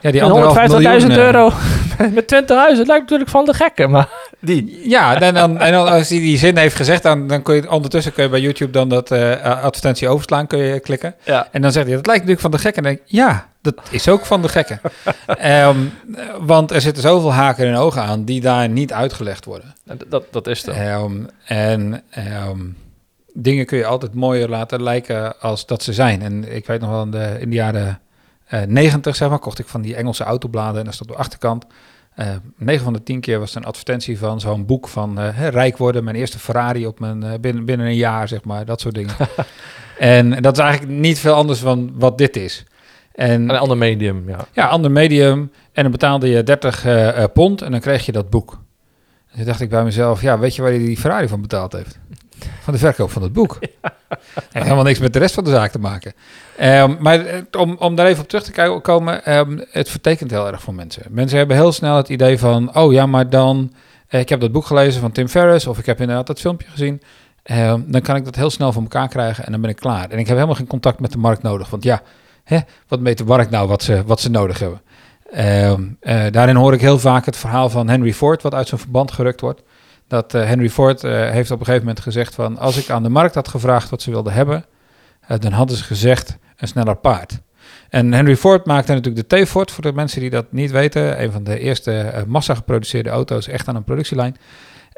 ja, die 150.000 euro [LAUGHS] met 20.000 lijkt natuurlijk van de gekken, maar die. Ja, en dan, en dan als hij die zin heeft gezegd, dan, dan kun je ondertussen kun je bij YouTube dan dat uh, advertentie overslaan, kun je klikken. Ja. En dan zegt hij, dat lijkt natuurlijk van de gekken. En dan denk ik, ja, dat is ook van de gekken. um, [LAUGHS] want er zitten zoveel haken en ogen aan die daar niet uitgelegd worden. Dat, dat is het. Um, en um, dingen kun je altijd mooier laten lijken als dat ze zijn. En ik weet nog wel in de, in de jaren 90, zeg maar, kocht ik van die Engelse autobladen en daar stond op de achterkant. Uh, 9 van de 10 keer was er een advertentie van zo'n boek van uh, rijk worden, mijn eerste Ferrari op mijn, binnen, binnen een jaar, zeg maar, dat soort dingen. [LAUGHS] en dat is eigenlijk niet veel anders van wat dit is. En, een ander medium, ja. Ja, ander medium. En dan betaalde je 30 pond en dan kreeg je dat boek. En toen dacht ik bij mezelf, ja, weet je waar hij die Ferrari van betaald heeft? Van de verkoop van het boek. [LAUGHS] Ja. helemaal niks met de rest van de zaak te maken. Um, maar om, om daar even op terug te komen, um, het vertekent heel erg voor mensen. Mensen hebben heel snel het idee van, oh ja, maar dan, eh, ik heb dat boek gelezen van Tim Ferriss, of ik heb inderdaad dat filmpje gezien. Um, dan kan ik dat heel snel voor elkaar krijgen en dan ben ik klaar. En ik heb helemaal geen contact met de markt nodig. Want ja, hè, wat meet de markt nou wat ze, wat ze nodig hebben? Uh, daarin hoor ik heel vaak het verhaal van Henry Ford, wat uit zijn verband gerukt wordt. Dat uh, Henry Ford heeft op een gegeven moment gezegd van, als ik aan de markt had gevraagd wat ze wilden hebben, dan hadden ze gezegd, een sneller paard. En Henry Ford maakte natuurlijk de T-Ford, voor de mensen die dat niet weten. Een van de eerste massa geproduceerde auto's, echt aan een productielijn.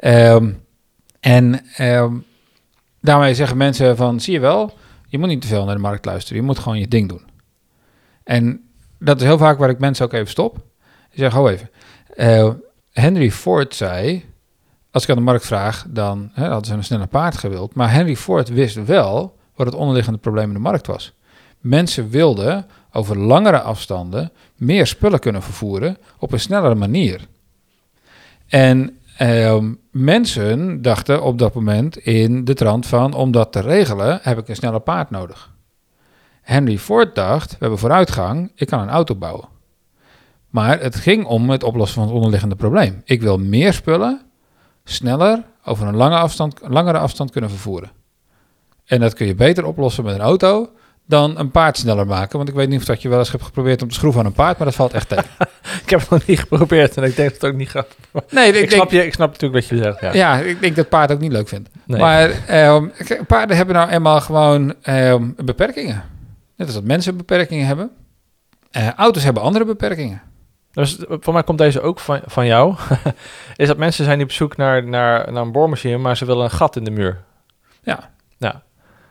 Um, en um, daarmee zeggen mensen van, zie je wel, je moet niet te veel naar de markt luisteren. Je moet gewoon je ding doen. En dat is heel vaak waar ik mensen ook even stop. Ik zeg, ho even. Henry Ford zei, als ik aan de markt vraag, dan hè, hadden ze een sneller paard gewild. Maar Henry Ford wist wel wat het onderliggende probleem in de markt was. Mensen wilden over langere afstanden meer spullen kunnen vervoeren op een snellere manier. En eh, mensen dachten op dat moment in de trant van, om dat te regelen, heb ik een sneller paard nodig. Henry Ford dacht, we hebben vooruitgang, ik kan een auto bouwen. Maar het ging om het oplossen van het onderliggende probleem. Ik wil meer spullen, sneller, over een lange afstand, langere afstand kunnen vervoeren. En dat kun je beter oplossen met een auto dan een paard sneller maken. Want ik weet niet of dat je wel eens hebt geprobeerd om te schroeven aan een paard, maar dat valt echt tegen. [LAUGHS] ik heb het nog niet geprobeerd en ik denk dat het ook niet gaat. Nee, ik, ik snap, je, ik snap natuurlijk wat je zegt. Ja. ja, ik denk dat paard ook niet leuk vindt. Nee. Maar um, paarden hebben nou eenmaal gewoon um, beperkingen. Net als dat mensen beperkingen hebben. Uh, auto's hebben andere beperkingen. Dus voor mij komt deze ook van, van jou. [LAUGHS] is dat mensen zijn die op zoek naar, naar, naar een boormachine, maar ze willen een gat in de muur. Ja. Ja,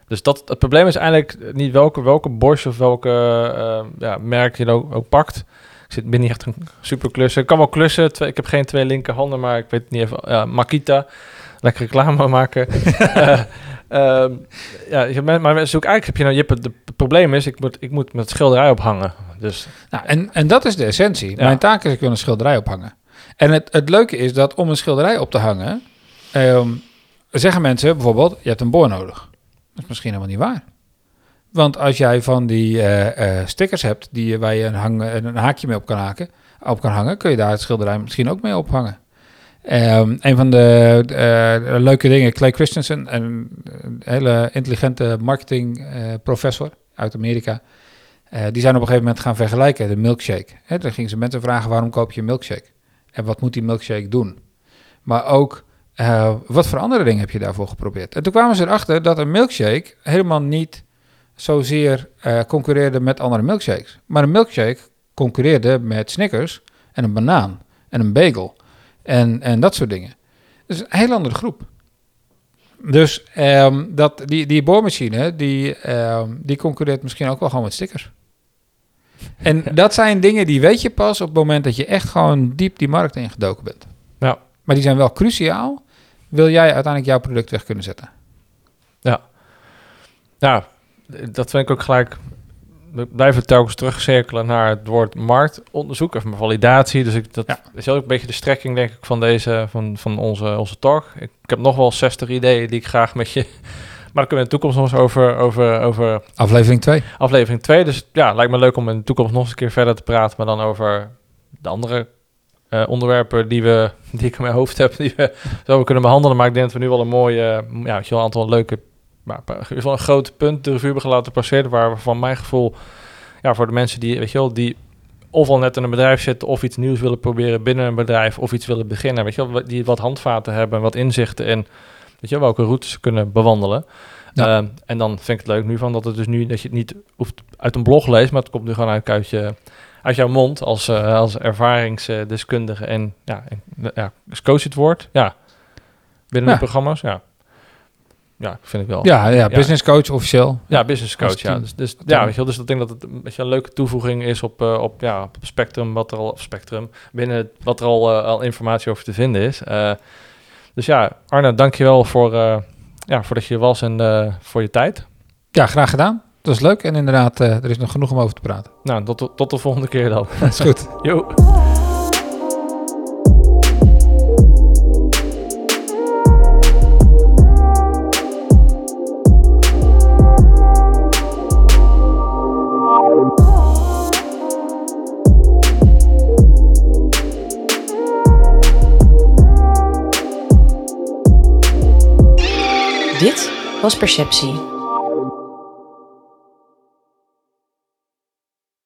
dus dat, het probleem is eigenlijk niet welke, welke Bosch of welke uh, ja, merk je ook, ook pakt. Ik zit, ben niet echt een super klussen. Ik kan wel klussen. Twee, ik heb geen twee linkerhanden, maar ik weet niet even. Ja, Makita. Lekker reclame maken. uh, [LAUGHS] uh, ja, maar zoek eigenlijk heb je nou. Je hebt het, het probleem is, ik moet, ik moet met schilderij ophangen. Dus Nou, en, en dat is de essentie. Ja. Mijn taak is, ik wil een schilderij ophangen. En het, het leuke is dat om een schilderij op te hangen, ehm, zeggen mensen bijvoorbeeld, je hebt een boor nodig. Dat is misschien helemaal niet waar. Want als jij van die eh, eh, stickers hebt die, waar je een, hang, een haakje mee op kan, haken, op kan hangen, kun je daar het schilderij misschien ook mee ophangen. Ehm, een van de eh, leuke dingen, Clay Christensen, een, een hele intelligente marketingprofessor uit Amerika, eh, die zijn op een gegeven moment gaan vergelijken, de milkshake. Hè, dan gingen ze mensen vragen, waarom koop je een milkshake? En wat moet die milkshake doen? Maar ook, eh, wat voor andere dingen heb je daarvoor geprobeerd? En toen kwamen ze erachter dat een milkshake helemaal niet zozeer eh, concurreerde met andere milkshakes. Maar een milkshake concurreerde met Snickers en een banaan en een bagel en, en dat soort dingen. Dus een heel andere groep. Dus ehm, dat, die, die boormachine, die, ehm, die concurreert misschien ook wel gewoon met stickers. En [LAUGHS] dat zijn dingen die weet je pas op het moment dat je echt gewoon diep die markt ingedoken bent. Ja. Maar die zijn wel cruciaal. Wil jij uiteindelijk jouw product weg kunnen zetten? ja, dat vind ik ook gelijk. We blijven telkens terugcirkelen naar het woord marktonderzoek of validatie. Dus ik, dat Ja. is ook een beetje de strekking, denk ik, van, deze, van, van onze, onze talk. Ik, ik heb nog wel 60 ideeën die ik graag met je. Maar daar kunnen we in de toekomst nog eens over, over, over Aflevering 2. aflevering 2. Dus ja, lijkt me leuk om in de toekomst nog eens een keer verder te praten. Maar dan over de andere eh, onderwerpen die, we, [LAUGHS] die ik in mijn hoofd heb. Die we zo kunnen behandelen. Maar ik denk dat we nu wel een mooie, eh, ja, weet je wel, een aantal leuke, maar ieder geval een groot punt de revue hebben laten passeren. Waar we van mijn gevoel, ja, voor de mensen die, weet je wel, die of al net in een bedrijf zitten of iets nieuws willen proberen binnen een bedrijf of iets willen beginnen. Weet je wel, die wat handvaten hebben, wat inzichten in, weet je wel, welke routes kunnen bewandelen. Ja. Ehm, en dan vind ik het leuk nu van dat het dus nu dat je het niet hoeft uit een blog leest, maar het komt nu gewoon uit, uit, je, uit jouw mond als, eh, als ervaringsdeskundige en ja, en, ja, coach het woord? Ja. Binnen Ja. de programma's, ja. Ja, vind ik wel. Ja, ja, business coach officieel. Ja, business coach, ja. Dus, dus, ja, weet je wel, dus ik denk dat het een beetje een leuke toevoeging is op, eh, op, ja, op spectrum, wat er al, op spectrum, binnen wat er al, eh, al informatie over te vinden is. Dus ja, Arne, dankjewel voor, eh ja, voor dat je er was en eh, voor je tijd. Ja, graag gedaan. Dat is leuk. En inderdaad, eh, er is nog genoeg om over te praten. Nou, tot, de- tot de volgende keer dan. [LAUGHS] Dat is goed. [LAUGHS] Jo. Dit was Perceptie,